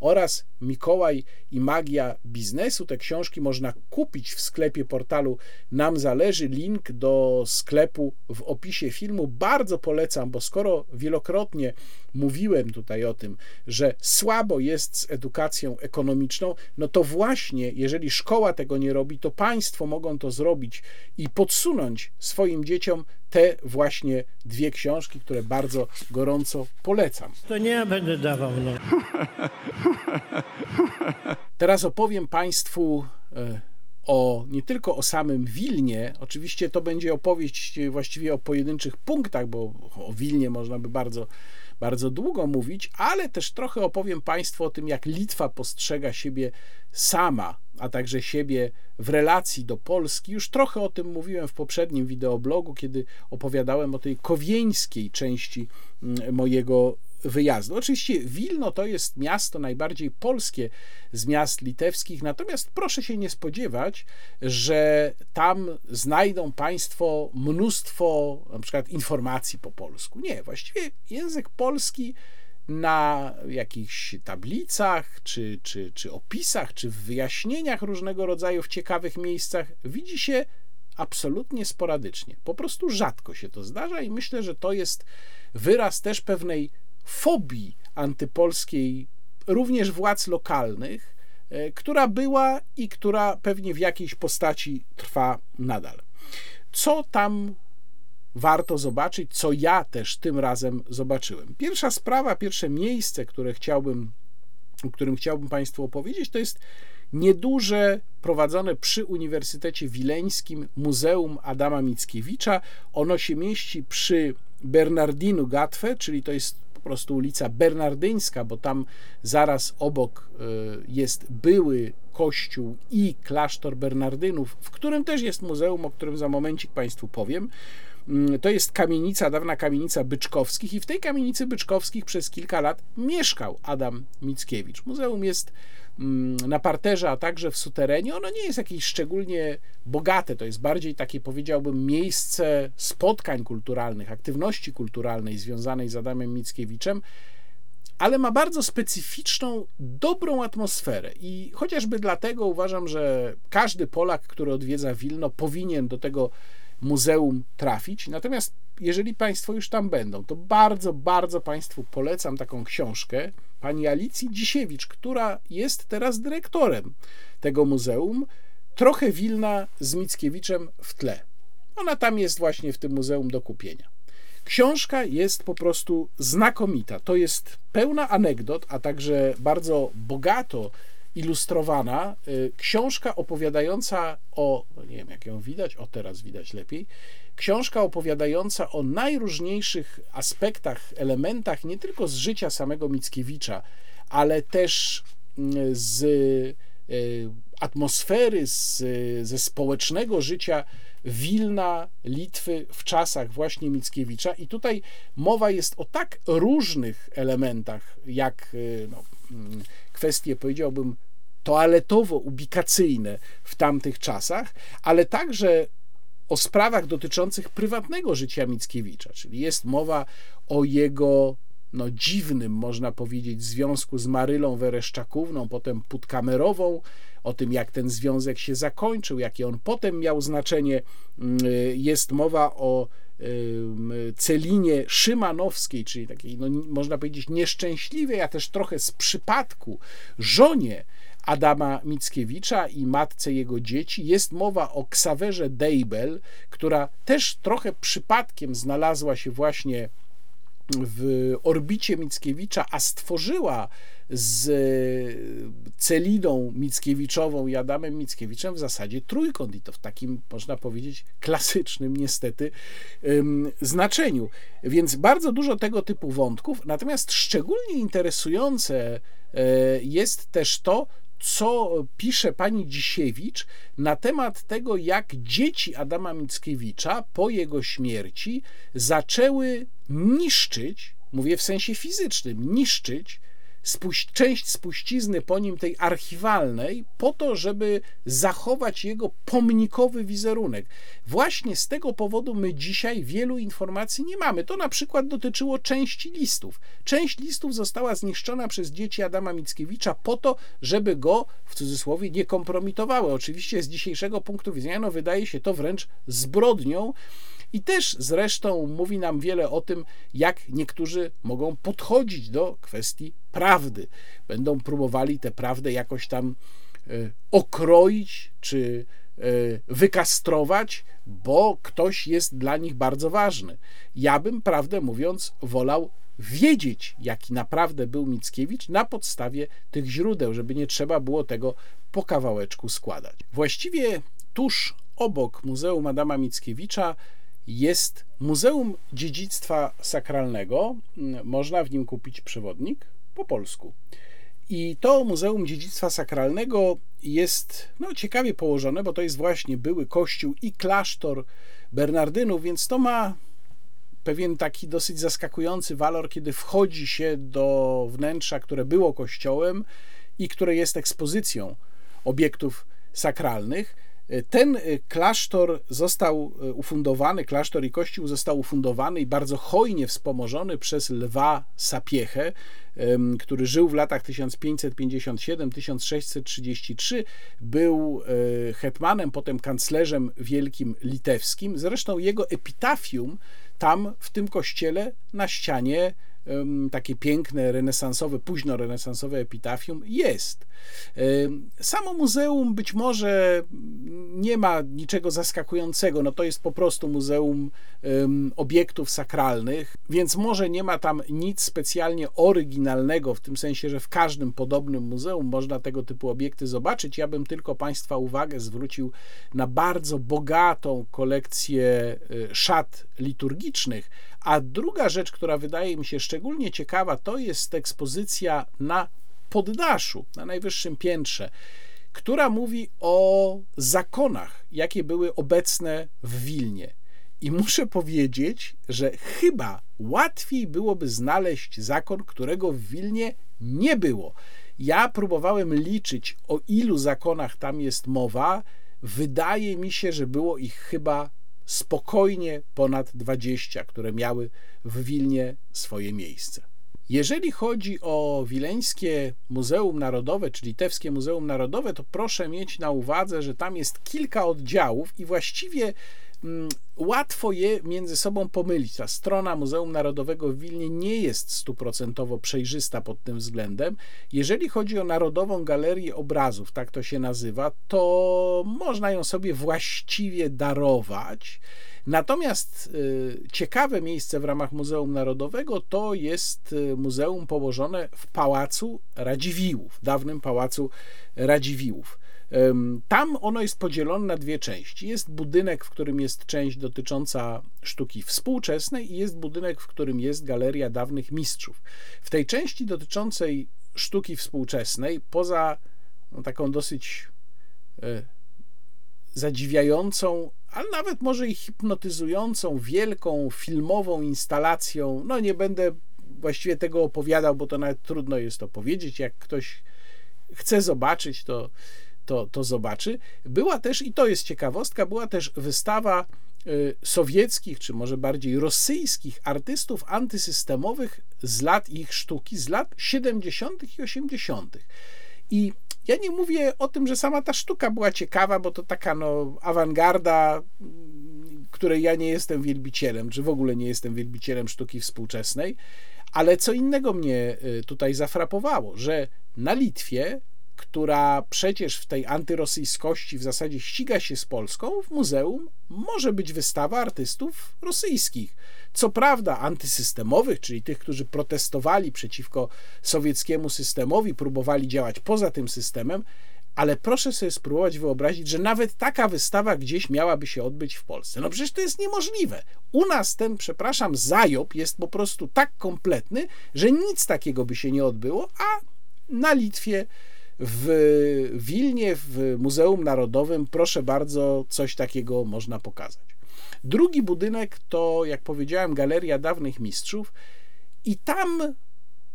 oraz Mikołaj i magia biznesu. Te książki można kupić w sklepie portalu Nam Zależy. Link do sklepu w opisie filmu. Bardzo polecam, bo skoro wielokrotnie mówiłem tutaj o tym, że słabo jest z edukacją ekonomiczną, no to właśnie, jeżeli szkoła tego nie robi, to państwo mogą to zrobić i podsunąć swoim dzieciom te właśnie dwie książki, które bardzo gorąco polecam. To nie ja będę dawał, no. Teraz opowiem Państwu e, o nie tylko o samym Wilnie, oczywiście to będzie opowieść właściwie o pojedynczych punktach, bo o Wilnie można by bardzo, bardzo długo mówić, ale też trochę opowiem Państwu o tym, jak Litwa postrzega siebie sama, a także siebie w relacji do Polski. Już trochę o tym mówiłem w poprzednim wideoblogu, kiedy opowiadałem o tej kowieńskiej części mm, mojego wyjazdu. Oczywiście Wilno to jest miasto najbardziej polskie z miast litewskich, natomiast proszę się nie spodziewać, że tam znajdą Państwo mnóstwo na przykład informacji po polsku. Nie, właściwie język polski na jakichś tablicach, czy, czy, czy opisach, czy w wyjaśnieniach różnego rodzaju w ciekawych miejscach widzi się absolutnie sporadycznie. Po prostu rzadko się to zdarza i myślę, że to jest wyraz też pewnej fobii antypolskiej, również władz lokalnych, e, która była i która pewnie w jakiejś postaci trwa nadal. Co tam warto zobaczyć, co ja też tym razem zobaczyłem? Pierwsza sprawa, pierwsze miejsce, które chciałbym, o którym chciałbym Państwu opowiedzieć, to jest nieduże, prowadzone przy Uniwersytecie Wileńskim Muzeum Adama Mickiewicza. Ono się mieści przy Bernardinu Gatwe, czyli to jest prostu ulica Bernardyńska, bo tam zaraz obok e, jest były kościół i klasztor Bernardynów, w którym też jest muzeum, o którym za momencik Państwu powiem. Mm, to jest kamienica, dawna kamienica Byczkowskich i w tej kamienicy Byczkowskich przez kilka lat mieszkał Adam Mickiewicz. Muzeum jest na parterze, a także w suterenie. Ono nie jest jakieś szczególnie bogate, to jest bardziej takie, powiedziałbym, miejsce spotkań kulturalnych, aktywności kulturalnej związanej z Adamem Mickiewiczem, ale ma bardzo specyficzną, dobrą atmosferę. I chociażby dlatego uważam, że każdy Polak, który odwiedza Wilno, powinien do tego muzeum trafić. Natomiast jeżeli Państwo już tam będą, to bardzo, bardzo Państwu polecam taką książkę pani Alicji Dzisiewicz, która jest teraz dyrektorem tego muzeum. Trochę Wilna z Mickiewiczem w tle. Ona tam jest właśnie w tym muzeum do kupienia. Książka jest po prostu znakomita. To jest pełna anegdot, a także bardzo bogato ilustrowana y, książka opowiadająca o, no nie wiem jak ją widać, o teraz widać lepiej, książka opowiadająca o najróżniejszych aspektach, elementach nie tylko z życia samego Mickiewicza, ale też mm, z y, atmosfery, z, ze społecznego życia Wilna, Litwy w czasach właśnie Mickiewicza. I tutaj mowa jest o tak różnych elementach, jak y, no, mm, kwestie, powiedziałbym, toaletowo-ubikacyjne w tamtych czasach, ale także o sprawach dotyczących prywatnego życia Mickiewicza, czyli jest mowa o jego no, dziwnym, można powiedzieć, związku z Marylą Wereszczakówną, potem Putkamerową, o tym, jak ten związek się zakończył, jakie on potem miał znaczenie. Mm, jest mowa o Celinie Szymanowskiej, czyli takiej, no, można powiedzieć, nieszczęśliwej, a też trochę z przypadku żonie Adama Mickiewicza i matce jego dzieci. Jest mowa o Ksawerze Deibel, która też trochę przypadkiem znalazła się właśnie w orbicie Mickiewicza, a stworzyła z Celiną Mickiewiczową i Adamem Mickiewiczem w zasadzie trójkąt i to w takim, można powiedzieć, klasycznym niestety znaczeniu. Więc bardzo dużo tego typu wątków, natomiast szczególnie interesujące e, jest też to, co pisze pani Dzisiewicz na temat tego, jak dzieci Adama Mickiewicza po jego śmierci zaczęły niszczyć, mówię w sensie fizycznym, niszczyć spuś część spuścizny po nim, tej archiwalnej, po to, żeby zachować jego pomnikowy wizerunek. Właśnie z tego powodu my dzisiaj wielu informacji nie mamy. To na przykład dotyczyło części listów. Część listów została zniszczona przez dzieci Adama Mickiewicza po to, żeby go w cudzysłowie nie kompromitowały. Oczywiście z dzisiejszego punktu widzenia no, wydaje się to wręcz zbrodnią I też zresztą mówi nam wiele o tym, jak niektórzy mogą podchodzić do kwestii prawdy. Będą próbowali tę prawdę jakoś tam e, okroić czy e, wykastrować, bo ktoś jest dla nich bardzo ważny. Ja bym, prawdę mówiąc, wolał wiedzieć, jaki naprawdę był Mickiewicz na podstawie tych źródeł, żeby nie trzeba było tego po kawałeczku składać. Właściwie tuż obok Muzeum Adama Mickiewicza jest Muzeum Dziedzictwa Sakralnego. Można w nim kupić przewodnik po polsku. I to Muzeum Dziedzictwa Sakralnego jest no, ciekawie położone, bo to jest właśnie były kościół i klasztor Bernardynów, więc to ma pewien taki dosyć zaskakujący walor, kiedy wchodzi się do wnętrza, które było kościołem i które jest ekspozycją obiektów sakralnych. Ten klasztor został ufundowany, klasztor i kościół został ufundowany i bardzo hojnie wspomożony przez Lwa Sapiechę, który żył w latach 1557-1633. Był e, hetmanem, potem kanclerzem wielkim litewskim. Zresztą jego epitafium tam w tym kościele na ścianie takie piękne, renesansowe, późno renesansowe epitafium jest. Samo muzeum być może nie ma niczego zaskakującego, no to jest po prostu muzeum obiektów sakralnych, więc może nie ma tam nic specjalnie oryginalnego, w tym sensie, że w każdym podobnym muzeum można tego typu obiekty zobaczyć. Ja bym tylko Państwa uwagę zwrócił na bardzo bogatą kolekcję y, szat liturgicznych, a druga rzecz, która wydaje mi się szczególnie ciekawa, to jest ekspozycja na poddaszu, na najwyższym piętrze, która mówi o zakonach, jakie były obecne w Wilnie. I muszę powiedzieć, że chyba łatwiej byłoby znaleźć zakon, którego w Wilnie nie było. Ja próbowałem liczyć, o ilu zakonach tam jest mowa. Wydaje mi się, że było ich chyba spokojnie ponad 20, które miały w Wilnie swoje miejsce. Jeżeli chodzi o Wileńskie Muzeum Narodowe, czy Litewskie Muzeum Narodowe, to proszę mieć na uwadze, że tam jest kilka oddziałów i właściwie łatwo je między sobą pomylić. Ta strona Muzeum Narodowego w Wilnie nie jest stuprocentowo przejrzysta pod tym względem. Jeżeli chodzi o Narodową Galerię Obrazów, tak to się nazywa, to można ją sobie właściwie darować. Natomiast y, ciekawe miejsce w ramach Muzeum Narodowego to jest y, muzeum położone w Pałacu Radziwiłłów, dawnym Pałacu Radziwiłłów. Tam ono jest podzielone na dwie części. Jest budynek, w którym jest część dotycząca sztuki współczesnej i jest budynek, w którym jest galeria dawnych mistrzów. W tej części dotyczącej sztuki współczesnej, poza no, taką dosyć e, zadziwiającą, ale nawet może i hipnotyzującą, wielką filmową instalacją, no nie będę właściwie tego opowiadał, bo to nawet trudno jest to powiedzieć. Jak ktoś chce zobaczyć, to to, to zobaczy. Była też, i to jest ciekawostka, była też wystawa y, sowieckich, czy może bardziej rosyjskich artystów antysystemowych z lat ich sztuki, z lat 70. i 80. I ja nie mówię o tym, że sama ta sztuka była ciekawa, bo to taka no, awangarda, której ja nie jestem wielbicielem, czy w ogóle nie jestem wielbicielem sztuki współczesnej, ale co innego mnie y, tutaj zafrapowało, że na Litwie która przecież w tej antyrosyjskości w zasadzie ściga się z Polską, w muzeum może być wystawa artystów rosyjskich. Co prawda antysystemowych, czyli tych, którzy protestowali przeciwko sowieckiemu systemowi, próbowali działać poza tym systemem, ale proszę sobie spróbować wyobrazić, że nawet taka wystawa gdzieś miałaby się odbyć w Polsce. No przecież to jest niemożliwe. U nas ten, przepraszam, zajob jest po prostu tak kompletny, że nic takiego by się nie odbyło, a na Litwie w Wilnie, w Muzeum Narodowym, proszę bardzo, coś takiego można pokazać. Drugi budynek to, jak powiedziałem, Galeria Dawnych Mistrzów, i tam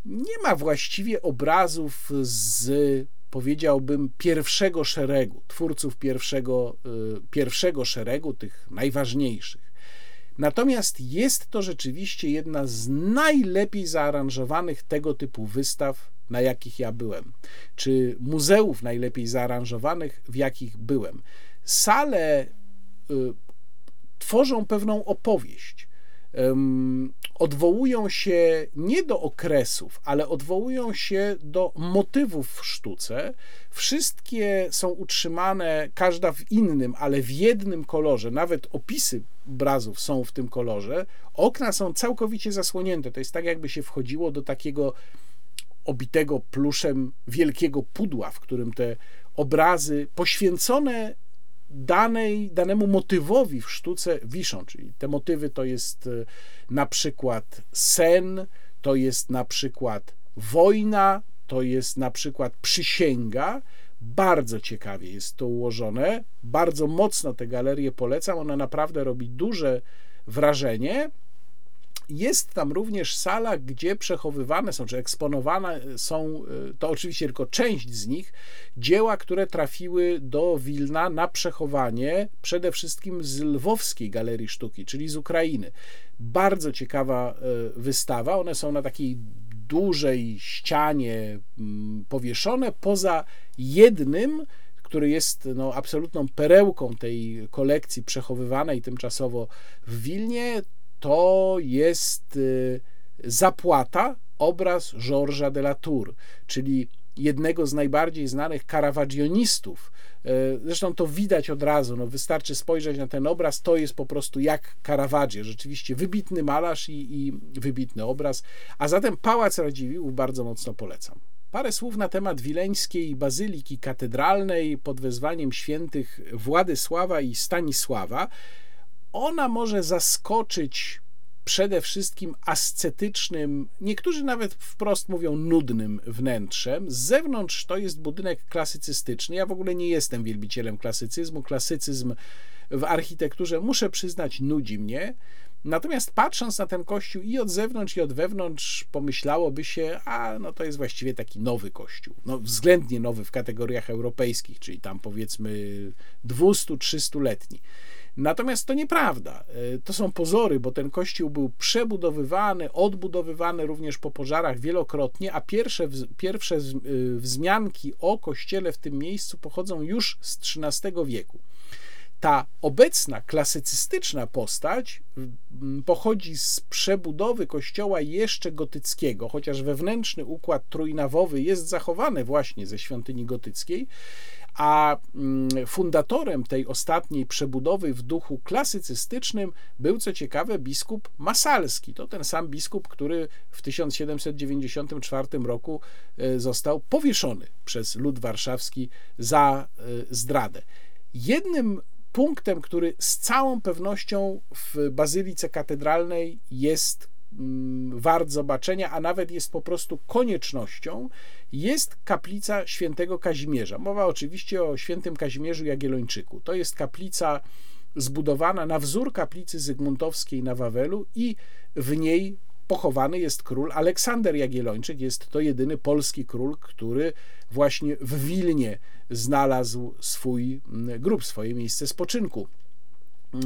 nie ma właściwie obrazów z, powiedziałbym, pierwszego szeregu, twórców pierwszego, y, pierwszego szeregu, tych najważniejszych. Natomiast jest to rzeczywiście jedna z najlepiej zaaranżowanych tego typu wystaw na jakich ja byłem, czy muzeów najlepiej zaaranżowanych, w jakich byłem. Sale y, tworzą pewną opowieść. Odwołują się nie do okresów, ale odwołują się do motywów w sztuce. Wszystkie są utrzymane, każda w innym, ale w jednym kolorze. Nawet opisy obrazów są w tym kolorze. Okna są całkowicie zasłonięte. To jest tak, jakby się wchodziło do takiego obitego pluszem wielkiego pudła, w którym te obrazy poświęcone danej, danemu motywowi w sztuce wiszą. Czyli te motywy to jest e, na przykład sen, to jest na przykład wojna, to jest na przykład przysięga. Bardzo ciekawie jest to ułożone. Bardzo mocno tę galerię polecam. Ona naprawdę robi duże wrażenie. Jest tam również sala, gdzie przechowywane są, czy eksponowane są, y, to oczywiście tylko część z nich, dzieła, które trafiły do Wilna na przechowanie, przede wszystkim z Lwowskiej Galerii Sztuki, czyli z Ukrainy. Bardzo ciekawa y, wystawa. One są na takiej dużej ścianie mm, powieszone, poza jednym, który jest no, absolutną perełką tej kolekcji przechowywanej tymczasowo w Wilnie to jest y, zapłata, obraz Georgesa de la Tour, czyli jednego z najbardziej znanych karawagionistów. Y, zresztą to widać od razu, no wystarczy spojrzeć na ten obraz, to jest po prostu jak Caravaggio, rzeczywiście wybitny malarz i, i wybitny obraz. A zatem Pałac Radziwiłłów bardzo mocno polecam. Parę słów na temat wileńskiej bazyliki katedralnej pod wezwaniem świętych Władysława i Stanisława ona może zaskoczyć przede wszystkim ascetycznym, niektórzy nawet wprost mówią nudnym wnętrzem. Z zewnątrz to jest budynek klasycystyczny. Ja w ogóle nie jestem wielbicielem klasycyzmu. Klasycyzm w architekturze, muszę przyznać, nudzi mnie. Natomiast patrząc na ten kościół i od zewnątrz, i od wewnątrz, pomyślałoby się, a no to jest właściwie taki nowy kościół. No, względnie nowy w kategoriach europejskich, czyli tam powiedzmy 200-300-letni. Natomiast to nieprawda. E, to są pozory, bo ten kościół był przebudowywany, odbudowywany również po pożarach wielokrotnie, a pierwsze, pierwsze e, wzmianki o kościele w tym miejscu pochodzą już z XIII wieku. Ta obecna klasycystyczna postać pochodzi z przebudowy kościoła jeszcze gotyckiego, chociaż wewnętrzny układ trójnawowy jest zachowany właśnie ze świątyni gotyckiej, a mm, fundatorem tej ostatniej przebudowy w duchu klasycystycznym był, co ciekawe, biskup Masalski. To ten sam biskup, który w 1794 roku e, został powieszony przez lud warszawski za e, zdradę. Jednym punktem, który z całą pewnością w bazylice katedralnej jest wart zobaczenia, a nawet jest po prostu koniecznością, jest kaplica świętego Kazimierza. Mowa oczywiście o świętym Kazimierzu Jagiellończyku. To jest kaplica zbudowana na wzór kaplicy Zygmuntowskiej na Wawelu i w niej pochowany jest król Aleksander Jagiellończyk. Jest to jedyny polski król, który właśnie w Wilnie znalazł swój mm, grób, swoje miejsce spoczynku.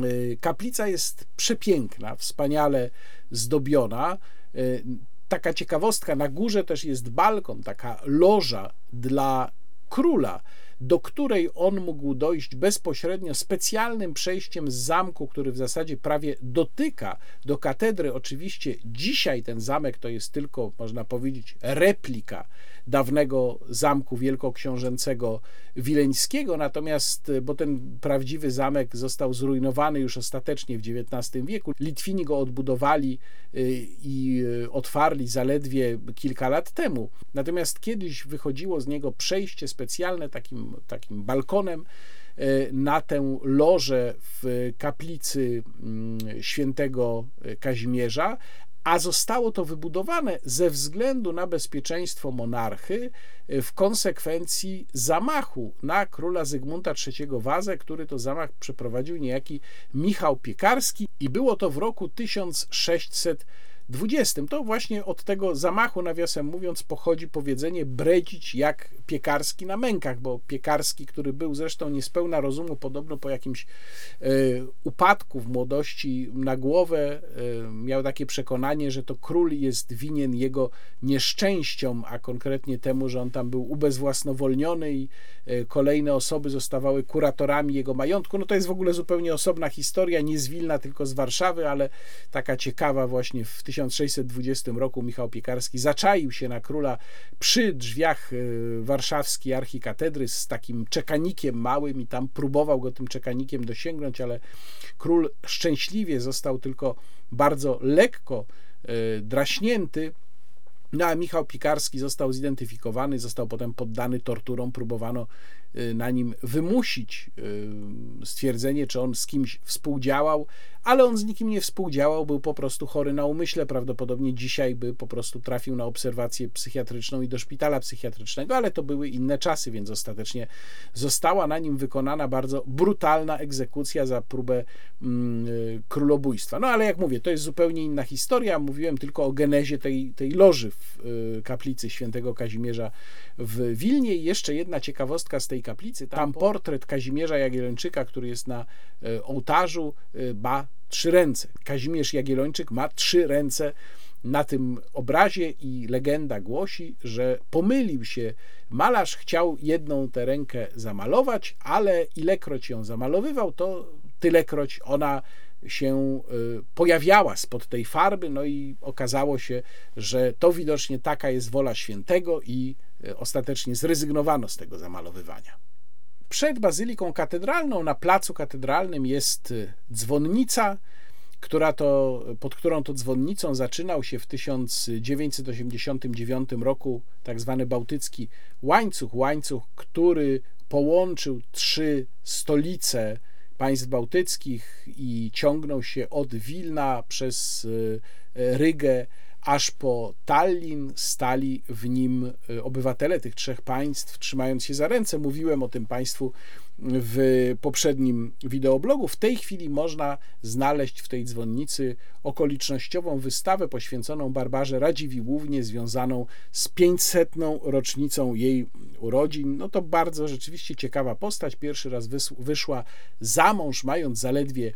Y, kaplica jest przepiękna, wspaniale zdobiona. Y, taka ciekawostka, na górze też jest balkon, taka loża dla króla, do której on mógł dojść bezpośrednio specjalnym przejściem z zamku, który w zasadzie prawie dotyka do katedry. Oczywiście dzisiaj ten zamek to jest tylko, można powiedzieć, replika dawnego zamku wielkoksiążęcego wileńskiego, natomiast, bo ten prawdziwy zamek został zrujnowany już ostatecznie w XIX wieku, Litwini go odbudowali y, i y, otwarli zaledwie kilka lat temu. Natomiast kiedyś wychodziło z niego przejście specjalne takim, takim balkonem, na tę lożę w kaplicy mm, świętego Kazimierza, a zostało to wybudowane ze względu na bezpieczeństwo monarchy e, w konsekwencji zamachu na króla Zygmunta III Wazę, który to zamach przeprowadził niejaki Michał Piekarski. I było to w roku 1600 XX. To właśnie od tego zamachu, nawiasem mówiąc, pochodzi powiedzenie bredzić jak piekarski na mękach, bo piekarski, który był zresztą niespełna rozumu, podobno po jakimś y, upadku w młodości na głowę, y, miał takie przekonanie, że to król jest winien jego nieszczęściom, a konkretnie temu, że on tam był ubezwłasnowolniony i y, kolejne osoby zostawały kuratorami jego majątku. No to jest w ogóle zupełnie osobna historia, nie z Wilna, tylko z Warszawy, ale taka ciekawa właśnie w 1620 roku Michał Piekarski zaczaił się na króla przy drzwiach warszawskiej archikatedry z takim czekanikiem małym i tam próbował go tym czekanikiem dosięgnąć, ale król szczęśliwie został tylko bardzo lekko draśnięty. No a Michał Pikarski został zidentyfikowany, został potem poddany torturom, próbowano y, na nim wymusić y, stwierdzenie, czy on z kimś współdziałał, ale on z nikim nie współdziałał, był po prostu chory na umyśle, prawdopodobnie dzisiaj by po prostu trafił na obserwację psychiatryczną i do szpitala psychiatrycznego, ale to były inne czasy, więc ostatecznie została na nim wykonana bardzo brutalna egzekucja za próbę mm, y, królobójstwa. No ale jak mówię, to jest zupełnie inna historia, mówiłem tylko o genezie tej, tej loży w y, kaplicy świętego Kazimierza w Wilnie. I jeszcze jedna ciekawostka z tej kaplicy. Tam portret Kazimierza Jagiellończyka, który jest na y, ołtarzu, y, ma trzy ręce. Kazimierz Jagiellończyk ma trzy ręce na tym obrazie i legenda głosi, że pomylił się malarz, chciał jedną tę rękę zamalować, ale ilekroć ją zamalowywał, to tylekroć ona się y, pojawiała spod tej farby, no i okazało się, że to widocznie taka jest wola świętego i y, ostatecznie zrezygnowano z tego zamalowywania. Przed bazyliką katedralną na placu katedralnym jest y, dzwonnica, która to, pod którą to dzwonnicą zaczynał się w 1989 roku tak zwany bałtycki łańcuch, łańcuch, który połączył trzy stolice państw bałtyckich i ciągnął się od Wilna przez e, Rygę aż po Tallin stali w nim e, obywatele tych trzech państw, trzymając się za ręce. Mówiłem o tym Państwu w poprzednim wideoblogu. W tej chwili można znaleźć w tej dzwonnicy okolicznościową wystawę poświęconą Barbarze Radziwiłłównie, związaną z 500. rocznicą jej urodzin. No to bardzo rzeczywiście ciekawa postać. Pierwszy raz wyszła za mąż, mając zaledwie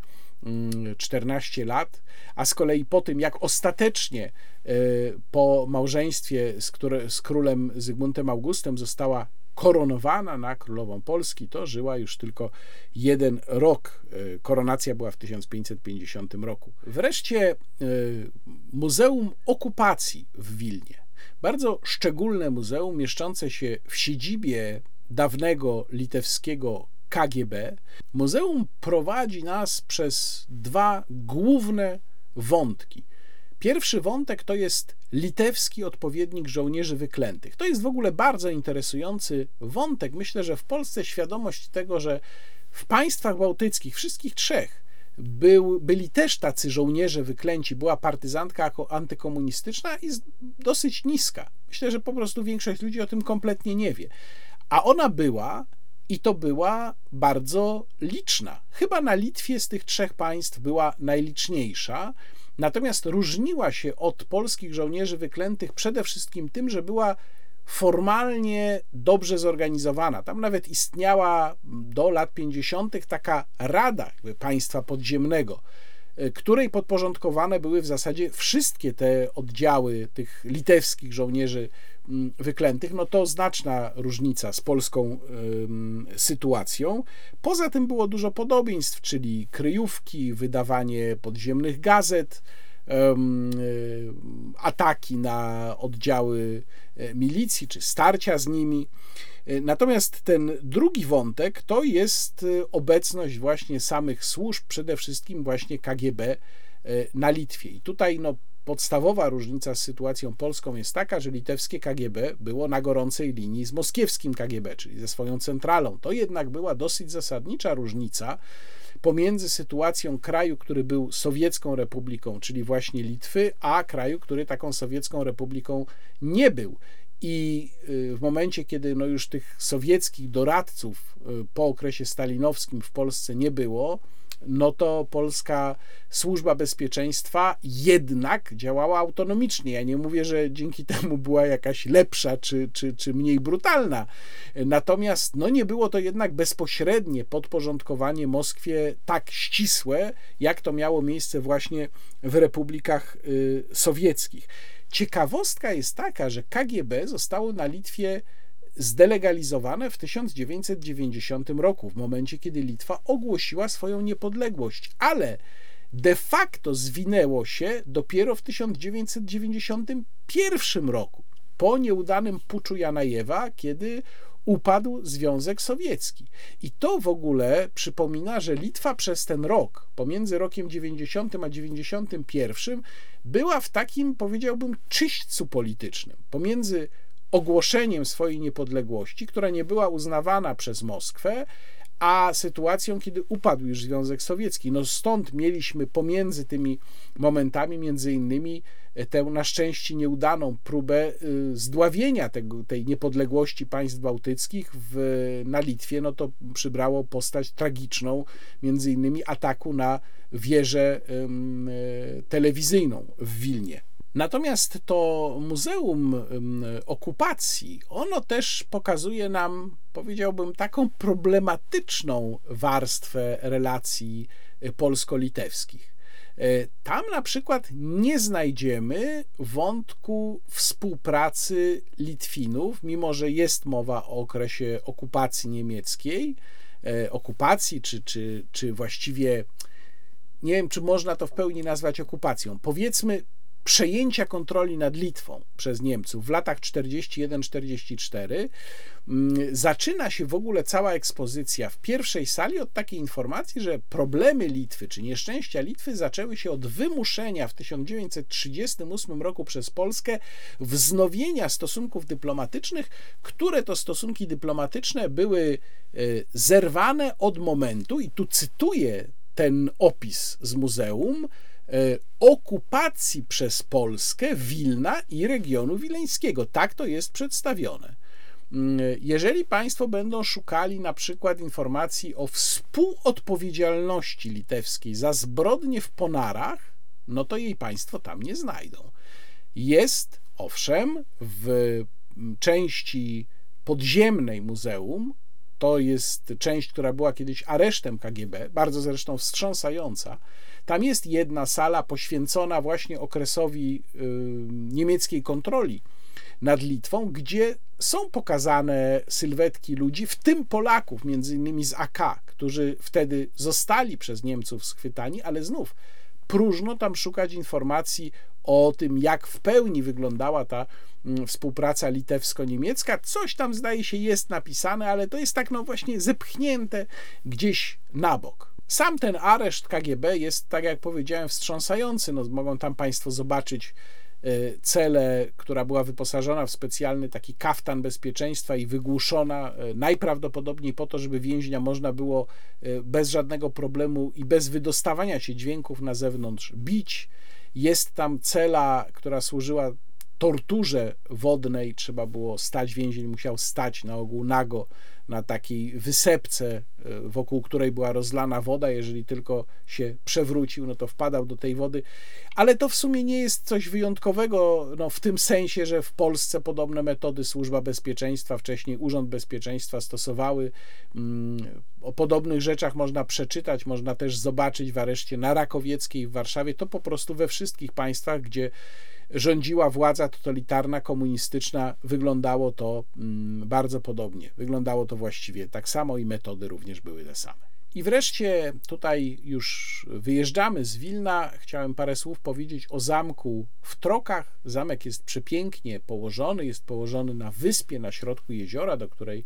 14 mm, lat, a z kolei po tym, jak ostatecznie e, po małżeństwie z, z królem Zygmuntem Augustem została koronowana na królową Polski, to żyła już tylko jeden rok. E, koronacja była w 1550 roku. Wreszcie e, Muzeum Okupacji w Wilnie. Bardzo szczególne muzeum mieszczące się w siedzibie dawnego litewskiego KGB. Muzeum prowadzi nas przez dwa główne wątki. Pierwszy wątek to jest litewski odpowiednik żołnierzy wyklętych. To jest w ogóle bardzo interesujący wątek. Myślę, że w Polsce świadomość tego, że w państwach bałtyckich, wszystkich trzech, był, byli też tacy żołnierze wyklęci, była partyzantka antykomunistyczna jest dosyć niska. Myślę, że po prostu większość ludzi o tym kompletnie nie wie. A ona była i to była bardzo liczna. Chyba na Litwie z tych trzech państw była najliczniejsza. Natomiast różniła się od polskich żołnierzy wyklętych przede wszystkim tym, że była formalnie dobrze zorganizowana. Tam nawet istniała do lat 50. taka rada państwa podziemnego, e, której podporządkowane były w zasadzie wszystkie te oddziały tych litewskich żołnierzy wyklętych, no to znaczna różnica z polską sytuacją. Poza tym było dużo podobieństw, czyli kryjówki, wydawanie podziemnych gazet, e, ataki na oddziały e, milicji czy starcia z nimi. E, natomiast ten drugi wątek to jest obecność właśnie samych służb, przede wszystkim właśnie KGB na Litwie. I tutaj no, podstawowa różnica z sytuacją polską jest taka, że litewskie KGB było na gorącej linii z moskiewskim KGB, czyli ze swoją centralą. To jednak była dosyć zasadnicza różnica pomiędzy sytuacją kraju, który był sowiecką republiką, czyli właśnie Litwy, a kraju, który taką sowiecką republiką nie był. I y, w momencie, kiedy no już tych sowieckich doradców y, po okresie stalinowskim w Polsce nie było, no to polska służba bezpieczeństwa jednak działała autonomicznie. Ja nie mówię, że dzięki temu była jakaś lepsza czy, czy, czy mniej brutalna. Natomiast no nie było to jednak bezpośrednie podporządkowanie Moskwie tak ścisłe, jak to miało miejsce właśnie w republikach y, sowieckich. Ciekawostka jest taka, że KGB zostało na Litwie zdelegalizowane w 1990 roku, w momencie kiedy Litwa ogłosiła swoją niepodległość, ale de facto zwinęło się dopiero w 1991 roku, po nieudanym puczu Janajewa, kiedy upadł Związek Sowiecki. I to w ogóle przypomina, że Litwa przez ten rok, pomiędzy rokiem 90 a 91, była w takim, powiedziałbym, czyśćcu politycznym. Pomiędzy ogłoszeniem swojej niepodległości, która nie była uznawana przez Moskwę, a sytuacją, kiedy upadł już Związek Sowiecki. No stąd mieliśmy pomiędzy tymi momentami między innymi e, tę na szczęście nieudaną próbę e, zdławienia tego, tej niepodległości państw bałtyckich w, na Litwie. No to przybrało postać tragiczną, między innymi ataku na wieżę e, telewizyjną w Wilnie. Natomiast to Muzeum Okupacji, ono też pokazuje nam, powiedziałbym, taką problematyczną warstwę relacji y, polsko-litewskich. Y, tam na przykład nie znajdziemy wątku współpracy Litwinów, mimo że jest mowa o okresie okupacji niemieckiej, y, okupacji, czy, czy, czy właściwie nie wiem, czy można to w pełni nazwać okupacją. Powiedzmy, przejęcia kontroli nad Litwą przez Niemców w latach 41-44 mm, zaczyna się w ogóle cała ekspozycja w pierwszej sali od takiej informacji, że problemy Litwy czy nieszczęścia Litwy zaczęły się od wymuszenia w 1938 roku przez Polskę wznowienia stosunków dyplomatycznych, które to stosunki dyplomatyczne były e, zerwane od momentu, i tu cytuję ten opis z muzeum, okupacji przez Polskę Wilna i regionu wileńskiego. Tak to jest przedstawione. Mm, jeżeli Państwo będą szukali na przykład informacji o współodpowiedzialności litewskiej za zbrodnie w Ponarach, no to jej Państwo tam nie znajdą. Jest, owszem, w części podziemnej muzeum, to jest część, która była kiedyś aresztem KGB, bardzo zresztą wstrząsająca, tam jest jedna sala poświęcona właśnie okresowi y, niemieckiej kontroli nad Litwą, gdzie są pokazane sylwetki ludzi, w tym Polaków, między innymi z AK, którzy wtedy zostali przez Niemców schwytani, ale znów próżno tam szukać informacji o tym, jak w pełni wyglądała ta mm, współpraca litewsko-niemiecka. Coś tam zdaje się jest napisane, ale to jest tak no właśnie zepchnięte gdzieś na bok. Sam ten areszt KGB jest, tak jak powiedziałem, wstrząsający. No, mogą tam Państwo zobaczyć e, celę, która była wyposażona w specjalny taki kaftan bezpieczeństwa i wygłuszona e, najprawdopodobniej po to, żeby więźnia można było e, bez żadnego problemu i bez wydostawania się dźwięków na zewnątrz bić. Jest tam cela, która służyła torturze wodnej, trzeba było stać, więzień musiał stać na ogół nago na takiej wysepce, e, wokół której była rozlana woda. Jeżeli tylko się przewrócił, no to wpadał do tej wody. Ale to w sumie nie jest coś wyjątkowego, no, w tym sensie, że w Polsce podobne metody Służba Bezpieczeństwa, wcześniej Urząd Bezpieczeństwa stosowały. Mm, o podobnych rzeczach można przeczytać, można też zobaczyć w areszcie na Rakowieckiej w Warszawie. To po prostu we wszystkich państwach, gdzie rządziła władza totalitarna, komunistyczna, wyglądało to mm, bardzo podobnie. Wyglądało to właściwie tak samo i metody również były te same. I wreszcie tutaj już wyjeżdżamy z Wilna. Chciałem parę słów powiedzieć o zamku w Trokach. Zamek jest przepięknie położony, jest położony na wyspie na środku jeziora, do której,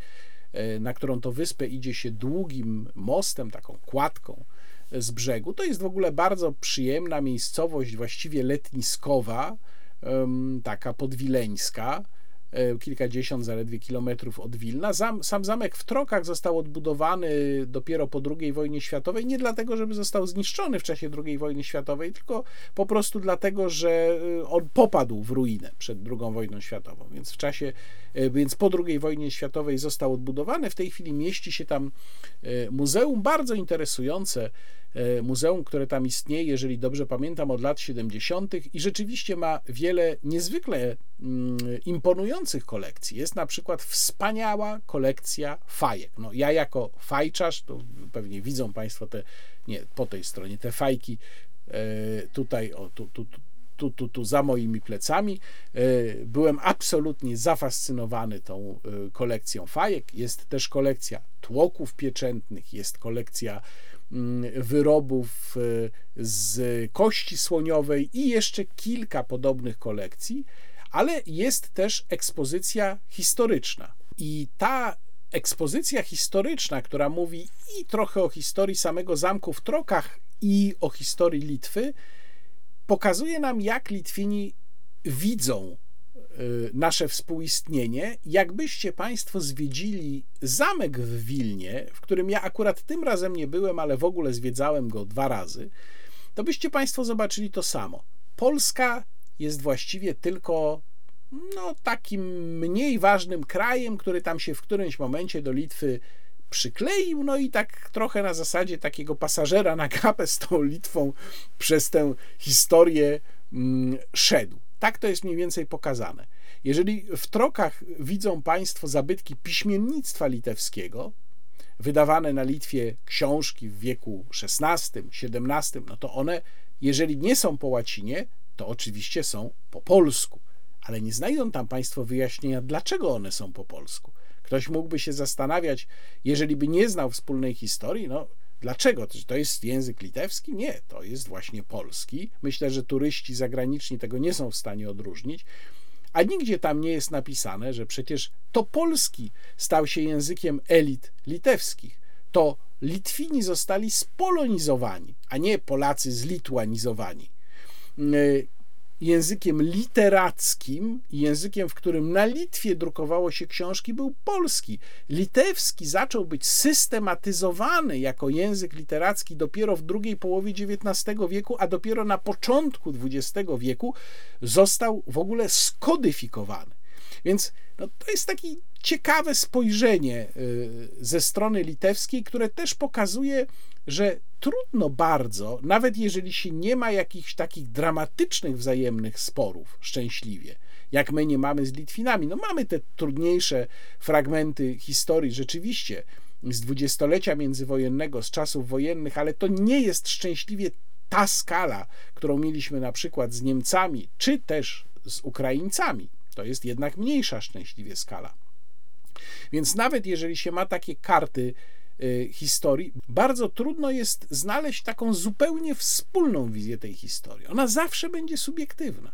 e, na którą to wyspę idzie się długim mostem, taką kładką z brzegu. To jest w ogóle bardzo przyjemna miejscowość, właściwie letniskowa taka podwileńska, kilkadziesiąt zaledwie kilometrów od Wilna. Sam, sam zamek w Trokach został odbudowany dopiero po II wojnie światowej, nie dlatego, żeby został zniszczony w czasie II wojny światowej, tylko po prostu dlatego, że e, on popadł w ruinę przed II wojną światową, więc w czasie, e, więc po II wojnie światowej został odbudowany. W tej chwili mieści się tam muzeum bardzo interesujące, e, muzeum, które tam istnieje, jeżeli dobrze pamiętam, od lat 70. i rzeczywiście ma wiele niezwykle mm, imponujących kolekcji. Jest na przykład wspaniała kolekcja fajek. No, ja jako fajczarz, to pewnie widzą Państwo te, nie, po tej stronie, te fajki e, tutaj, o, tu, tu, tu tu, tu, tu za moimi plecami. E, byłem absolutnie zafascynowany tą e, kolekcją fajek. Jest też kolekcja tłoków pieczętnych, jest kolekcja wyrobów e, z kości słoniowej i jeszcze kilka podobnych kolekcji, ale jest też ekspozycja historyczna. I ta ekspozycja historyczna, która mówi i trochę o historii samego zamku w Trokach, i o historii Litwy, pokazuje nam, jak Litwini widzą nasze współistnienie. Jakbyście Państwo zwiedzili zamek w Wilnie, w którym ja akurat tym razem nie byłem, ale w ogóle zwiedzałem go dwa razy, to byście Państwo zobaczyli to samo. Polska jest właściwie tylko no, takim mniej ważnym krajem, który tam się w którymś momencie do Litwy przykleił, no i tak trochę na zasadzie takiego pasażera na gapę z tą Litwą przez tę historię mm, szedł. Tak to jest mniej więcej pokazane. Jeżeli w trokach widzą Państwo zabytki piśmiennictwa litewskiego, wydawane na Litwie książki w wieku XVI, XVII, no to one, jeżeli nie są po łacinie, to oczywiście są po polsku. Ale nie znajdą tam Państwo wyjaśnienia, dlaczego one są po polsku. Ktoś mógłby się zastanawiać, jeżeli by nie znał wspólnej historii, no dlaczego? To jest język litewski? Nie, to jest właśnie polski. Myślę, że turyści zagraniczni tego nie są w stanie odróżnić. A nigdzie tam nie jest napisane, że przecież to polski stał się językiem elit litewskich. To Litwini zostali spolonizowani, a nie Polacy zlituanizowani językiem literackim, językiem, w którym na Litwie drukowało się książki, był polski. Litewski zaczął być systematyzowany jako język literacki dopiero w drugiej połowie XIX wieku, a dopiero na początku XX wieku został w ogóle skodyfikowany. Więc no, to jest takie ciekawe spojrzenie y, ze strony litewskiej, które też pokazuje, że trudno bardzo, nawet jeżeli się nie ma jakichś takich dramatycznych wzajemnych sporów, szczęśliwie, jak my nie mamy z Litwinami. No mamy te trudniejsze fragmenty historii, rzeczywiście, z dwudziestolecia międzywojennego, z czasów wojennych, ale to nie jest szczęśliwie ta skala, którą mieliśmy na przykład z Niemcami, czy też z Ukraińcami. To jest jednak mniejsza szczęśliwie skala. Więc nawet jeżeli się ma takie karty historii, bardzo trudno jest znaleźć taką zupełnie wspólną wizję tej historii. Ona zawsze będzie subiektywna.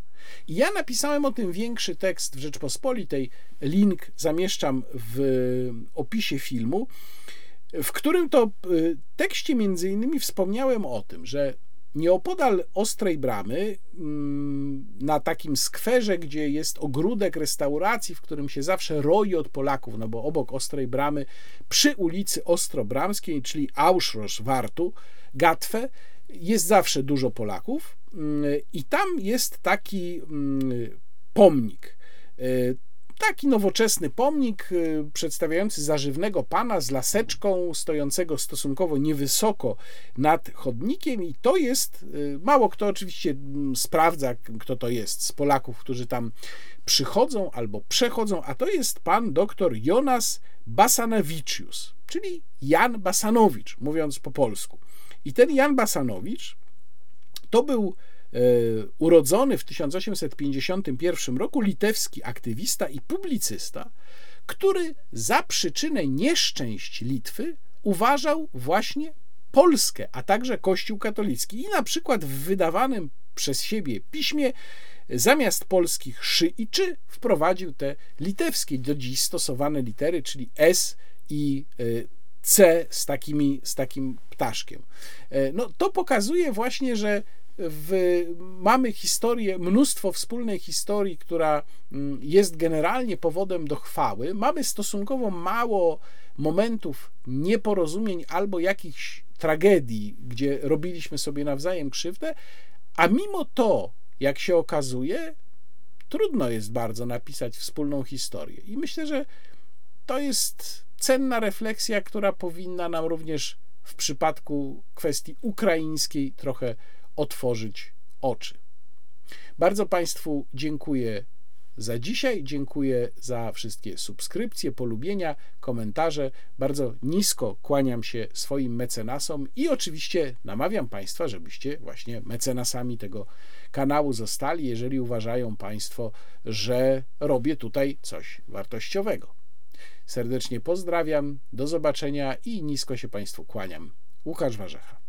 I ja napisałem o tym większy tekst w Rzeczpospolitej. Link zamieszczam w opisie filmu, w którym to y, tekście między innymi wspomniałem o tym, że Nieopodal Ostrej Bramy, mm, na takim skwerze, gdzie jest ogródek restauracji, w którym się zawsze roi od Polaków, no bo obok Ostrej Bramy, przy ulicy Ostrobramskiej, czyli Auschrosch Wartu, Gatwę, jest zawsze dużo Polaków mm, i tam jest taki mm, pomnik. Taki nowoczesny pomnik y, przedstawiający zażywnego pana z laseczką, stojącego stosunkowo niewysoko nad chodnikiem, i to jest, y, mało kto oczywiście mm, sprawdza, kto to jest z Polaków, którzy tam przychodzą albo przechodzą, a to jest pan doktor Jonas Basanowiczius, czyli Jan Basanowicz, mówiąc po polsku. I ten Jan Basanowicz to był urodzony w 1851 roku litewski aktywista i publicysta, który za przyczynę nieszczęść Litwy uważał właśnie Polskę, a także Kościół katolicki. I na przykład w wydawanym przez siebie piśmie zamiast polskich szy i czy wprowadził te litewskie do dziś stosowane litery, czyli S i e, C z, takimi, z takim ptaszkiem. E, no, to pokazuje właśnie, że w, mamy historię, mnóstwo wspólnej historii, która mm, jest generalnie powodem do chwały. Mamy stosunkowo mało momentów nieporozumień albo jakichś tragedii, gdzie robiliśmy sobie nawzajem krzywdę, a mimo to, jak się okazuje, trudno jest bardzo napisać wspólną historię. I myślę, że to jest cenna refleksja, która powinna nam również w przypadku kwestii ukraińskiej trochę otworzyć oczy. Bardzo Państwu dziękuję za dzisiaj. Dziękuję za wszystkie subskrypcje, polubienia, komentarze. Bardzo nisko kłaniam się swoim mecenasom i oczywiście namawiam Państwa, żebyście właśnie mecenasami tego kanału zostali, jeżeli uważają Państwo, że robię tutaj coś wartościowego. Serdecznie pozdrawiam, do zobaczenia i nisko się Państwu kłaniam. Łukasz Warzecha.